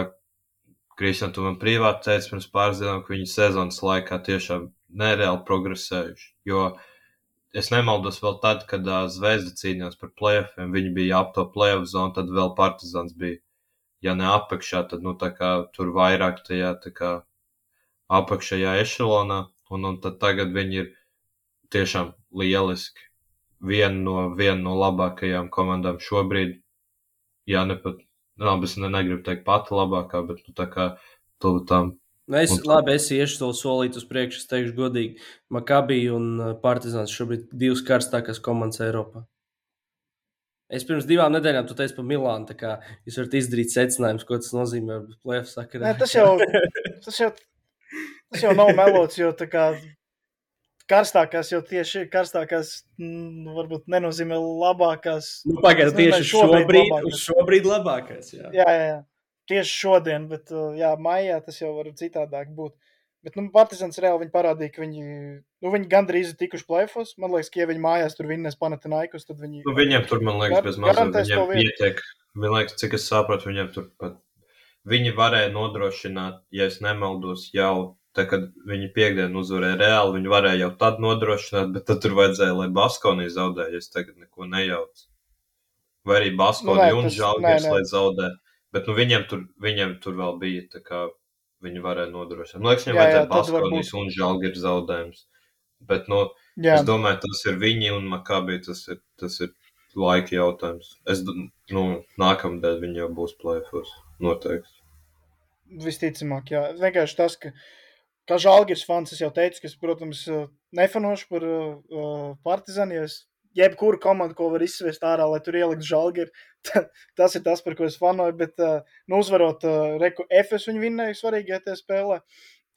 Kristian, tu man privāti teici pirms pāris dienām, ka viņi sezonas laikā tiešām nereāli progresējuši. Jo es nemaldos vēl tad, kad uh, Zvezda cīnījās par playoffiem, viņi bija ap to playoff zonu, tad vēl Partizans bija. Ja ne apakšā, tad nu, kā, tur vairāk tajā kā, apakšējā ešalonā, un, un tagad viņi ir tiešām lieliski. Viena no, viena no labākajām komandām šobrīd, ja ne pat Labi, es ne, negribu teikt pati labākā, bet nu, tā kā tuvu tam. Nu, es, un... Labi, es iešu to solīt uz priekšu. Es teikšu, godīgi, Makabī un uh, Partizans šobrīd divas karstākās komandas Eiropā. Es pirms divām nedēļām tu teici par Milānu. Jūs varat izdarīt secinājumus, ko tas nozīmē. Sakarā. Nē, tas, jau, tas, jau, tas jau nav melots, jo kā, karstākās, jo tieši karstākās nu, varbūt nenozīmē labākās. Nu, Pagaidā, tieši šobrīd, šobrīd labākās. Šobrīd labākās jā. Jā, jā, jā. Tieši šodien, bet jā, maijā tas jau var citādāk būt. Bet, nu, Partizans reāli viņi parādīja, ka viņi, nu, viņi gandrīz ir tikuši plēfos. Man liekas, ka, ja viņi mājās tur vinnēs Panatinaikus, tad viņi. Nu, viņiem tur, man liekas, bez mazliet pietiek. Man liekas, cik es saprotu, viņiem tur pat. Viņi varēja nodrošināt, ja es nemaldos, jau Tā, kad viņi piekdienu uzvarēja reāli, viņi varēja jau tad nodrošināt, bet tad tur vajadzēja, lai Baskonī zaudē, ja es tagad neko nejaucu. Vai arī Baskonī nu, un Žalgiris, lai zaudē. Bet nu, viņiem, tur, viņiem tur vēl bija, tā kā viņi varēja nodrošināt. Man liekas, viņiem jā, vajadzēja Baskonīs un Žalgiris zaudējums. Bet, nu, jā. es domāju, tas ir viņi un Makabī, tas ir, tas ir laika jautājums. Es, nu, nākamdēļ viņi jau būs plēfos, noteikti. Visticamāk, jā. Vienkārši tas, ka kā žēlgājis fans, es jau teicu, ka es, protams, eh, nefanošu par uh, partizānu. Ja es jebkuru komandu, ko var izsviest ārā, lai tur ieliktu žēlgāju, tas ir tas, par ko es fanoju. Bet, uh, nu, uzvarot uh, Reku FS, viņi vinnēja svarīgajā tajā spēlē.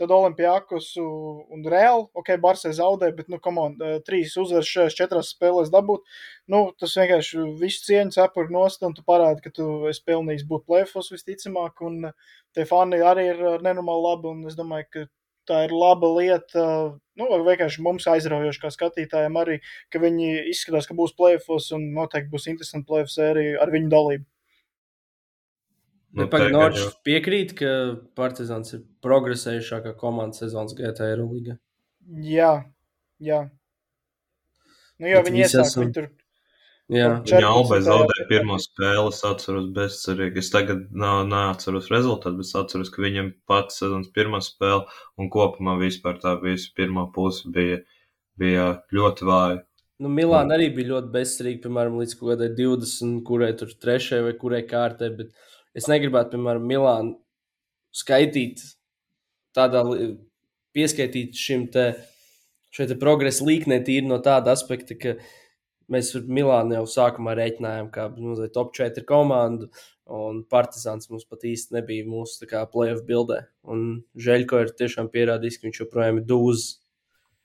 Tad Olimpijākos un Reāli, ok, Barsē zaudēja, bet, nu, komanda, trīs uzvaras šajās četrās spēlēs dabūt. Nu, tas vienkārši visu cieņu cepur nost, un tu parādi, ka tu esi pelnījis būt plēfos visticamāk, un tie fani arī ir nenormāli labi, un es domāju, ka tā ir laba lieta. Nu, vienkārši mums aizraujoši, kā skatītājiem, arī, ka viņi izskatās, ka būs plēfos un noteikti būs interesanti plēfos arī ar viņu dalību. Nu, Pagaidām, piekrīt, ka Partizans ir progresējušākā komanda sezonas gaitā Eirolandā. Jā, jā. Nu, jo viņi iesāk, esam... viņi tur Jā, viņa Albai zaudēja pirmo spēli. Es atceros, bezcerīgi. Es tagad nav, neatceros rezultātu, bet es atceros, ka viņam pats sezonas pirmā spēle un kopumā vispār tā visa pirmā puse bija, bija ļoti vāja. Nu, Milāna arī bija ļoti bezcerīga, piemēram, līdz kaut kādai 20, kurai tur trešajai vai kurai kārtai, bet es negribētu, piemēram, Milānu skaitīt tādā, pieskaitīt šim te, te progresa līknē tīri no tāda aspekta, ka Mēs ar Milānu jau sākumā rēķinājām, ka mums ir top 4 komanda, un Partizans mums pat īsti nebija mūsu playoff bildē. Un Žēļko ir tiešām pierādījis, ka viņš joprojām ir dūzs.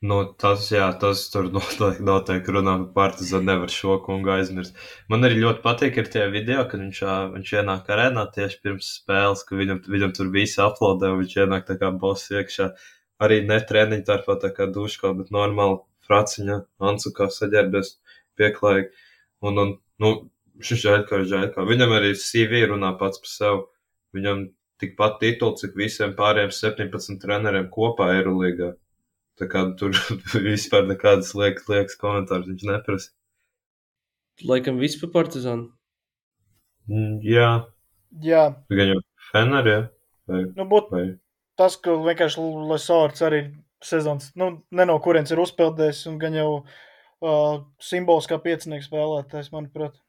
Nu, tas, jā, tas tur noteikti, noteikti runā par partizānu. Nevar šo kungu aizmirst. Man arī ļoti patīk, tie video, kad viņš, viņš ienāk arēnā tieši pirms spēles, ka viņam, viņam tur visi aplaudē, un viņš ienāk tā kā boss iekšā. Arī ne treniņu tarpā tā kā duškā, bet normāli fraciņa, ansukā saģērbies pieklājīgi. Un, un nu, šis žēlkā ir žēlkā. Viņam arī CV runā pats par sevi. Viņam tikpat tituls, cik visiem pārējiem 17 treneriem kopā Eirolīgā. Tā kā tur vispār nekādas liekas, liekas komentārs viņš neprasa. Laikam viss par partizānu. Mm, jā. Jā. Gan jau Fener, jā. Vai, nu, būt vai... tas, ka vienkārši Lesors arī sezonas, nu, ne no kurienes ir uzpeldējis un gan jau uh, uh, simbols kā piecinieks spēlētājs, manuprāt.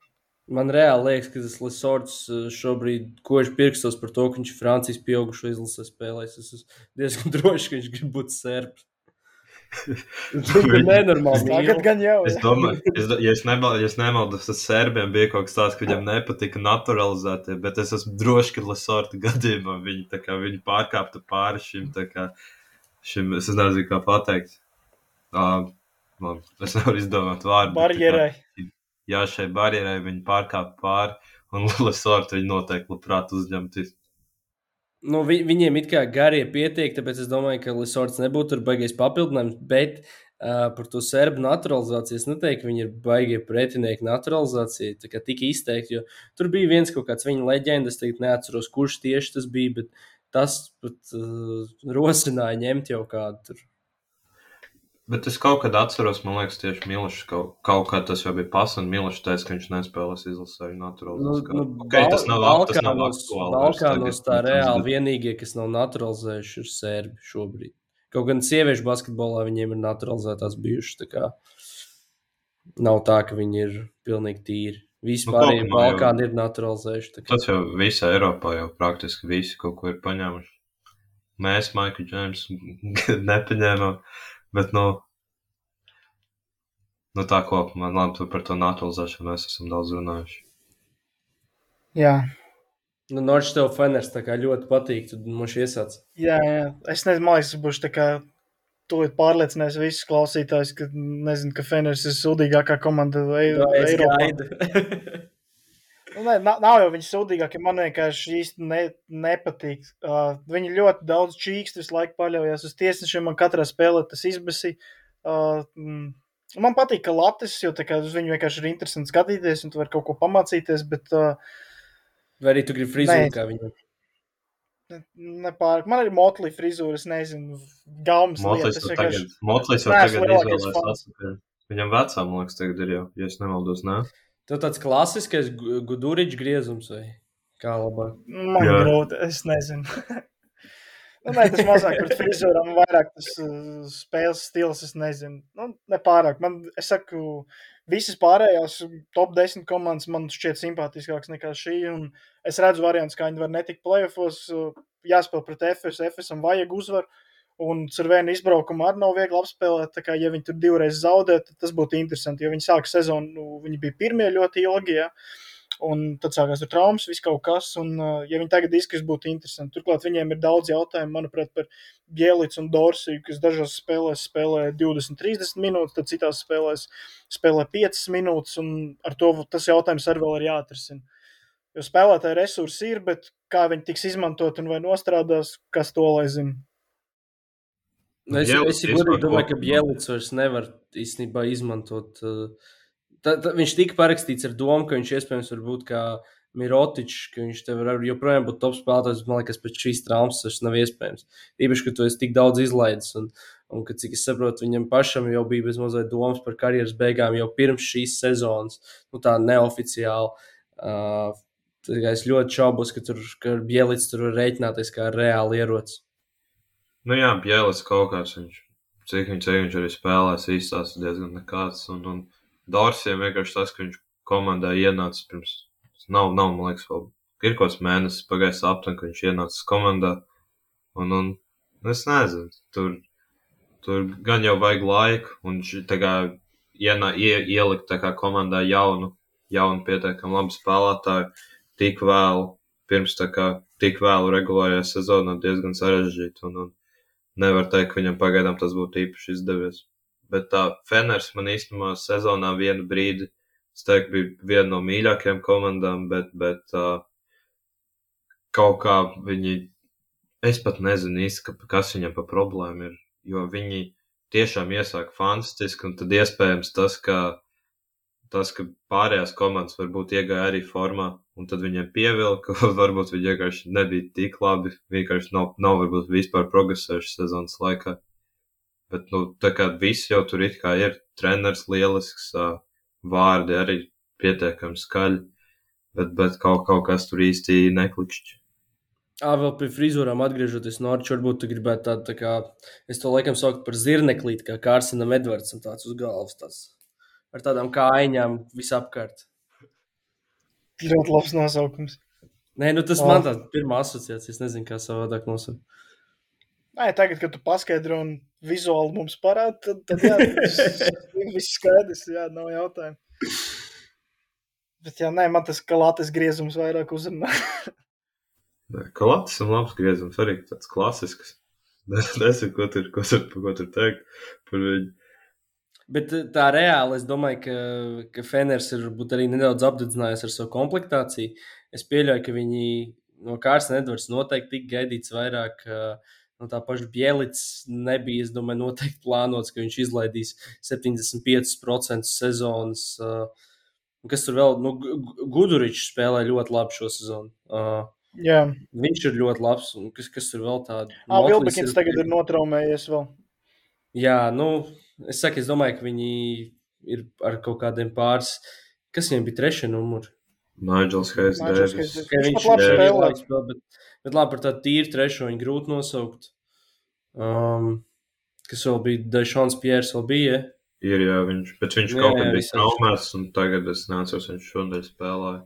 Man reāli liekas, ka tas Lisords šobrīd kož pirkstos par to, ka viņš ir Francijas pieaugušo izlases spēlējis. Es esmu diezgan drošs, ka viņš grib būt serbs. Tas ir nenormāli. Tagad gan jau. Es domāju, es, ja es, nemal, ja es nemaldos, tas serbiem bija kaut kas tāds, ka viņam nepatika naturalizētie, bet es esmu drošs, ka Lisorda gadījumā viņi, kā, viņi pārkāpta pāri šim, kā, šim, es nezinu, kā pateikt. Uh, Man, es nevaru izdomāt vārdu. Barjerai. Kā, jā, šai barjerai viņi pārkāpa pāri, un Lesortu viņi noteikti labprāt uzņemties. Nu, vi, viņiem it kā garie pietiek, tāpēc es domāju, ka Lesorts nebūtu tur baigais papildinājums, bet uh, par to serbu naturalizāciju es neteiktu, ka viņi ir baigie pretinieki naturalizācijai, tā kā tik izteikti, jo tur bija viens kaut kāds viņa leģendas, tagad neatceros, kurš tieši tas bija, bet tas pat uh, rosināja ņemt jau kādu tur. Bet es kaut kad atceros, man liekas, tieši Milošs kaut, kaut kā tas jau bija pasaules, un Milošs teica, ka viņš nespēlēs izlasē naturalizēt. Nu, nu, okay, tas nav Balkānos, Balkānos tā reāli vienīgie, kas nav naturalizējuši, ir sērbi šobrīd. Kaut gan sieviešu basketbolā viņiem ir naturalizētās bijušas. Nav tā, ka viņi ir pilnīgi tīri. Vispār nu, Balkāni jau, ir naturalizējuši. Tas jau visā Eiropā jau praktiski visi kaut ko ir paņēmuši. Mēs, Maikls Džeims, nepaņēmām. Bet, nu, nu tā kopumā, labi, par to naturalizēšanu mēs esam daudz runājuši. Jā. Nu, Norčs tev Feners tā kā ļoti patīk, tu mums iesāc. Jā, jā. Es nezinu, man liekas, būšu tā kā tūlīt pārliecinājis visus klausītājus, ka nezinu, ka Feners ir sūdīgākā komanda Eiropā. Nu, ne, nav jau viņa sūdīgākie. Man vienkārši īsti ne, nepatīk. Uh, viņi ļoti daudz čīkstu visu laiku paļaujas uz tiesnešiem. Man katrā spēlē tas izbēsīja. Uh, mm, man patīk, ka Latvijas, jo kā, uz viņu vienkārši ir interesanti skatīties, un tu vari kaut ko pamācīties. Bet, uh, Vai arī tu gribi frizūru kā viņam? Nepārāk. Man ir motlī frizūra, es nezinu, gaumas lietas. Es vienkārši... Motlīs jau tagad izvēlēs. Viņam vecām, man liekas, tagad ir jau, ja es nemaldos, ne? Tev tāds klasiskais guduriņš griezums vai kā labāk? Man Jā. grūti, es nezinu. nu, nē, tas mazāk par frizūram, vairāk tas uh, spēles stils, es nezinu. Nu, nepārāk. Man, es saku, visas pārējās top 10 komandas man šķiet simpātiskākas nekā šī, un es redzu variants, kā viņi var netikt playoffos, uh, jāspēl pret FS, FSam vajag uzvaru. Un Cervēna izbraukumu arī nav viegli apspēlēt. Tā kā, ja viņi tur divreiz zaudē, tad tas būtu interesanti. Jo viņi sāka sezonu, nu, viņi bija pirmie ļoti ilgi. Ja? Un tad sākās ar traumas, viss kaut kas. Un, ja viņi tagad izskatās, būtu interesanti. Turklāt viņiem ir daudz jautājumu, manuprāt, par Gielicu un Dorsiju, kas dažās spēlēs spēlē 20, 30 minūtes, tad citās spēlēs spēlē 5 minūtes. Un ar to tas jautājums arī vēl ir jāatrisina. Jo spēlētāji resursi ir, bet kā viņi tiks izmantot un vai nostrādās, kas to lai zina. Nu, es es godīgi domāju, ka Bielits vairs nevar īstenībā izmantot. Tā, tā, viņš tika parakstīts ar domu, ka viņš iespējams var būt kā Mirotičs, ka viņš tev var joprojām būt top spēlētājs. Man liekas, pēc šīs traumas tas nav iespējams. Īpaši, ka tu esi tik daudz izlaidis. Un, un ka, cik es saprotu, viņam pašam jau bija bezmazliet domas par karjeras beigām jau pirms šīs sezonas, nu tā neoficiāli. Uh, es ļoti šaubos, ka tur ka Bielits tur var rēķināties kā reāli ierocis. Nu jā, Bjēlis kaut kāds viņš, cik viņš, viņš arī spēlēs, īstās diezgan nekāds. Un, un Dorsiem vienkārši tas, ka viņš komandā ienāca pirms, nav, nav, man liekas, vēl ir kaut kāds mēnesis pagājis aptuveni, ka viņš ienāca komandā. Un, un es nezinu, tur, tur gan jau vajag laiku, un viņš tā kā ienā, ie, ielikt tā kā komandā jaunu, jaunu pietiekami labu spēlētāju tik vēlu, pirms tā kā tik vēlu regulārajā sezonā diezgan sarežģīti. Un, un, nevar teikt, ka viņam pagaidām tas būtu īpaši izdevies. Bet tā Feners man īstenībā sezonā vienu brīdi, es teiktu, bija viena no mīļākajām komandām, bet, bet uh, kaut kā viņi, es pat nezinu īsti, ka, kas viņam pa problēmu ir, jo viņi tiešām iesāk fantastiski, un tad iespējams tas, ka tas, ka pārējās komandas varbūt iegāja arī formā, un tad viņiem pievilka, varbūt viņi vienkārši nebija tik labi, vienkārši nav, nav varbūt vispār progresējuši sezonas laikā. Bet, nu, tā kā viss jau tur it kā ir, treneris lielisks, vārdi arī pietiekami skaļi, bet, bet kaut, kaut kas tur īsti neklikšķi. Ā, vēl pie frizūrām atgriežoties, Norčs, varbūt tu gribētu tādu, tā kā, es to laikam saucu par zirneklīti, kā Kārsina Edvards un tāds uz galvas tāds ar tādām kājām visapkārt. Ļoti labs nosaukums. Nē, nu tas oh. man tāds pirmā asociācija. Es nezinu, kā savādāk nosaukt. Nē, tagad, kad tu paskaidro un vizuāli mums parādi, tad, tad jā, viss skaidrs, jā, nav jautājumu. Bet jā, nē, man tas kalātes griezums vairāk uzrunā. kalātes un labs griezums arī tāds klasisks. Nezinu, ko tur, ko tur, ko tur teikt par viņu. Bet eh, tā reāli es domāju, ka, ka Feners ir arī nedaudz apdedzinājies ar savu komplektāciju. Es pieļauju, ka viņi no Kārsnes Edvards noteikti tika gaidīts vairāk. No tā paša Bielits nebija, es domāju, noteikti plānots, ka viņš izlaidīs 75% sezonas. Kas tur vēl? Nu, Guduričs spēlē ļoti labi šo sezonu. Jā, Viņš ir ļoti labs. Kas, kas tur vēl tāds - ah, Vilbekins tagad ir notraumējies vēl. Jā, nu, es saku, es domāju, ka viņi ir ar kaut kādiem pāris. Kas viņiem bija trešie numuri? Nigels. Ka Viņš labi ir spēlē. labs spēlē, bet, bet labi par tādu tīru trešo viņu grūti nosaukt. Um, kas vēl bija? Dešons Piers vēl bija. Ir, jā, viņš, bet viņš Jā, kaut kad bija traumēts, un tagad es nācos, viņš šodien spēlēja.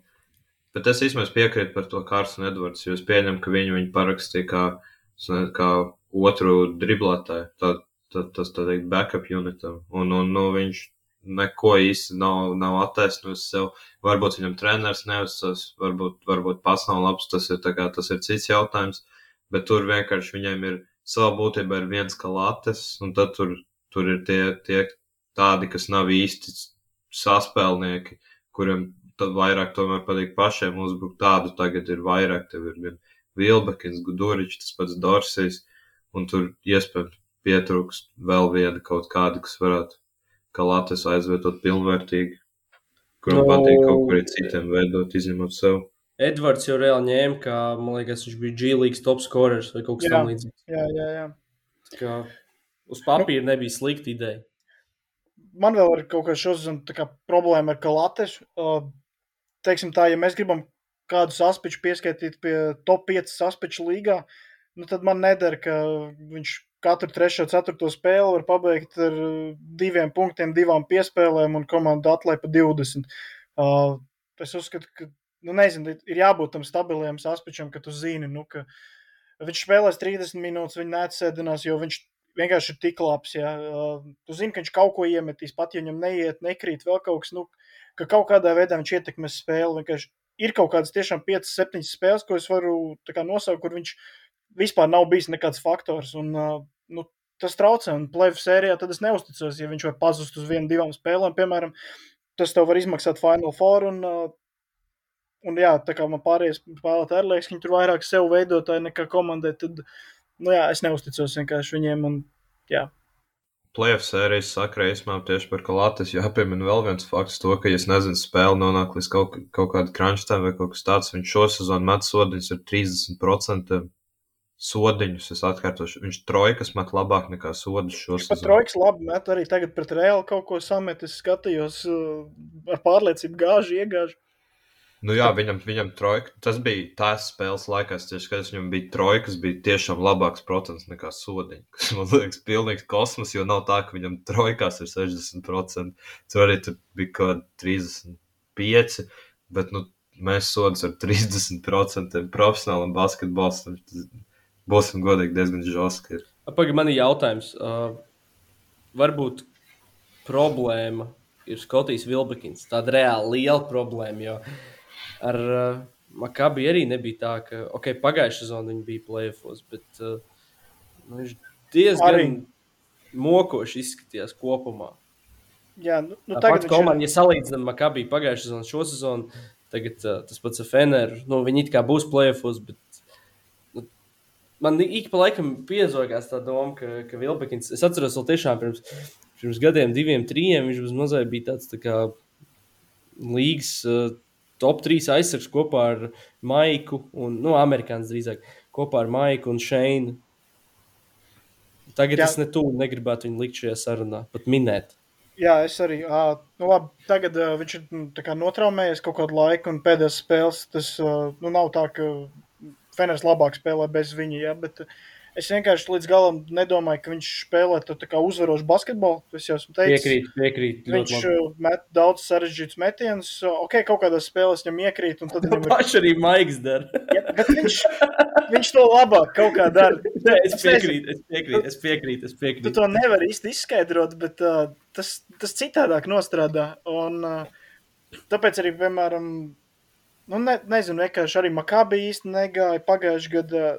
Bet es īstenībā piekrītu par to Kārsonu Edvards, jo es pieņemu, ka viņu, viņu parakstīja kā, kā otru driblētāju, tā, tā, tas tā teikt backup unitam, un, un nu, viņš neko īsti nav, nav attaisnojis sev. Varbūt viņam treneris neuzsas, varbūt, varbūt pats nav labs, tas ir, kā, tas ir cits jautājums, bet tur vienkārši viņam ir savā būtībā ir viens kalates, un tad tur, tur ir tie, tie tādi, kas nav īsti saspēlnieki, kuriem tad vairāk tomēr patīk pašiem uzbrukt. Tādu tagad ir vairāk, tev ir gan Vilbekins, Guduričs, tas pats Dorsijs, un tur iespējams pietrūkst vēl viena kaut kāda, kas varētu kalates aizvietot pilnvērtīgi, kuram Nu, patīk kaut kur citiem veidot, izņemot sev. Edvards jau reāli ņēma, ka, man liekas, viņš bija G-Līgas top scorers vai kaut kas tamlīdzīgs. Jā, jā, jā. Tā kā Uz papīra nebija slikta ideja. Man vēl ir kaut kāda šodien problēma ar Kalatešu. Uh, teiksim tā, ja mēs gribam kādu saspiču pieskaitīt pie top 5 saspiču līgā, nu tad man nedara, ka viņš katru trešo, ceturto spēli var pabeigt ar diviem punktiem, divām piespēlēm un komandu atlai pa 20. Uh, es uzskatu, ka, nu nezinu, ir jābūt tam stabiliem saspičam, ka tu zini, nu, ka viņš spēlēs 30 minūtes, viņa neatsēdinās, jo viņš vienkārši ir tik labs. Ja. Uh, tu zini, ka viņš kaut ko iemetīs, pat ja viņam neiet, nekrīt vēl kaut kas, nu, ka kaut kādā veidā viņš ietekmēs spēli. Vienkārši ir kaut kādas tiešām 5, 7 spēles, ko es varu kā nosaukt, kur viņš vispār nav bijis nekāds faktors. Un, uh, nu, tas traucē, un plēvis sērijā tad es neusticos, ja viņš var pazust uz vienu, divām spēlēm, piemēram, tas tev var izmaksāt Final Four. Un, uh, un jā, tā kā man pārējie spēlētāji liekas, ka viņi tur vairāk sev veidotāji nekā komandai, tad, nu jā, es neusticos vienkārši viņiem. Un, jā. Playoff sērijas sakrējumā tieši par Kalates jāpiemina vēl viens fakts, to, ka, ja nezinu, spēle nonāk līdz kaut, kaut kāda crunchtime vai kaut kas tāds, viņš šo sezonu met sodiņus ar 30% sodiņus. Es atkārtošu, viņš trojkas met labāk nekā sodus šo Viņš pat trojkas labi met arī tagad pret Reāli kaut ko samet. Es skatījos uh, ar pārliecību gāžu, iegāžu. Nu jā, viņam, viņam trojka, tas bija tās spēles laikā, tieši skatos, viņam bija trojkas, bija tiešām labāks procents nekā sodiņa. Kas man liekas, pilnīgs kosmos, jo nav tā, ka viņam trojkās ir 60%. Tur arī tur bija kaut kādi 35%, bet nu, mēs sodas ar 30% profesionālam basketbolistam. Būsim godīgi, diezgan žoski. ir. Pagaidām, man ir jautājums. Uh, varbūt problēma ir Skotijas Vilbekins. Tāda reāli liela problēma. Jo ar uh, Makabi arī nebija tā, ka okay, pagājušā sezonā viņi bija plēfos, bet uh, nu, viņš diezgan Arī. mokoši izskatījās kopumā. Jā, nu, nu viņš komanda, ja salīdzinām Makabi pagājušā sezonu, šo sezonu, tagad uh, tas pats FNR, nu, viņi it kā būs plēfos, bet man ik pa laikam piezogās tā doma, ka, ka Vilbekins, es atceros vēl tiešām pirms, pirms gadiem, diviem, trījiem, viņš mazliet bija tāds tā kā līgas uh, top 3 aizsargs kopā ar Maiku un, nu, amerikānis drīzāk, kopā ar Maiku un Šeinu. Tagad Jā. Es ne tuvu negribētu viņu likt šajā sarunā, pat minēt. Jā, es arī. ā, Nu, labi, tagad uh, viņš ir nu, tā kā notraumējies kaut kādu laiku, un pēdējās spēles tas uh, nu, nav tā, ka Feners labāk spēlē bez viņa. Ja, bet uh, es vienkārši līdz galam nedomāju, ka viņš spēlē to tā kā uzvarošu basketbolu. Es jau esmu teicis, Piekrīt, piekrīt. viņš labi. uh, met daudz sarežģītus metienus. Ok, kaut kādās spēlēs viņam iekrīt, un tad viņam ir. Paši arī Maiks dara. Ja, bet viņš, viņš to labāk kaut kā dara. Nē, es piekrītu, es piekrītu, es piekrītu. Es Tu piekrītu. to nevari īsti izskaidrot, bet uh, tas, tas citādāk nostrādā. Un, uh, tāpēc arī, piemēram, nu, ne, nezinu, vienkārši arī Makabī īsti negāja pagājušajā gadā.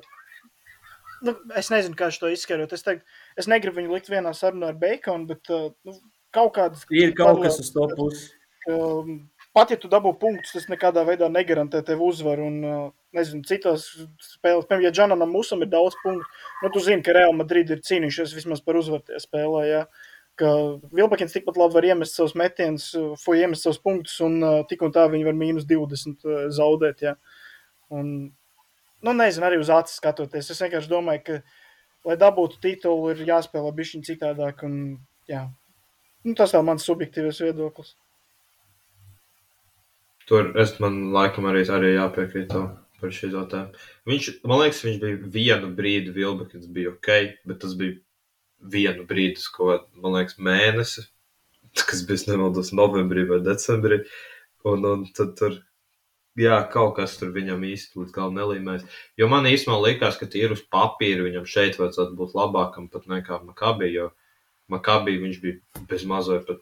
Nu, es nezinu, kā šo izskaidrot. Es, teiktu, es negribu viņu likt vienā sarunā ar Baconu, bet uh, nu, kaut kādas. Ir kaut kas uz to pusi. Um, pat ja tu dabū punktus, tas nekādā veidā negarantē tev uzvaru. Un, uh, nezinu, citās spēlēs, piemēram, ja Džanam Musam ir daudz punktu, nu, tu zini, ka Real Madrid ir cīnījušies vismaz par uzvaru tajā spēlē. Jā. Ka Vilbakins tikpat labi var iemest savus metienus, foi iemest savus punktus, un uh, tik un tā viņi var mīnus 20 uh, zaudēt. Jā. Un, nu, nezinu, arī uz acis skatoties. Es vienkārši domāju, ka, lai dabūtu titulu, ir jāspēlē bišķiņ citādāk. Un, jā. nu, tas ir mans subjektīvais viedoklis. Tur es man laikam arī, arī jāpiekrīt par šī jautājumu. Viņš, man liekas, viņš bija vienu brīdi Vilbekins bija ok, bet tas bija vienu brīdi, ko, man liekas, mēnesi, kas bija, nemaldos, novembrī vai decembrī. Un, un tad tur jā, kaut kas tur viņam īsti līdz galam nelīmēs. Jo man īstenībā likās, ka tīri uz papīra viņam šeit vajadzētu būt labākam pat nekā Makabī, jo Makabī viņš bija bez mazliet pat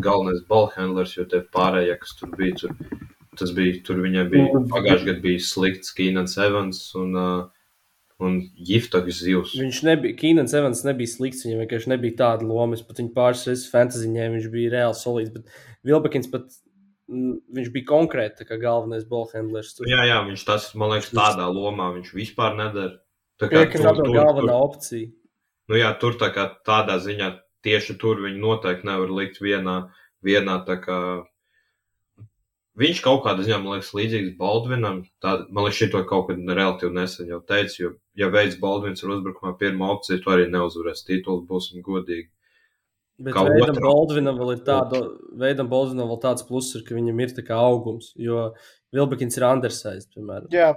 galvenais ballhandlers, jo tie pārējie, kas tur bija, tur, tas bija, tur viņiem bija, pagājušajā gadā bija slikts Kīnans Evans un, uh, un Jiftoks Zivs. Viņš nebija, Kīnans Evans nebija slikts, viņam vienkārši nebija tāda loma, pat viņu pāris reizes fantaziņē, viņš bija reāli solīts, bet Vilbekins pat viņš bija konkrēti kā galvenais ballhandlers. Tur. Jā, jā, viņš tas, man liekas, tādā lomā viņš vispār nedara. Tā kā tā ir galvenā tur, opcija. Nu jā, tur tā kā tādā ziņā tieši tur viņi noteikti nevar likt vienā, vienā tā kā. Viņš kaut kādā ziņā, man liekas, līdzīgs Baldvinam. Tā, man liekas, šito kaut kad relatīvi nesen jau teicu, jo, ja veids Baldvins ar uzbrukumā pirmā opcija, to arī neuzvarēs titulu, būsim godīgi. Bet kā Veidam Baldvinam vēl ir tāda, Veidam Baldvinam vēl tāds pluss, ir, ka viņam ir tā kā augums, jo Vilbekins ir undersized, piemēram. Jā.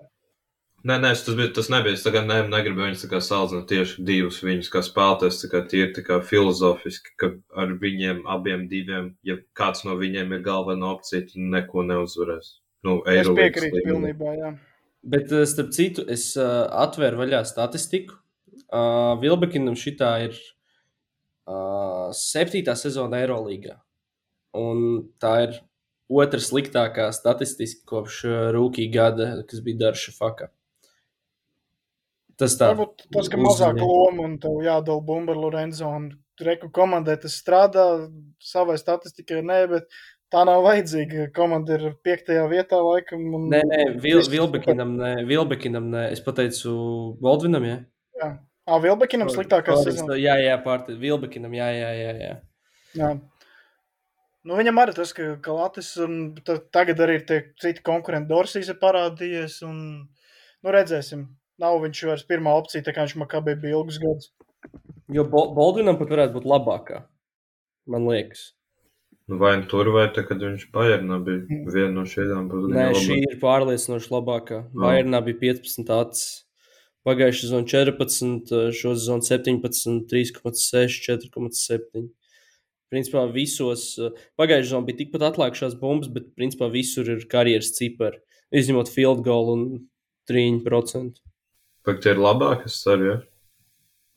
Nē, nē, tas, bija, tas nebija. Es ne, negribu viņus salīdzināt tieši divus viņus, kā spēlētājs. Tie ir kā filozofiski, ka ar viņiem abiem diviem, ja kāds no viņiem ir galvenā opcija, tad neko neuzvarēs. Nu, es piekrītu pilnībā, jā. Bet, eh, starp citu, es uh, atvēru vaļā statistiku. Uh, Vilbekinam šitā ir uh, septītā sezona Eirolandā. Un tā ir otra sliktākā statistiski kopš rūkī gada, kas bija Darša Faka. Tas tā. Varbūt tas, ka mazāk loma un tev jādala bumba Lorenzo un Reku komandai tas strādā, savai statistikai nē, bet tā nav vajadzīga. Komanda ir piektajā vietā laikam. Un... Nē, nē, Vil, Vilbekinam nē, Vilbekinam nē. Es pateicu Baldvinam, jā. Ja? Jā. Ah, Vilbekinam sliktākā sezona. Jā, jā, pārti. Vilbekinam, jā, jā, jā. jā. jā. Nu, viņam arī tas, ka, Latvijas tagad arī ir tie citi konkurenti. Dorsīs ir parādījies, un nu, redzēsim. Nav viņš vairs pirmā opcija, tā kā viņš Makabē bija ilgus gadus. Jo Baldvinam pat varētu būt labākā, man liekas. Nu, vai nu tur, vai tā, kad viņš Bayernā bija viena no šīm? Nē, šī ir pārliecinoši labākā. Bayernā bija 15 acis. Pagājušā sezona 14, šo sezonu 17, 3,6, 4,7. Principā visos, pagājušā sezonā bija tikpat atlikušās bumbas, bet principā visur ir karjeras cipari, izņemot field goal un 3%. Vai tie ir labākie, es ceru, ja?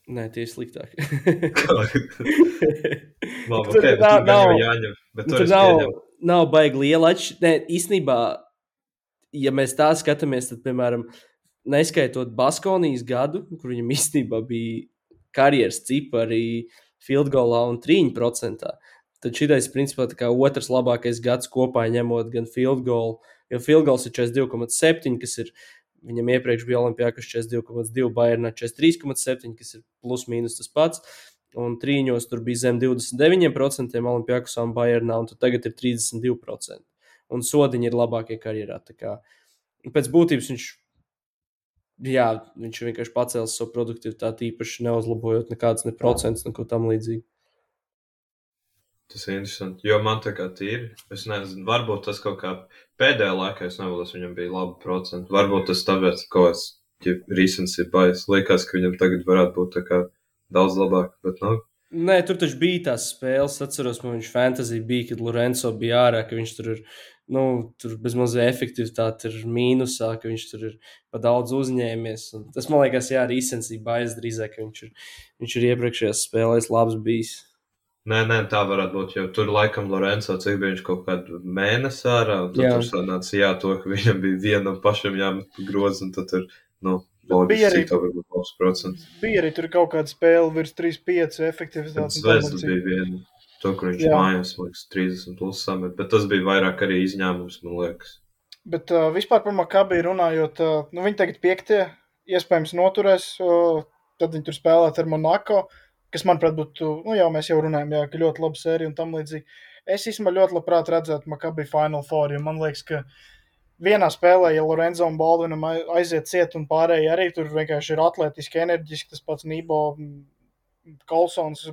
Nē, tie ir sliktāki. Labi, okay, nav, nav, jāņem, bet tur nav, nav baigi liela atšķirība. Īstenībā, ja mēs tā skatāmies, tad, piemēram, neskaitot Baskonijas gadu, kur viņam īstenībā bija karjeras cipari field goalā un 3%. Tad šis principā ir otrs labākais gads kopā ņemot gan field goal, jo field goals ir 42,7, kas ir viņam iepriekš bija Olimpijākas 42,2, Bayernā 43,7, kas ir plus mīnus tas pats. Un trīņos tur bija zem 29% Olimpijākas un Bayernā, un tagad ir 32%. Un sodiņi ir labākie karjerā. Pēc būtības viņš jā, viņš vienkārši pacēla savu produktivitāti, īpaši neuzlabojot nekādas ne procentus, neko tam līdzīgu. Tas ir interesanti, jo man tā kā tīri, es nezinu, varbūt tas kaut kā pēdējā laikā, es nevēlos, viņam bija labi procenti. Varbūt tas tāpēc, kaut kāds, ja rīsens ir bais, liekas, ka viņam tagad varētu būt tā kā daudz labāk, bet nav. Nē, tur taču bija tās spēles, atceros, man viņš fantasy bija, kad Lorenzo bija ārā, ka viņš tur ir nu, tur bezmazliet efektivitāte ir mīnusā, ka viņš tur ir pa daudz uzņēmies. Un tas man liekas, jā, arī izsensībā aizdrīzāk, ka viņš ir, viņš ir iepriekšējās spēlēs labs bijis. Nē, nē, tā varētu būt. Jo tur laikam Lorenzo cik bija viņš kaut kādu mēnesi ārā. Tad jā. tur sanāca, jā, to, ka viņam bija vienam pašam jāmet grozi, un tad tur, nu, loģiski, bija arī, tā varbūt labs procents. Bija arī tur kaut kāda spēle virs 3-5 efektivitātes. Zvezda bija viena. To, kur viņš Jā. mājās, liekas, 30 plus samet, bet tas bija vairāk arī izņēmums, man liekas. Bet uh, vispār par Makabiju runājot, uh, nu, viņi tagad piektie, iespējams, noturēs, uh, tad viņi tur spēlēt ar Monako, kas, manuprāt, būtu, nu, jau mēs jau runājam, jā, ka ļoti laba sērija un tam līdzīgi. Es īstenībā ļoti labprāt redzētu Makabiju Final Four, jo man liekas, ka vienā spēlē, ja Lorenzo un Baldvinam aiziet ciet un pārējie arī tur vienkārši ir atletiski, enerģiski, tas pats Nībo, Kolsons,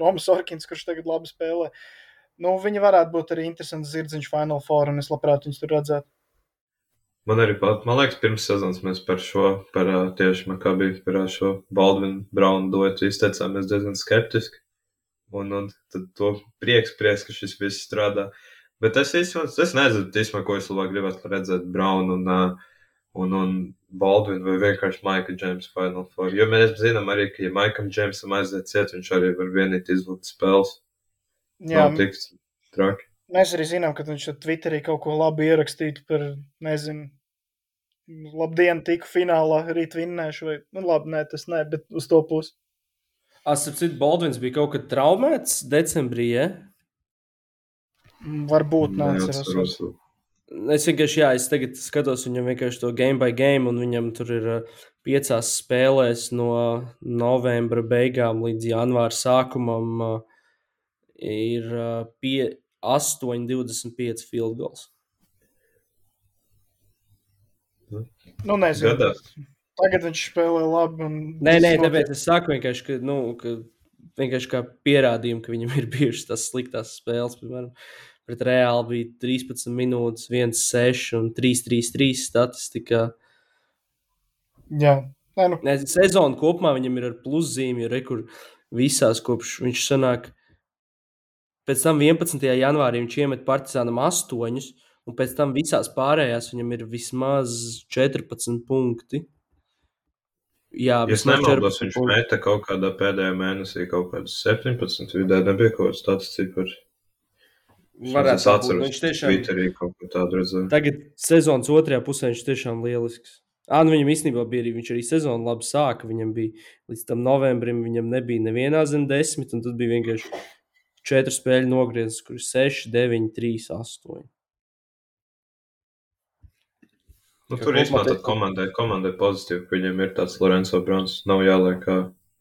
Romas Orkins, kurš tagad labi spēlē. Nu, viņi varētu būt arī interesants zirdziņš Final Four, un es labprāt viņus tur redzētu. Man arī pat, man liekas, pirms sezonas mēs par šo, par tieši Makabī, par šo Baldvinu Braunu duetu izteicāmies diezgan skeptiski. Un, un tad to prieks, prieks, ka šis viss strādā. Bet es, īstenībā, es nezinu, tīsmā, ko es labāk gribētu redzēt Braunu un, un, un Baldwinu vai vienkārši Maika Džeimsa Final Four. Jo mēs zinām arī, ka, ja Maikam Džeimsam aiziet ciet, viņš arī var vienīt izvilkt spēles. Jā, tik traki. Mēs arī zinām, ka viņš Twitterī kaut ko labi ierakstītu par, nezinu, labdien, tiku finālā, rīt vinnēšu, vai, nu labi, nē, tas nē, bet uz to pusi. Asapcīt, Baldvins bija kaut kad traumēts decembrī, ja? Varbūt neatceros. Es vienkārši, jā, es tagad skatos viņam vienkārši to game by game, un viņam tur ir piecās spēlēs no novembra beigām līdz janvāra sākumam ir pie 8, 25 field goals. Nu, nezinu. Gadās. Tagad viņš spēlē labi. Nē, nē, tāpēc es saku vienkārši, ka, nu, ka vienkārši kā pierādījumu, ka viņam ir bijušas tās sliktās spēles. Piemēram, pret Reāli bija 13 minūtes, 1,6 un 3,33 statistika. Jā, Nē, nu. ne, sezona kopumā viņam ir ar pluszīmju, rekur visās kopš viņš sanāk. Pēc tam 11. janvārī viņš iemet Partizānam 8, un pēc tam visās pārējās viņam ir vismaz 14 punkti. Jā, es nemaldos, viņš punkti. meta kaut kādā pēdējā mēnesī kaut kādas 17 vidē, nebija kaut kāds tāds cipars. Varētu būt. Atceros, viņš tiešām Twitterī kaut ko tādu redzēja. Tagad sezonas otrajā pusē viņš tiešām lielisks. Ā, nu viņam īstenībā bija arī, viņš arī sezonu labi sāka. Viņam bija līdz tam novembrim, viņam nebija nevienā zem desmit, un tad bija vienkārši četru spēļu nogriezis, kur ir 6, 9, 3, 8. Nu, tur īstenībā tad komandai, komandai pozitīvi, ka viņam ir tāds Lorenzo Brons. Nav jāliek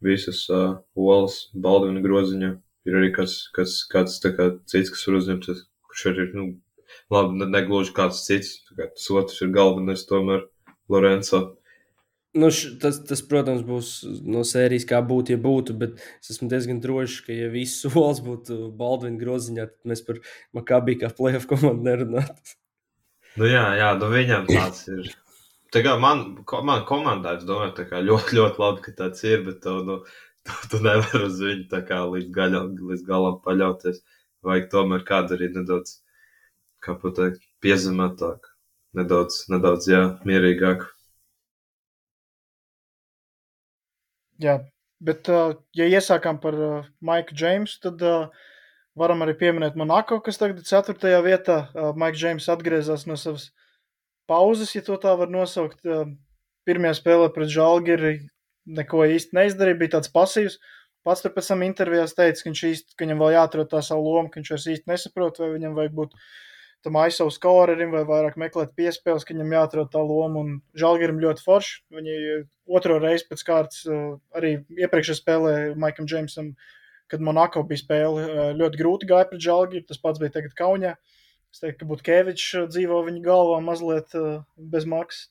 visas uh, olas Baldvina groziņā. Ir arī kāds, kāds, kāds kā cits, kas var uzņemties, kurš arī ir, nu, labi, ne, negluži kāds cits. Kā tas otrs ir galvenais tomēr Lorenzo. Nu, š, tas, tas, protams, būs no sērijas, kā būtu, ja būtu, bet es esmu diezgan drošs, ka, ja viss solis būtu Baldvina groziņā, tad mēs par Makabī kā playoff komandu nerunātu. Nu, jā, jā nu viņam tāds ir. Tā kā man, man komandā, es domāju, tā kā ļoti, ļoti labi, ka tāds ir, bet tu, nu, tu, tu nevari uz viņu tā kā līdz, gaļam, līdz galam paļauties. Vajag tomēr kādu arī nedaudz, kā pateikt, piezemētāk, nedaudz, nedaudz, jā, mierīgāk. Jā, bet, ja iesākām par Maiku Džeimsu, tad uh, Varam arī pieminēt Monako, kas tagad ir 4. vietā. Maiks Džeims atgriezās no savas pauzes, ja tā var nosaukt. Pirmajā spēlē pret Žalgiri neko īsti neizdarīja, bija tāds pasīvs. Pats tur pēc tam intervijās teica, ka, īsti, ka viņam vēl jāatrod tā savu lomu, ka viņš vairs īsti nesaprot, vai viņam vajag būt tam aizsavu skorerim vai vairāk meklēt piespēles, ka viņam jāatrod tā loma. Un Žalgirim ļoti forši. Viņi otro reizi pēc kārtas arī iepriekšējā spēlē Maikam Džeimsam kad Monako bija spēle, eh, ļoti grūti gāja pret Žalgiru. Tas pats bija tagad Kaunijā. Es teiktu, ka Butkevičs eh, dzīvo viņa galvā mazliet uh, bez maksas.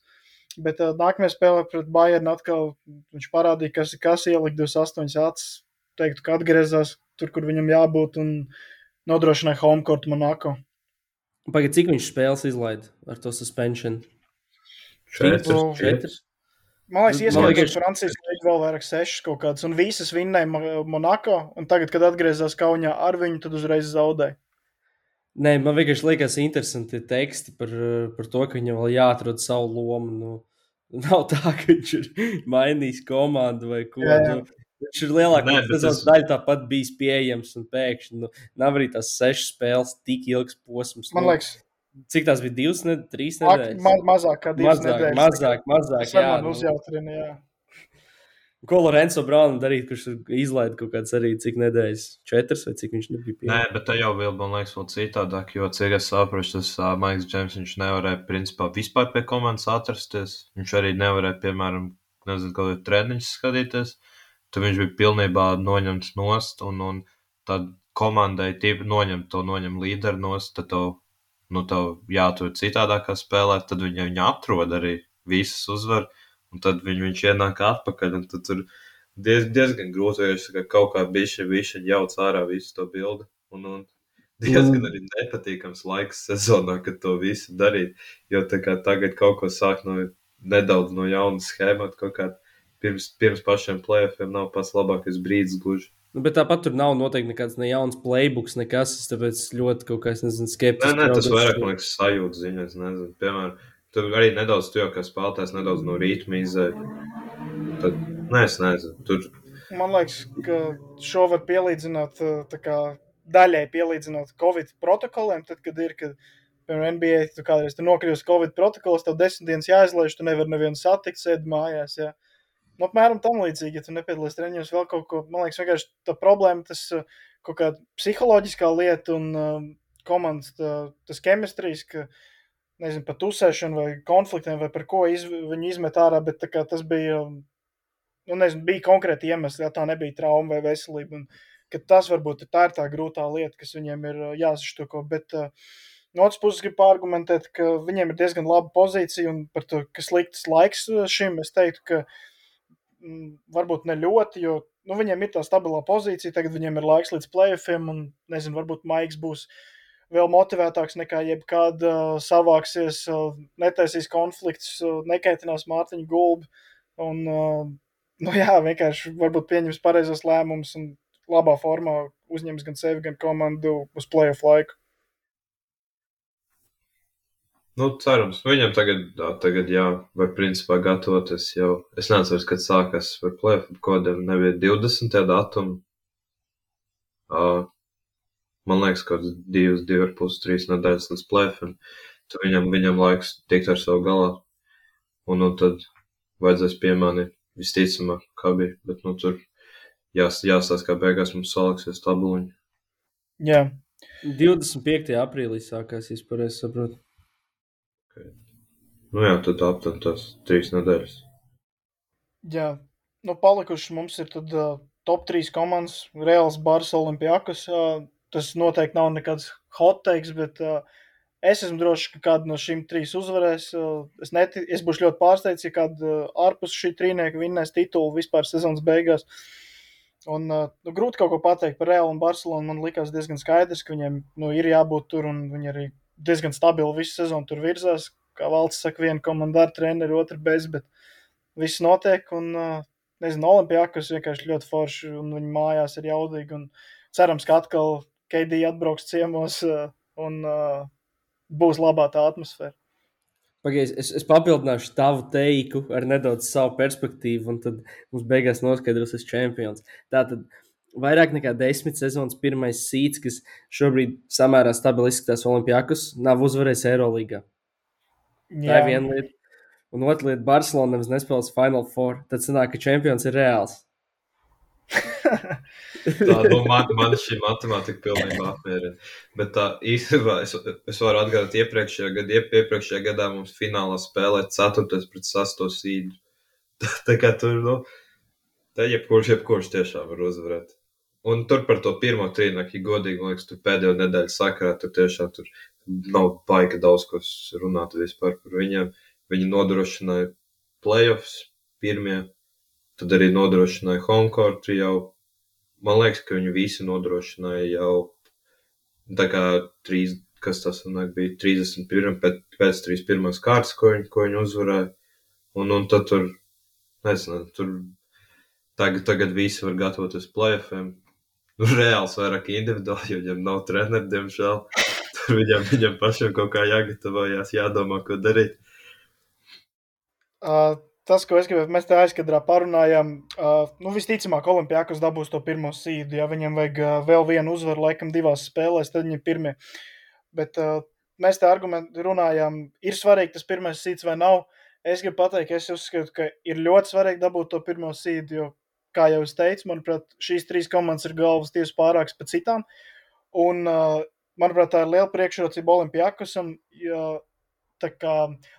Bet nākamajā spēlē pret Bayernu atkal viņš parādīja, kas ir kas, ielikt 28 acis. Teiktu, ka atgriezās tur, kur viņam jābūt un nodrošināja homecourt Monako. Pagaid, cik viņš spēles izlaida ar to suspension? Četras. Četras. Man liekas, ieskaitot Francijas līniju vēl vairāk sešas kaut kādas, un visas vinnēja Monako, un tagad, kad atgriezās Kaunijā ar viņu, tad uzreiz zaudēja. Nē, man vienkārši liekas interesanti teksti par, par to, ka viņam vēl jāatrod savu lomu. Nu, nav tā, ka viņš ir mainījis komandu vai ko. Jā, jā. Nu, viņš ir lielākā tas... daļa tāpat bijis pieejams un pēkšņi nu, nav arī tās sešas spēles tik ilgs posms. Man nu, liekas, Cik tās bija divas, ne, trīs nedēļas? Ma mazāk, kā divas mazāk, nedēļas. Mazāk, mazāk. Jā, man nu. uzjautrina, jā. Ko Lorenzo Braunu darīt, kurš izlaida kaut kādas arī cik nedēļas, četras vai cik viņš nebija pieejams? Nē, bet tā jau bija, man liekas, vēl citādāk, jo, cik es saprotu, tas uh, Maiks Džeims, viņš nevarēja, principā, vispār pie komandas atrasties. Viņš arī nevarēja, piemēram, nezinu, kādu treniņu skatīties. Tad viņš bija pilnībā noņemts nost, un, un tad komandai tīpa noņemt to, noņem līderu nost, tad to nu, tev jātur citādākā spēlē, tad viņi viņu atrod arī visas uzvar, un tad viņi, viņš ienāk atpakaļ, un tad tur diez, diezgan grūti, jo viņš kaut kā bišķi, bišķi jauc ārā visu to bildi, un, un diezgan arī nepatīkams laiks sezonā, kad to visu darīt, jo tā kā tagad kaut ko sāk no nedaudz no jaunas schēmas, kaut kā pirms, pirms pašiem playoffiem nav pats labākais brīdis gluži. Nu, bet tāpat tur nav noteikti nekāds ne jauns playbooks, nekas. Tāpēc ļoti kaut kā, nezinu, skeptiski. Nē, nē, tas vairāk, man liekas, sajūta ziņa. Es nezinu, piemēram, tur arī nedaudz tu jau kā spēlētājs, nedaudz no rītma izēja. Tad, nē, es nezinu, tur. Man liekas, ka šo var pielīdzināt kā, daļai pielīdzināt Covid protokoliem, tad, kad ir, kad, piemēram, NBA, tu kādreiz tu nokļūsi Covid protokolos, tev desmit dienas jāizlaiž, tu nevari nevienu satikt, sēdi mājās. Jā. Nu, apmēram tam līdzīgi, ja tu nepiedalies treniņos, vēl kaut ko, man liekas, vienkārši tā problēma, tas uh, kaut kāda psiholoģiskā lieta un uh, komandas tā, tas ķemistrijas, ka, nezinu, pat uzsēšanu vai konfliktiem vai par ko iz, viņi izmet ārā, bet kā tas bija, nu, nezinu, bija konkrēti iemesli, ja tā nebija trauma vai veselība, un ka tas varbūt tā ir tā grūtā lieta, kas viņiem ir uh, jāsaštoko, bet uh, no otras puses gribu argumentēt, ka viņiem ir diezgan laba pozīcija un par to, kas liktas laiks šim, es teiktu, ka Mm, varbūt ne ļoti, jo nu, viņiem ir tā stabilā pozīcija. Tagad viņiem ir laiks līdz playoffiem, un nezinu, varbūt Maiks būs vēl motivētāks nekā jebkad uh, savāksies, uh, netaisīs konflikts, uh, nekaitinās Mārtiņu gulbi. Un, uh, nu, jā, vienkārši varbūt pieņems pareizos lēmumus un labā formā uzņems gan sevi, gan komandu uz playoff laiku. Nu, cerams, viņam tagad, tagad jā, var principā gatavoties jau. Es nezinu, kad sākās ar plēfu, kodiem nebija 20. datumu. Uh, man liekas, kaut kāds divas, divi ar pus, trīs nedēļas līdz plēfim. Tad viņam, viņam laiks tikt ar savu galā. Un, nu, tad vajadzēs piemānīt visticamāk, kā bija. Bet, nu, tur jās, jāstāsta, kā beigās mums saliksies tabuliņi. Jā. 25. aprīlī sākās, ja es pareizi saprotu. Nu jā, tad aptuveni tās trīs nedēļas. Jā, nu palikuši mums ir tad uh, top 3 komandas, Reāls Bārs Olimpijakas. Uh, tas noteikti nav nekāds hot takes, bet uh, es esmu drošs, ka kāda no šīm trīs uzvarēs. Uh, es, neti, es būšu ļoti pārsteigts, ja kāda uh, ārpus šī trīnieka vinnēs titulu vispār sezonas beigās. Un, uh, nu, grūti kaut ko pateikt par Reālu un Barcelonu. Man likās diezgan skaidrs, ka viņiem nu, ir jābūt tur un viņi arī diezgan stabili visu sezonu tur virzās. Kā valsts saka, viena komanda ar treneri, otra bez, bet viss notiek. Un, nezinu, Olimpijākas vienkārši ļoti forši, un viņa mājās ir jaudīgi. Cerams, ka atkal KD atbrauks ciemos un būs labā tā atmosfēra. Pagaidies, es, es papildināšu tavu teiku ar nedaudz savu perspektīvu, un tad mums beigās noskaidrosies čempions. Tātad, vairāk nekā desmit sezonas pirmais sīts, kas šobrīd samērā stabili izskatās Olimpijākus, nav uzvarējis Eirolandā. Tā ir viena lieta. Un otra lieta, Barcelona nemaz nespēlēs Final Four. Tad sanāk, ka čempions ir reāls. tā nu, man, šī matemātika pilnībā apmierina. Bet tā īstenībā es, es varu atgādāt, iepriekšējā gadā, iepriekšējā gadā mums finālā spēlēja 4. pret 6. sīdu. Tā, tā kā tur, nu, Te jebkurš, jebkurš tiešām var uzvarēt. Un tur par to pirmo trīnieku, ja godīgi, man liekas, tur pēdējo nedēļu sakarā, tur tiešām tur nav baika daudz, ko runāt vispār par viņiem. Viņi nodrošināja playoffs pirmie, tad arī nodrošināja homecourt jau. Man liekas, ka viņi visi nodrošināja jau tā kā trīs, kas tas sanāk, bija 31. pēc, pēc 31. kārtas, ko viņi, ko viņi uzvarēja. Un, un tad tur, nezinu, tur Tagad, tagad visi var gatavoties plēfēm. Nu, reāls vairāk individuāli, jo viņam nav treneri, diemžēl. Tur viņam, viņam pašam kaut kā jāgatavojas, jādomā, ko darīt. Uh, tas, ko es gribēju, mēs te aizkadrā parunājām, uh, nu, visticamāk, Olimpijākos dabūs to pirmo sīdu. Ja viņam vajag uh, vēl vienu uzvaru, laikam, divās spēlēs, tad viņi ir pirmie. Bet uh, mēs te argumenti runājām, ir svarīgi tas pirmais sīds vai nav. Es gribu pateikt, es uzskatu, ka ir ļoti svarīgi dabūt to pirmo sīdu, jo kā jau es teicu, manuprāt, šīs trīs komandas ir galvas tiesas pārāks par citām. Un, uh, manuprāt, tā ir liela priekšrocība Olimpijākasam. Ja, tā kā,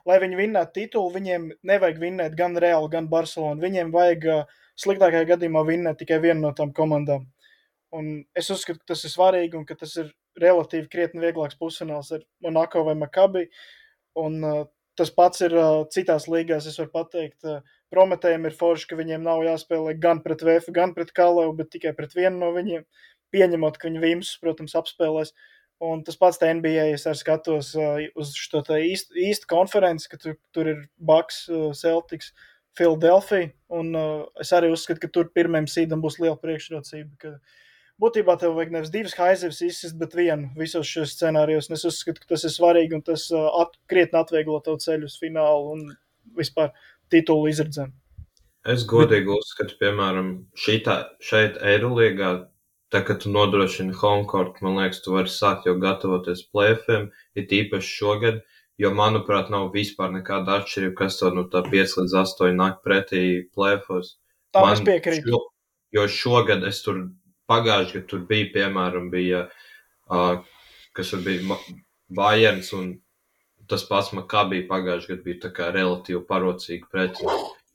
lai viņi vinnētu titulu, viņiem nevajag vinnēt gan Reāli, gan Barcelonu. Viņiem vajag uh, sliktākajā gadījumā vinnēt tikai vienu no tām komandām. Un es uzskatu, ka tas ir svarīgi un ka tas ir relatīvi krietni vieglāks pusfināls ar Monako vai Makabi. Un, uh, tas pats ir uh, citās līgās. Es varu pateikt, uh, Prometējiem ir forši, ka viņiem nav jāspēlē gan pret VF, gan pret Kalēvu, bet tikai pret vienu no viņiem. Pieņemot, ka viņi Vīmus, protams, apspēlēs. Un tas pats NBA, es arī skatos uz šo īstu, īstu konferenci, ka tur, tur ir uh, Celtics, Philadelphia. Un es arī uzskatu, ka tur pirmajam sīdam būs liela priekšrocība. Ka būtībā tev vajag nevis divas haizivs izsist, bet vienu visos šajos scenārijos. Es uzskatu, ka tas ir svarīgi un tas at, krietni atvieglo tev ceļu uz finālu un vispār titulu izredzēm. Es godīgi uzskatu, piemēram, šitā, šeit Eirolandā Tā kā tu nodrošini homecourt, man liekas, tu vari sākt jau gatavoties plēfiem, ir īpaši šogad, jo, manuprāt, nav vispār nekāda atšķirība, kas to no tā 5 līdz 8 nāk pretī plēfos. Tā man, es piekrītu. Šo, jo šogad es tur pagājuši, kad tur bija, piemēram, bija, uh, kas tur bija Bayerns un tas pats Makabī pagājuši gadu bija tā kā relatīvi parocīgi pretī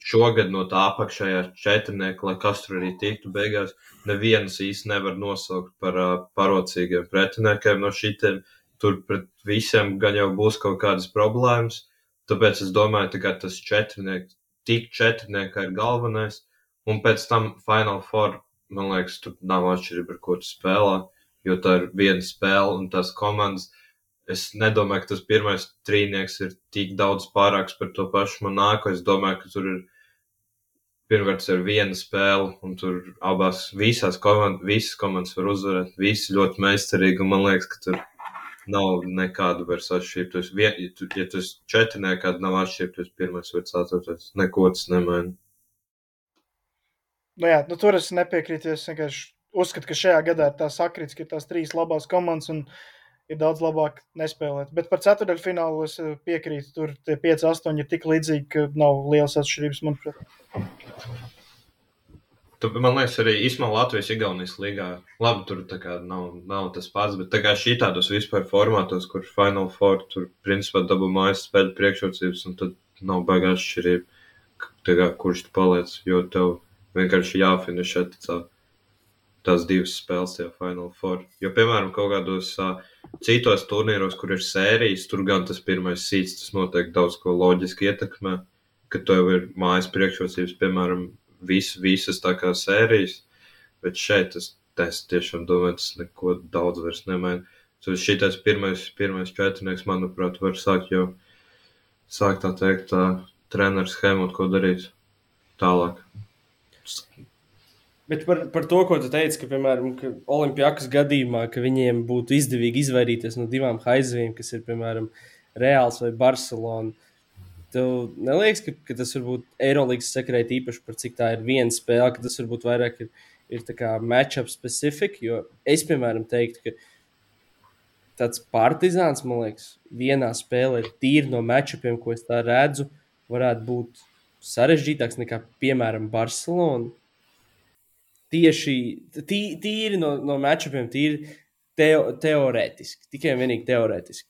šogad no tā apakšējā četrnieka, lai kas tur arī tiktu beigās, neviens īsti nevar nosaukt par uh, parocīgiem pretiniekiem no šitiem. Tur pret visiem gan jau būs kaut kādas problēmas, tāpēc es domāju, ka tas četrnieks, tik četrnieka ir galvenais, un pēc tam Final Four, man liekas, tur nav atšķirība, ar ko tu spēlē, jo tā ir viena spēle un tās komandas. Es nedomāju, ka tas pirmais trīnieks ir tik daudz pārāks par to pašu monētu. Es domāju, ka tur ir pirmkārt ir viena spēle, un tur abās visās komandas, visas komandas var uzvarēt. Visi ļoti meistarīgi, un man liekas, ka tur nav nekādu vairs atšķirību. Tu vien, ja tu, ja tu četri, nekāda nav atšķirība, tu esi pirmais vai ceturtais. Neko tas nemaina. Nu jā, nu tur es nepiekrītu. Es vienkārši uzskatu, ka šajā gadā ir tā sakrits, ka ir tās trīs labās komandas. Un ir daudz labāk nespēlēt. Bet par ceturdaļu finālu es eh, piekrītu. Tur tie 5, 8 ir tik līdzīgi, ka nav liels atšķirības, manuprāt. Tu, man liekas, arī īstenībā Latvijas Igaunijas līgā labi tur nav, nav tas pats, bet tā šī tādos vispār formātos, kur Final Four tur principā dabū mājas spēļu priekšrocības, un tad nav baigās atšķirība, kā, kurš tu paliec, jo tev vienkārši jāfinišē tās divas spēles tajā Final Four. Jo, piemēram, kaut kādos uh, citos turnīros, kur ir sērijas, tur gan tas pirmais sīts, tas noteikti daudz ko loģiski ietekmē, ka tev ir mājas priekšrocības, piemēram, vis, visas tā kā sērijas, bet šeit tas, es tiešām domāju, tas neko daudz vairs nemaina. Tad šitais pirmais, pirmais četrnieks, manuprāt, var sākt jau, sākt tā teikt, tā treneru schēmu, ko darīt tālāk. Bet par, par to, ko tu teici, ka, piemēram, ka Olimpijas gadījumā, ka viņiem būtu izdevīgi izvairīties no divām haizivīm, kas ir, piemēram, Reāls vai Barcelona. Tev neliekas, ka, ka tas varbūt Eirolandes sakrēt īpaši par cik tā ir viena spēle, ka tas varbūt vairāk ir, ir matchup specifika. Jo es, piemēram, teiktu, ka tāds partizāns, man liekas, vienā spēlē tīri no matchupiem, ko es tā redzu, varētu būt sarežģītāks nekā, piemēram, Barcelona tieši tī, tīri no, no matčupiem, tīri teo, teorētiski, tikai un vienīgi teorētiski.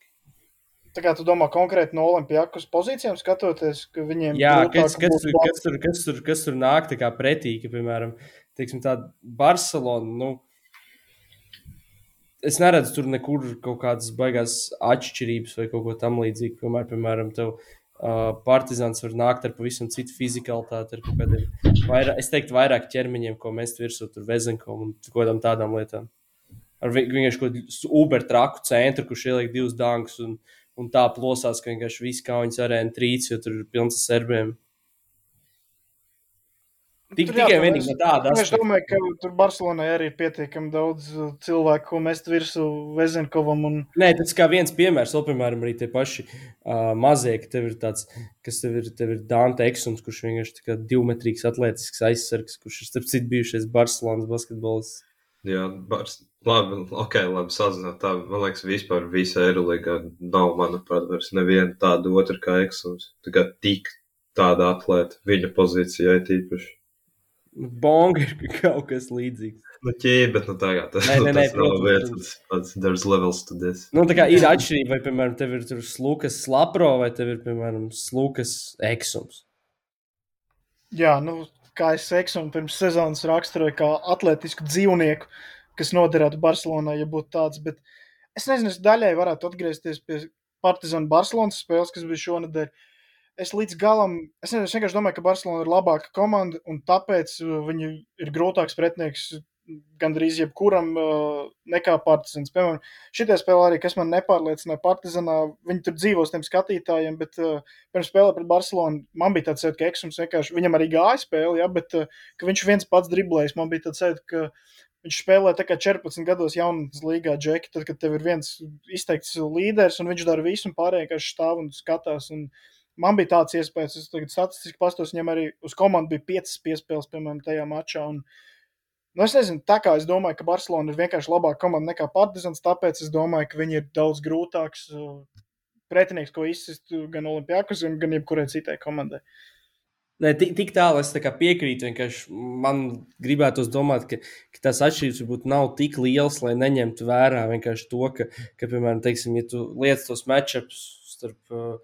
Tā kā tu domā konkrēti no Olimpijas pozīcijām, skatoties, ka viņiem Jā, kas, kas, tur, kas, tur, kas, tur, kas tur nāk pretī, ka, piemēram, tāda Barcelona. Nu, es neredzu tur nekur kaut kādas baigās atšķirības vai kaut ko tamlīdzīgu. Piemēram, piemēram tev, Uh, Partizāns var nākt ar pavisam citu fizikalitāti, ar kādiem, vairāk, es teiktu, vairāk ķermeņiem, ko mēs virsū tur vezenkom un kādām tādām lietām. Ar vienkārši kaut kādu uber traku centru, kurš ieliek divus dāngus un, un tā plosās, ka vienkārši viss kaujas arēna trīc, jo tur ir pilns ar serbiem. Tik, tur, tikai vienīgi no tāda aspekta. Es domāju, ka tur Barcelonai arī ir pietiekami daudz uh, cilvēku, ko mest virsū Vezenkovam. Un... Nē, tas kā viens piemērs, vēl, piemēram, arī tie paši uh, mazie, ka tev ir tāds, kas tev ir, tev ir Dante Eksums, kurš vienkārši kā divmetrīgs atletisks aizsargs, kurš ir starp citu bijušais Barcelonas basketbols. Jā, bars... labi, ok, labi, sazināt tā, man liekas, vispār visa Eirolīgā nav, manuprāt, vairs neviena tāda otra kā Eksums. Tā kā tik tāda atlēta viņa pozīcijai tīpaši. Bonga ir kaut kas līdzīgs. Nu, ķēde, bet nu, tagad tas, nē, nē, nē, tas nav vērts. Tas there's levels to this. Nu, tā kā ir atšķirība, vai, piemēram, tev ir slukas slapro, vai tev ir, piemēram, slukas eksums. Jā, nu, kā es eksumu pirms sezonas raksturoju kā atletisku dzīvnieku, kas noderētu Barcelonā, ja būtu tāds, bet es nezinu, es daļai varētu atgriezties pie Partizāna Barcelonas spēles, kas bija šonadēļ. Es līdz galam, es, nezinu, es vienkārši domāju, ka Barcelona ir labāka komanda, un tāpēc uh, viņi ir grūtāks pretinieks gandrīz jebkuram uh, nekā Partizans. Piemēram, šitie spēlē arī, kas man nepārliecināja Partizanā, viņi tur dzīvos tiem skatītājiem, bet uh, pirms spēlē pret Barcelonu man bija tāds sajūta, ka Eksums vienkārši, viņam arī gāja spēle, ja, bet uh, ka viņš viens pats driblējis, man bija tāds sajūta, ka viņš spēlē tā kā 14 gados jaunatnes līgā džeki, tad, kad tev ir viens izteikts līderis un viņš dara visu un pārējie vienkārši stāv un skatās. Un, Man bija tāds iespējas, es tagad statistiski pastos, viņam arī uz komandu bija piecas piespēles, piemēram, tajā mačā. Un, Nu, es nezinu, tā kā es domāju, ka Barcelona ir vienkārši labāka komanda nekā Partizans, tāpēc es domāju, ka viņi ir daudz grūtāks uh, pretinieks, ko izsist gan Olimpijākus, gan jebkurai citai komandai. Ne, tik, tik tālu es tā piekrītu. Man gribētu domāt, ka, ka tās atšķirības varbūt nav tik lielas, lai neņemtu vērā to, ka, ka piemēram, teiksim, ja tu lietas tos matčups starp uh,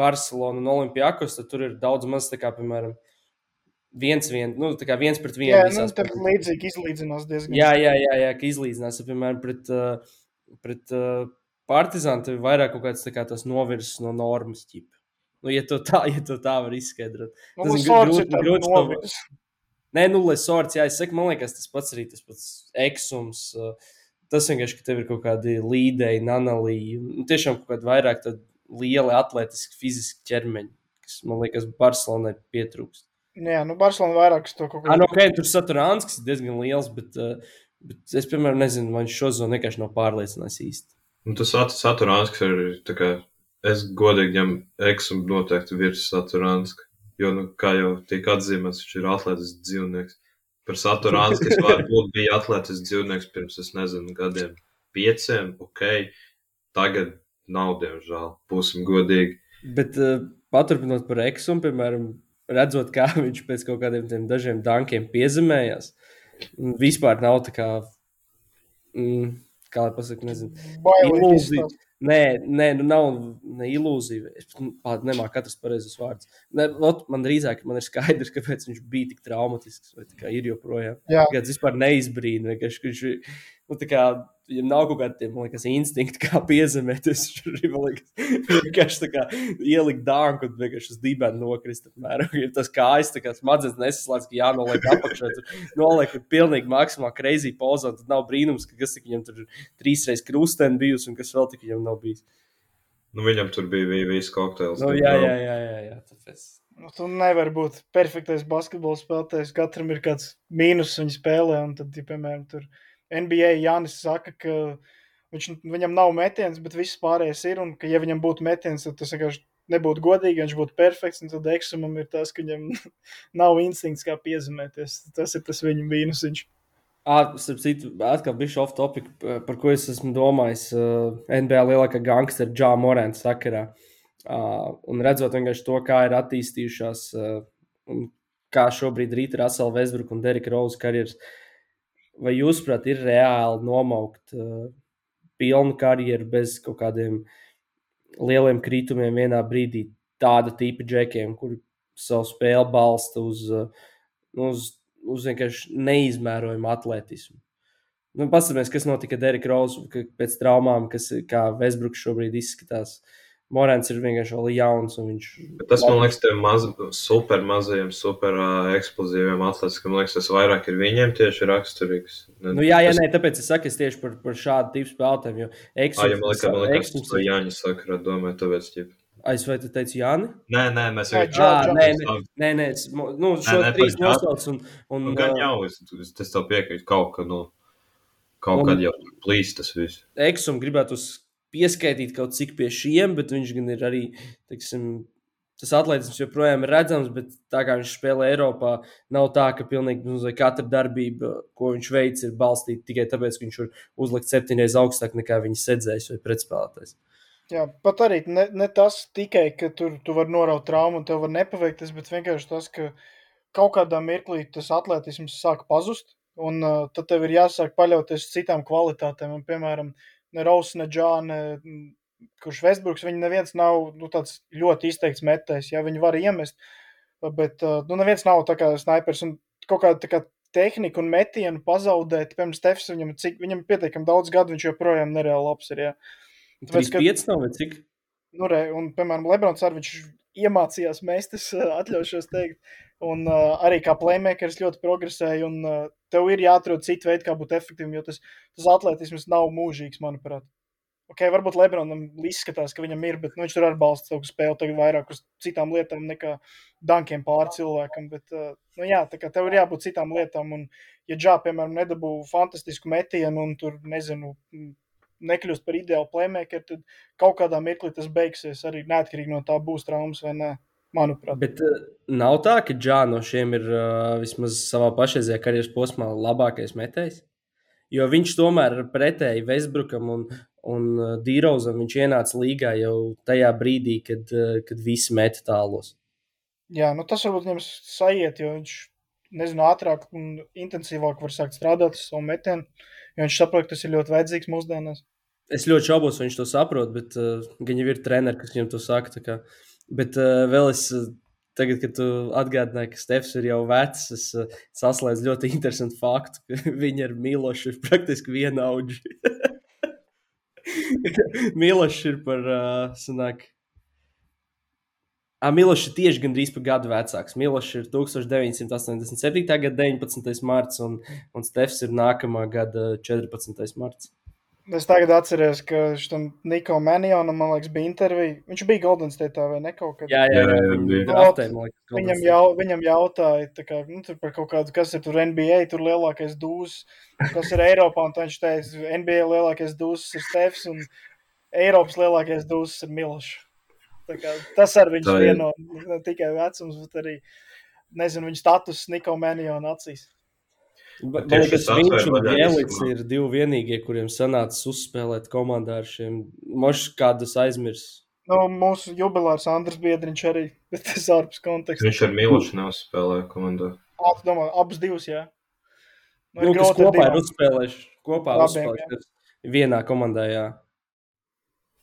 Barcelonu un Olimpijākus, tad tur ir daudz maz, kā, piemēram, viens, vien, nu, viens pret vienu. Jā, nu, tā līdzīgi izlīdzinās diezgan. Jā, jā, jā, jā ka izlīdzinās. Piemēram, pret, uh, pret uh, partizānu tev ir vairāk kaut kāds kā novirs no normas ķipa. Nu, ja to tā, ja to tā var izskaidrot. Nu, tas ir grūti. grūti to... Nē, nu, lesorts, jā, es saku, man liekas, tas pats arī tas pats eksums. Uh, tas vienkārši, ka tev ir kaut kādi līdēji, nanalīji, nu, tiešām kaut kādi vairāk lieli atletiski, fiziski ķermeņi, kas, man liekas, Barcelonai pietrūkst. Jā, nu, Barcelona vairāk to kaut ko tādu. Okay, tur saturāns, kas ir diezgan liels, bet, uh, bet es, piemēram, nezinu, vai viņš šo zonu vienkārši nav pārliecinājis īsti. Un tas saturāns, kas ir, tā kā, es godīgi ņem eksu noteikti virs saturāns, jo, nu, kā jau tiek atzīmēts, viņš ir atletisks dzīvnieks. Par saturāns, kas varbūt bija atletisks dzīvnieks pirms, es nezinu, gadiem pieciem, ok, tagad nav, diemžēl, būsim godīgi. Bet uh, paturpinot par eksu, piemēram, redzot, kā viņš pēc kaut kādiem dažiem dankiem piezemējās. Vispār nav tā kā, mm, kā lai pasakā, nezinu, ilūzija. Nē, nē, nu nav ne ilūzija. Es pat nemāku katrs pareizes vārdus. Ne, lot, man drīzāk man ir skaidrs, kāpēc viņš bija tik traumatisks vai ir joprojām. Jā, tas vispār neizbrīna. Viņš, nu, kā, viņam nav kaut kāda liekas, instinkta, kā piezemēties. Viņš vienkārši kā, ielikt dārgu un vienkārši uz dibena nokrist. Ir tas kājas, kā smadzenes nesaslēdz, ka jānoliek apakšā. Noliek pilnīgi maksimāli crazy pozā. Tad nav brīnums, ka kas tik viņam tur trīsreiz krusteni bijusi un kas vēl tik viņam nav bijis. Nu, viņam tur bija viss kokteils. Nu, jā, jā, jā, jā, jā. Tāpēc. Nu, tu nevari būt perfektais basketbola spēlētājs. Katram ir kāds mīnus viņa spēlē, un tad, ja, piemēram, tur ir NBA Jānis saka, ka viņš, viņam nav metiens, bet viss pārējais ir. Un ka, ja viņam būtu metiens, tad tas vienkārši nebūtu godīgi, viņš būtu perfekts. Tad eksumam ir tas, ka viņam nav instinkts, kā piezemēties. Tas ir tas viņa mīnusiņš. Starp citu, atkal bija off topic, par ko es esmu domājis. NBA lielākā gangstera Džā Morēna sakarā. Un redzot to, kā ir attīstījušās un kā šobrīd rīta Rasela Vesbruka un Derika Rauza karjeras. Uh, vai jūsuprāt, ir reāli nomaukt uh, pilnu karjeru bez kaut kādiem lieliem kritumiem vienā brīdī? Tāda tipa džekiem, kuri savu spēli balsta uz, uh, uz, uz vienkārši neizmērojumu atletismu. Nu, Paskatāmies, kas notika Derek Rose pēc traumām, kas, kā Vesbruks šobrīd izskatās. Uh, Morants ir vienkārši vēl jauns. Viņš... Bet tas man liekas, tiem maz, super mazajiem, super uh, eksplozīviem atletiskiem, man liekas, tas vairāk ir viņiem tieši raksturīgs. Ne, nu, jā, jā, tas... nē, tāpēc es saku, es tieši par, par šādu tipu spēlētājiem. Jo eksums, ah, ja man liekas, man liekas, eksums... to Jāņa saka, domāju, tāpēc ķip. Es vai tu teici, Jāni? Nē, nē, mēs jau tādā veidā nē, nē, nu, šo nē, nē, trīs nosauc. Un, un, nu, gan jau, es, es tev piekrītu kaut ka, nu, kaut un, kad jau plīst tas viss. Eksum gribētu uz pieskaitīt kaut cik pie šiem, bet viņš gan ir arī, teiksim, tas atletisms joprojām ir redzams, bet tā kā viņš spēlē Eiropā, nav tā, ka pilnīgi nu, katra darbība, ko viņš veic, ir balstīta tikai tāpēc, ka viņš var uzlikt septiņreiz augstāk nekā viņa sedzējs vai pretspēlētājs. Jā, pat arī ne, ne tas tikai, ka tur tu vari noraut traumu un tev var nepaveikties, bet vienkārši tas, ka kaut kādā mirklī tas atletisms sāk pazust, un uh, tad tev ir jāsāk paļauties citām kvalitātēm. Un, piemēram, ne Rauss, ne Džāne, kurš Vestbruks, viņi neviens nav nu, tāds ļoti izteikts metējs, ja viņi var iemest, bet nu, neviens nav tā kā snaipers un kaut kāda tā kā tehniku un metienu pazaudēt. Piemēram, Stefs viņam, cik, viņam pietiekami daudz gadu, viņš joprojām nereāli labs ir. Jā. Tāpēc, ka... 5 nav, vai cik? Nu, re, un, piemēram, Lebrons arī viņš iemācījās mēstis, atļaušos teikt. Un uh, arī kā playmakers ļoti progresēja, un uh, tev ir jāatrod citu veidu, kā būt efektīvam, jo tas, tas atletisms nav mūžīgs, manuprāt. Ok, varbūt Lebronam izskatās, ka viņam ir, bet nu, viņš tur atbalsta savu spēli tagad vairāk uz citām lietām nekā dankiem pāri cilvēkam. Bet, uh, nu, jā, tā kā tev ir jābūt citām lietām, un ja Džā, piemēram, nedabū fantastisku metienu un tur, nezinu, nekļūst par ideālu playmakeru, tad kaut kādā mirklī tas beigsies arī neatkarīgi no tā, būs traumas vai nē. Manuprāt. Bet uh, nav tā, ka Džā no šiem ir uh, vismaz savā pašreizējā karjeras posmā labākais metējs. Jo viņš tomēr pretēji Vesbrukam un, un uh, Dīrauzam viņš ienāca līgā jau tajā brīdī, kad, kad visi meta tālos. Jā, nu tas varbūt viņam sajiet, jo viņš nezinu, ātrāk un intensīvāk var sākt strādāt ar savu metienu, jo viņš saprot, ka tas ir ļoti vajadzīgs mūsdienās. Es ļoti šaubos, vai viņš to saprot, bet uh, gan jau ir treneri, kas viņam to saka. Bet uh, vēl es, uh, tagad, kad tu atgādināji, ka Stefs ir jau vecs, es uh, saslēdzu ļoti interesantu faktu, ka viņi ar Milošu ir praktiski vienaudži. Milošs ir par, uh, sanāk, Milošs ir tieši gandrīz par gadu vecāks. Milošs ir 1987. gada 19. marts, un, un Stefs ir nākamā gada 14. marts. Es tagad atceros, ka tam Niko Manionam, man liekas, bija intervija. Viņš bija Golden State vai ne kaut kādā. Jā, jā, jā, jā, jā. Draftē, liekas, viņam, jau, viņam jautāja kā, nu, par kaut kādu, kas ir tur NBA, tur lielākais dūzs, kas ir Eiropā, un viņš teica, NBA lielākais dūzs ir Stefs, un Eiropas lielākais dūzs ir Milošs. Tas ar viņu vieno ne tikai vecums, bet arī, nezinu, viņa status Niko Manionam acīs. Man liekas, viņš un Gēlīts ir divi vienīgie, kuriem sanāca uzspēlēt komandā ar šiem mošiem, kādus aizmirs. Nu, mūsu jubilārs Andris Biedriņš arī, bet tas ārpus konteksta. Viņš ar Milošu neuzspēlēja komandā. Ā, tu domā, abas divas, jā. Nu, nu kas kopā ir uzspēlējuši, kopā uzspēlējuši vienā komandā, jā.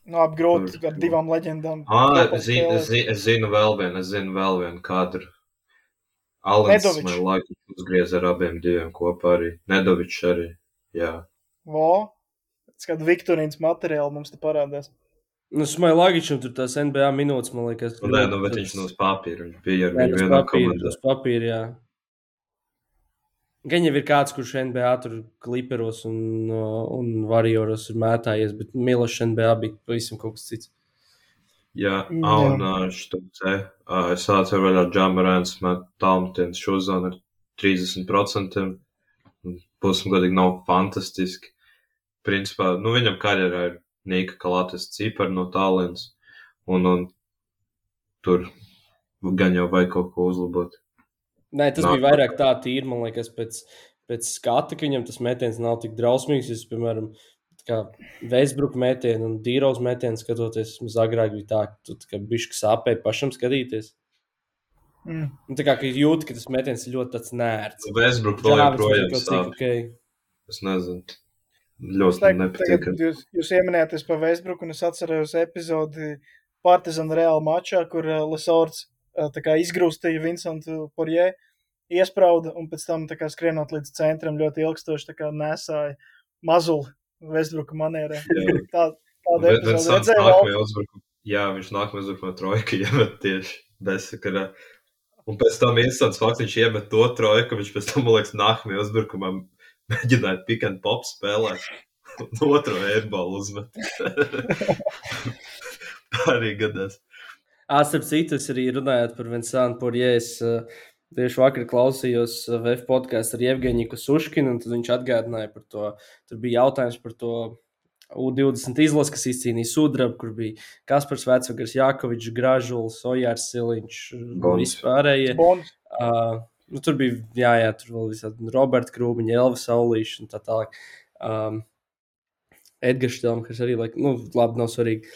Nu, apgrūti ar divām leģendām. Ā, zinu, zinu, es zinu vēl vienu, es zinu vēl vienu kadru. Alans man laikam uzgriez ar abiem diviem kopā arī. Nedovičs arī, jā. Vo, skatu Viktorīnas materiālu mums te parādās. Nu, Smailagičam tur tās NBA minūtes, man liekas. Nu, nē, nu, bet viņš no uz papīra, viņš bija ar viņu vienā komandā. Uz papīra, jā. Gan jau ir kāds, kurš NBA tur kliperos un, un varjoros ir mētājies, bet Milošs NBA bija pavisam kaut kas cits. Jā, un šo te es atceros vēl ar Džamarēns, man Talmutins šozon ir 30%. Pusgadīgi nav fantastiski. Principā, nu viņam karjerā ir Nika Kalates cipari no tālens, un, un tur gan jau vajag kaut ko uzlabot. Nē, tas Nā, bija vairāk tā tīri, man liekas, pēc, pēc skata, ka viņam tas metiens nav tik drausmīgs. Es, piemēram, kā Veisbruka metienu un Dīros metienu skatoties, mums agrāk bija tā, ka tu kā bišķi sāpēji pašam skatīties. Mm. Un tā kā jūti, ka tas metiens ir ļoti tāds nērts. Veisbruka projām sāp. Okay. Es nezinu. Ļoti tagad, nepatīk. Jūs, jūs ieminējāties par Veisbruku, un es atceros epizodi Partizan Reāla mačā, kur uh, Lesorts tā kā izgrūstīja Vincentu Porjē, iesprauda, un pēc tam tā kā skrienot līdz centram ļoti ilgstoši tā kā nesāja mazuli Vestbruka manierē. Tā, tāda epizode redzēja. Jā, viņš nākamajā uzbrukumā trojka iemet tieši bezsakarā. Un pēc tam interesants fakts, viņš iemet to trojku, viņš pēc tam, man liekas, nākamajā uzbrukumā mēģināja pick and pop spēlēt. Un otru airbolu uzmet. Tā arī gadās. Citu, es arī runājot par Vinsānu Porjēs. Uh, Tieši vakar klausījos VF podkāstu ar Jevgeņiku Suškinu, un viņš atgādināja par to. Tur bija jautājums par to U20 izlasi, kas izcīnīja sudrabu, kur bija Kaspars Vecvagars, Jākovičs, Gražuls, Ojārs Siliņš un vispārējie. Uh, nu, tur bija, jā, jā, tur vēl visādi Roberta Krūmiņa, Elva Saulīša un tā tālāk. Um, Edgars Štelm, kas arī, laik, nu, labi, nav svarīgi.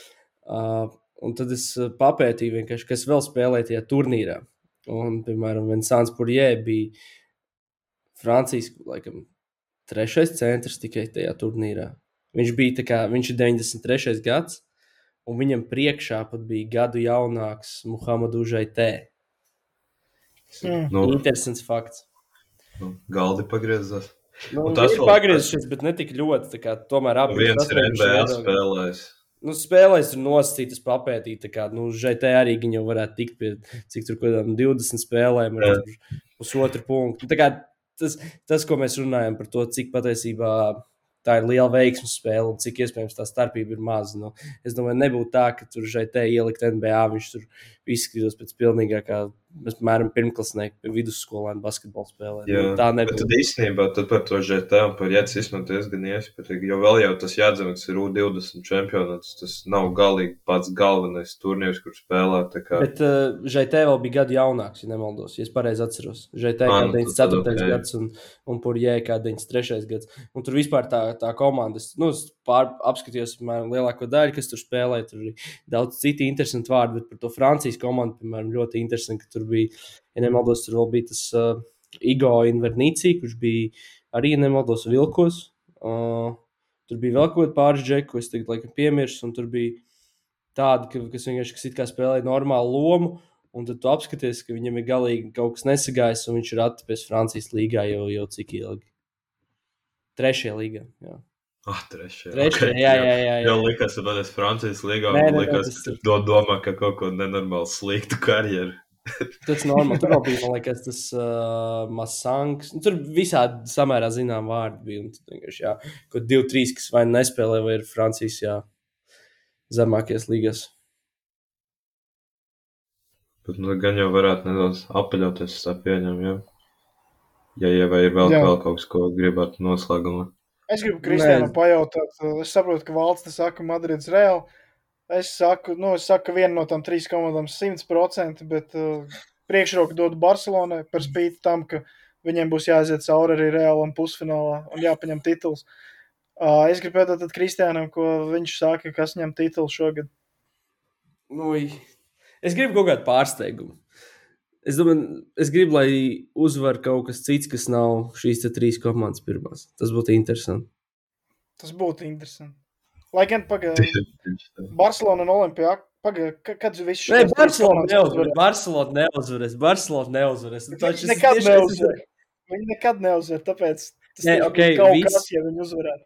Uh, un tad es uh, papētīju vienkārši, kas vēl spēlēja tajā turnīrā. Un, piemēram, Vinsants Purjē bija Francijas, laikam, trešais centrs tikai tajā turnīrā. Viņš bija kā, viņš ir 93. gads, un viņam priekšā pat bija gadu jaunāks Muhamadu Žaitē. Mm. Nu. Interesants fakts. Nu, Galdi pagriezās. Nu, Un tas ir vēl- pagriezušies, bet ne tik ļoti. tā Kā, tomēr abi ir NBA spēlējis. Nu, spēlēs tur nosacītas papētīt. Kā, nu, ŽT arī viņi jau varētu tikt pie cik tur kaut kādām 20 spēlēm, ar pusotru punktu. Tā kā Tas, tas, ko mēs runājam par to, cik patiesībā tā ir liela veiksmes spēle un cik iespējams tā starpība ir maza. Nu, es domāju, nebūtu tā, ka tur ŽT ielikt NBA, viņš tur izskatītos pēc pilnīgākā, mēs mēram pirmklasnieki pie vidusskolēnu basketbolu spēlē. Jā, tā nebūtu. tad īstenībā tad par to un par izmanto diezgan iespējams. Jo vēl jau tas jāatzīmē, ir U20 čempionāts. Tas nav galīgi pats galvenais turnīrs, kur spēlēt. tā kā- Bet uh, ŽT vēl bija gadu jaunāks, ja nemaldos. Ja es pareizi atceros. Ā, kā nu, 94. tad ok. gads un, un Purjē kā 93. gads. Un tur vispār tā, tā komanda, es, nu, pār, apskatījos lielāko daļu, kas tur spēlēja. Tur bija daudz citu interesantu vārdu, bet par to Francijas komandu, piemēram, ļoti interesanti, ka tur bija, ja nemaldos, tur vēl bija tas uh, Igo Invernīcija, kurš bija arī, ja nemaldos, Vilkos. Uh, tur bija vēl kaut kāda pāris džeku, es tagad laikam piemirstu, un tur bija tādi, ka, kas vienkārši kas kā spēlēja normālu lomu. Un tad tu apskaties, ka viņam ir galīgi kaut kas nesagājis, un viņš ir atpakaļ Francijas līgā jau, jau cik ilgi. Trešajā līgā. Jā, Ah, trešajā. Trešajā, ok, jā, jā, jā, jā. Jau likās, ka tas ir Francijas līgā. Nē, Nē, nē, nē, likās, tas ka domā, ka kaut ko nenormāli sliktu karjeru. Tas normāli. Tur bija, man liekas, tas uh, Masangs. Nu, tur visādi samērā zinām vārdi bija. Un tad vienkārši, jā, kaut divi, trīs, kas vai nespēlē, vai ir Francijas, jā, zemākajās līgās. Bet nu, gan jau varētu nedaudz apaļauties, es tā pieņemu. Ja, ja, ja vai ir vēl, Jā. vēl kaut kas, ko gribētu noslēgumā. Es gribu Kristiānam pajautāt, uh, es saprotu, ka valsts te saka, Madrids Reāli. Es saku, nu, es saku, ka viena no tām trīs komandām 100%, bet uh, priekšroku dod Barcelonai par spīti tam, ka viņiem būs jāaiziet cauri arī Reālam pusfinālā un jāpaņem tituls. Uh, es gribu pateikt Kristiānam, ko viņš saka, kas ņem titulu šogad. Nu, es gribu kaut kādu pārsteigumu. Es domāju, es gribu, lai uzvar kaut kas cits, kas nav šīs te trīs komandas pirmās. Tas būtu interesanti. Tas būtu interesanti. Lai gan pagaidām, Barcelona un Olimpijā, pagaidām, kad viss šīs trīs Barcelona neuzvarēs. uzvarēs? Barcelona neuzvarēs. Barcelona neuzvarēs. Es Nekad tiešām- neuzvar. Viņi nekad neuzvar, tāpēc tas Nē, tieši ok, būtu kaut viss- kas, ja viņi uzvarētu.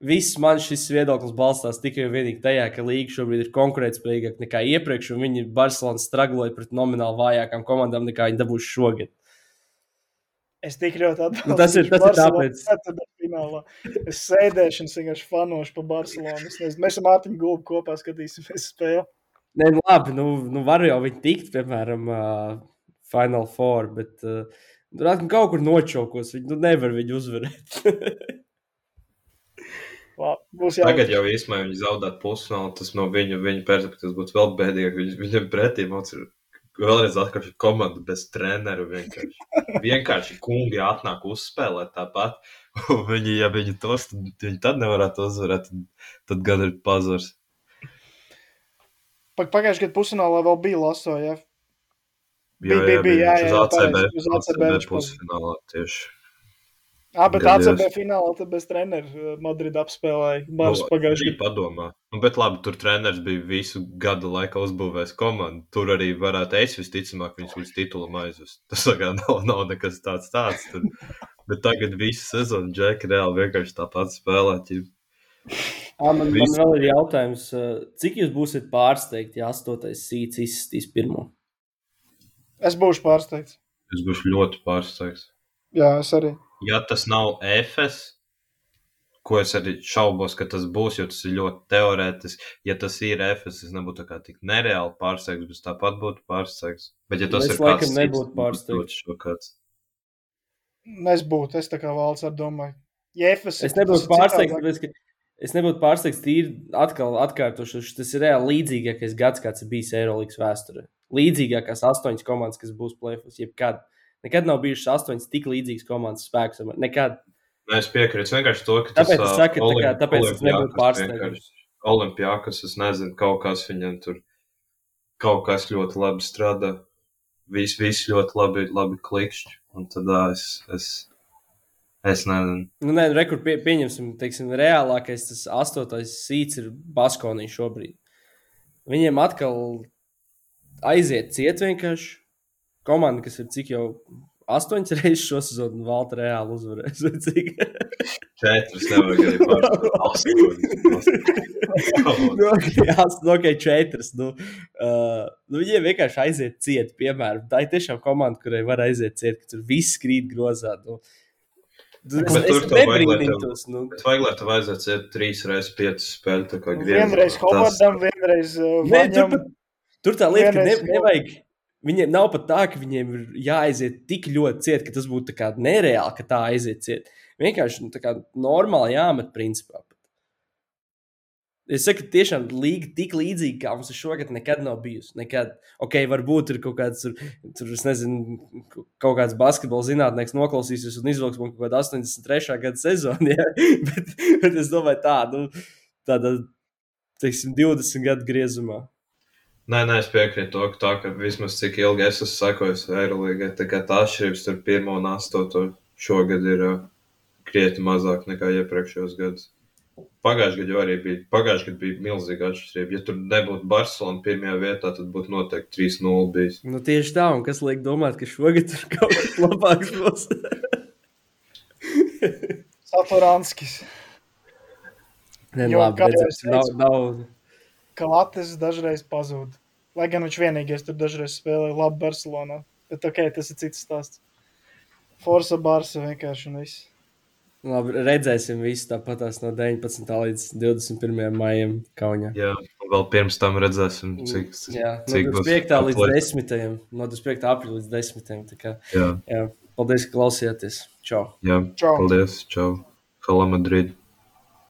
Viss man šis viedoklis balstās tikai un vienīgi tajā, ka līga šobrīd ir konkurētspējīgāka nekā iepriekš, un viņi Barcelonas stragloja pret nomināli vājākām komandām nekā viņi dabūs šogad. Es tik ļoti atbalstu. Nu, tas ir- tas ir tāpēc. Finālā. Es sēdēšu un vienkārši fanošu pa Barcelonu. Nezinu, mēs ar Mārtiņu Gulbu kopā skatīsimies spēli. Nē, nu, labi, nu, nu var jau viņi tikt, piemēram, uh, Final Four, bet uh, tur atkal kaut kur nočaukos. Viņi nu, nevar viņu uzvarēt. Labi, būs jā. Tagad jau īstenībā viņi zaudētu pusfinālu. Tas no viņa, viņa perspektīvas būtu vēl bēdīgāk. Viņ, viņam pretī mums ir vēlreiz atkal šī komanda bez treneru. Vienkārši, vienkārši kungi atnāk uzspēlēt tāpat. Viņi, ja viņi tos, tad viņi tad nevarētu uzvarēt. Tad, tad gan ir pazars. Pagājušajā gadā pusfinālā vēl bija Laso. Ja? Bija, Jā, bija, bija, jā, viņš jā, uz ACB, pareizi, uz ACB viņš pusfinālā tieši. Ah, bet Gadies. ACB finālā tad bez treneru Madrid apspēlēja. Bars Nu, pagājušajā bija padomā. Nu, bet labi, tur treneris bija visu gadu laikā uzbūvējis komandu. Tur arī varētu es visticamāk viņus līdz titulam aizvest. Tas kā nav, nav nekas tāds tāds. Tur. Bet tagad visu sezonu Džeki reāli vienkārši tāpat spēlē. ķip. À, man, man Viss. vēl ir jautājums, cik jūs būsiet pārsteigti, ja astotais sīts izsistīs pirmo? Es būšu pārsteigts. Es būšu ļoti pārsteigts. Jā, es arī. Ja tas nav EFS, ko es arī šaubos, ka tas būs, jo tas ir ļoti teorētiski. Ja tas ir EFS, es nebūtu tā kā tik nereāli pārsteigts, bet tāpat būtu pārsteigts. Bet ja tas Es ir laikam nebūtu pārsteigts. Es būtu, es tā kā valsts ar domāju. Jefes, Es nebūtu pārsteigts, tāpēc, ka es nebūtu pārsteigts tīri atkal atkārtošu. Tas ir reāli līdzīgākais gads, kāds ir bijis Eirolandes vēsturē. Līdzīgākās astoņas komandas, kas būs plēfos, jebkad. Nekad nav bijušas astoņas tik līdzīgas komandas spēkus. Nekad. Nē, es piekrītu vienkārši to, ka tas Tāpēc es ā, saku, tā kā- tāpēc es nebūtu vienkārši- Olimpiakos, es nezinu, kaut kas viņam tur kaut kas ļoti labi strādā. Viss, viss ļoti labi, labi klikšķi. Un tad es, es, es nezinu. Nu, nē, rekur pie, pieņemsim, teiksim, reālākais tas astotais sīts ir Baskonī šobrīd. Viņiem atkal aiziet ciet vienkārši. Komanda, kas ir cik jau astoņas reizes šo sezonu Valta reāli uzvarēs. Četras nevajag arī pārspēt. nu, ok, nu, ok, četras. Nu, uh, nu, viņiem vienkārši aiziet ciet, piemēram. Tā ir tiešām komanda, kurai var aiziet ciet, ka tur viss krīt grozā. Nu. Es, Bet tur tev- nebrīnītos. Nu. Bet vajag, lai tev iet trīs reizes piecas spēles. tā kā griezumā. Vienreiz Hovardam, vienreiz uh, Nē, tur, tur tā lieta, ka ne, nevajag. Viņiem nav pat tā, ka viņiem ir jāaiziet tik ļoti ciet, ka tas būtu nereāli, ka tā aiziet ciet. Vienkārši nu, tā kā normāli jāmet principā. Es saku, tiešām līga tik līdzīga, kā mums šogad, nekad nav bijusi. Nekad. Ok, varbūt ir kaut kāds, tur, tur es nezinu, kaut kāds basketbola zinātnēks noklausīsies un izvilks man kaut kādu 83. gada sezonu. Ja? bet, bet es domāju, tā, nu, tāda, teiksim, 20 gadu griezumā. Nē, nē, es piekrītu to, ka tā, ka vismaz cik ilgi es esmu sekojis Eirolandā, tā kā tā atšķirības starp pirmo un astoto šogad ir uh, krietni mazāk nekā iepriekšējos gados. Pagājušajā gadā arī bija, pagājušajā gadā bija milzīga atšķirība. Ja tur nebūtu Barcelona pirmajā vietā, tad būtu noteikti 3-0 bijis. Nu, tieši tā, un kas liek domāt, ka šogad tur kaut kas labāks būs. Satoranskis. Nē, Jo, labi, es nav, nav, Ka Latvijas dažreiz pazūd. Lai gan viņš vienīgais tur dažreiz spēlēja labi Barcelonā. Bet ok, tas ir cits stāsts. Forza Barça vienkārši un viss. labi, redzēsim visu tāpatās no 19. līdz 21. maijam Kaunijā. Jā, un vēl pirms tam redzēsim, cik, Jā, cik no būs 25. līdz atlētas. 10. No 25. aprīļa līdz 10. Tā kā, Jā, jā, paldies, ka klausījāties. Čau! jā, Čau! paldies, čau, Hala Madrid.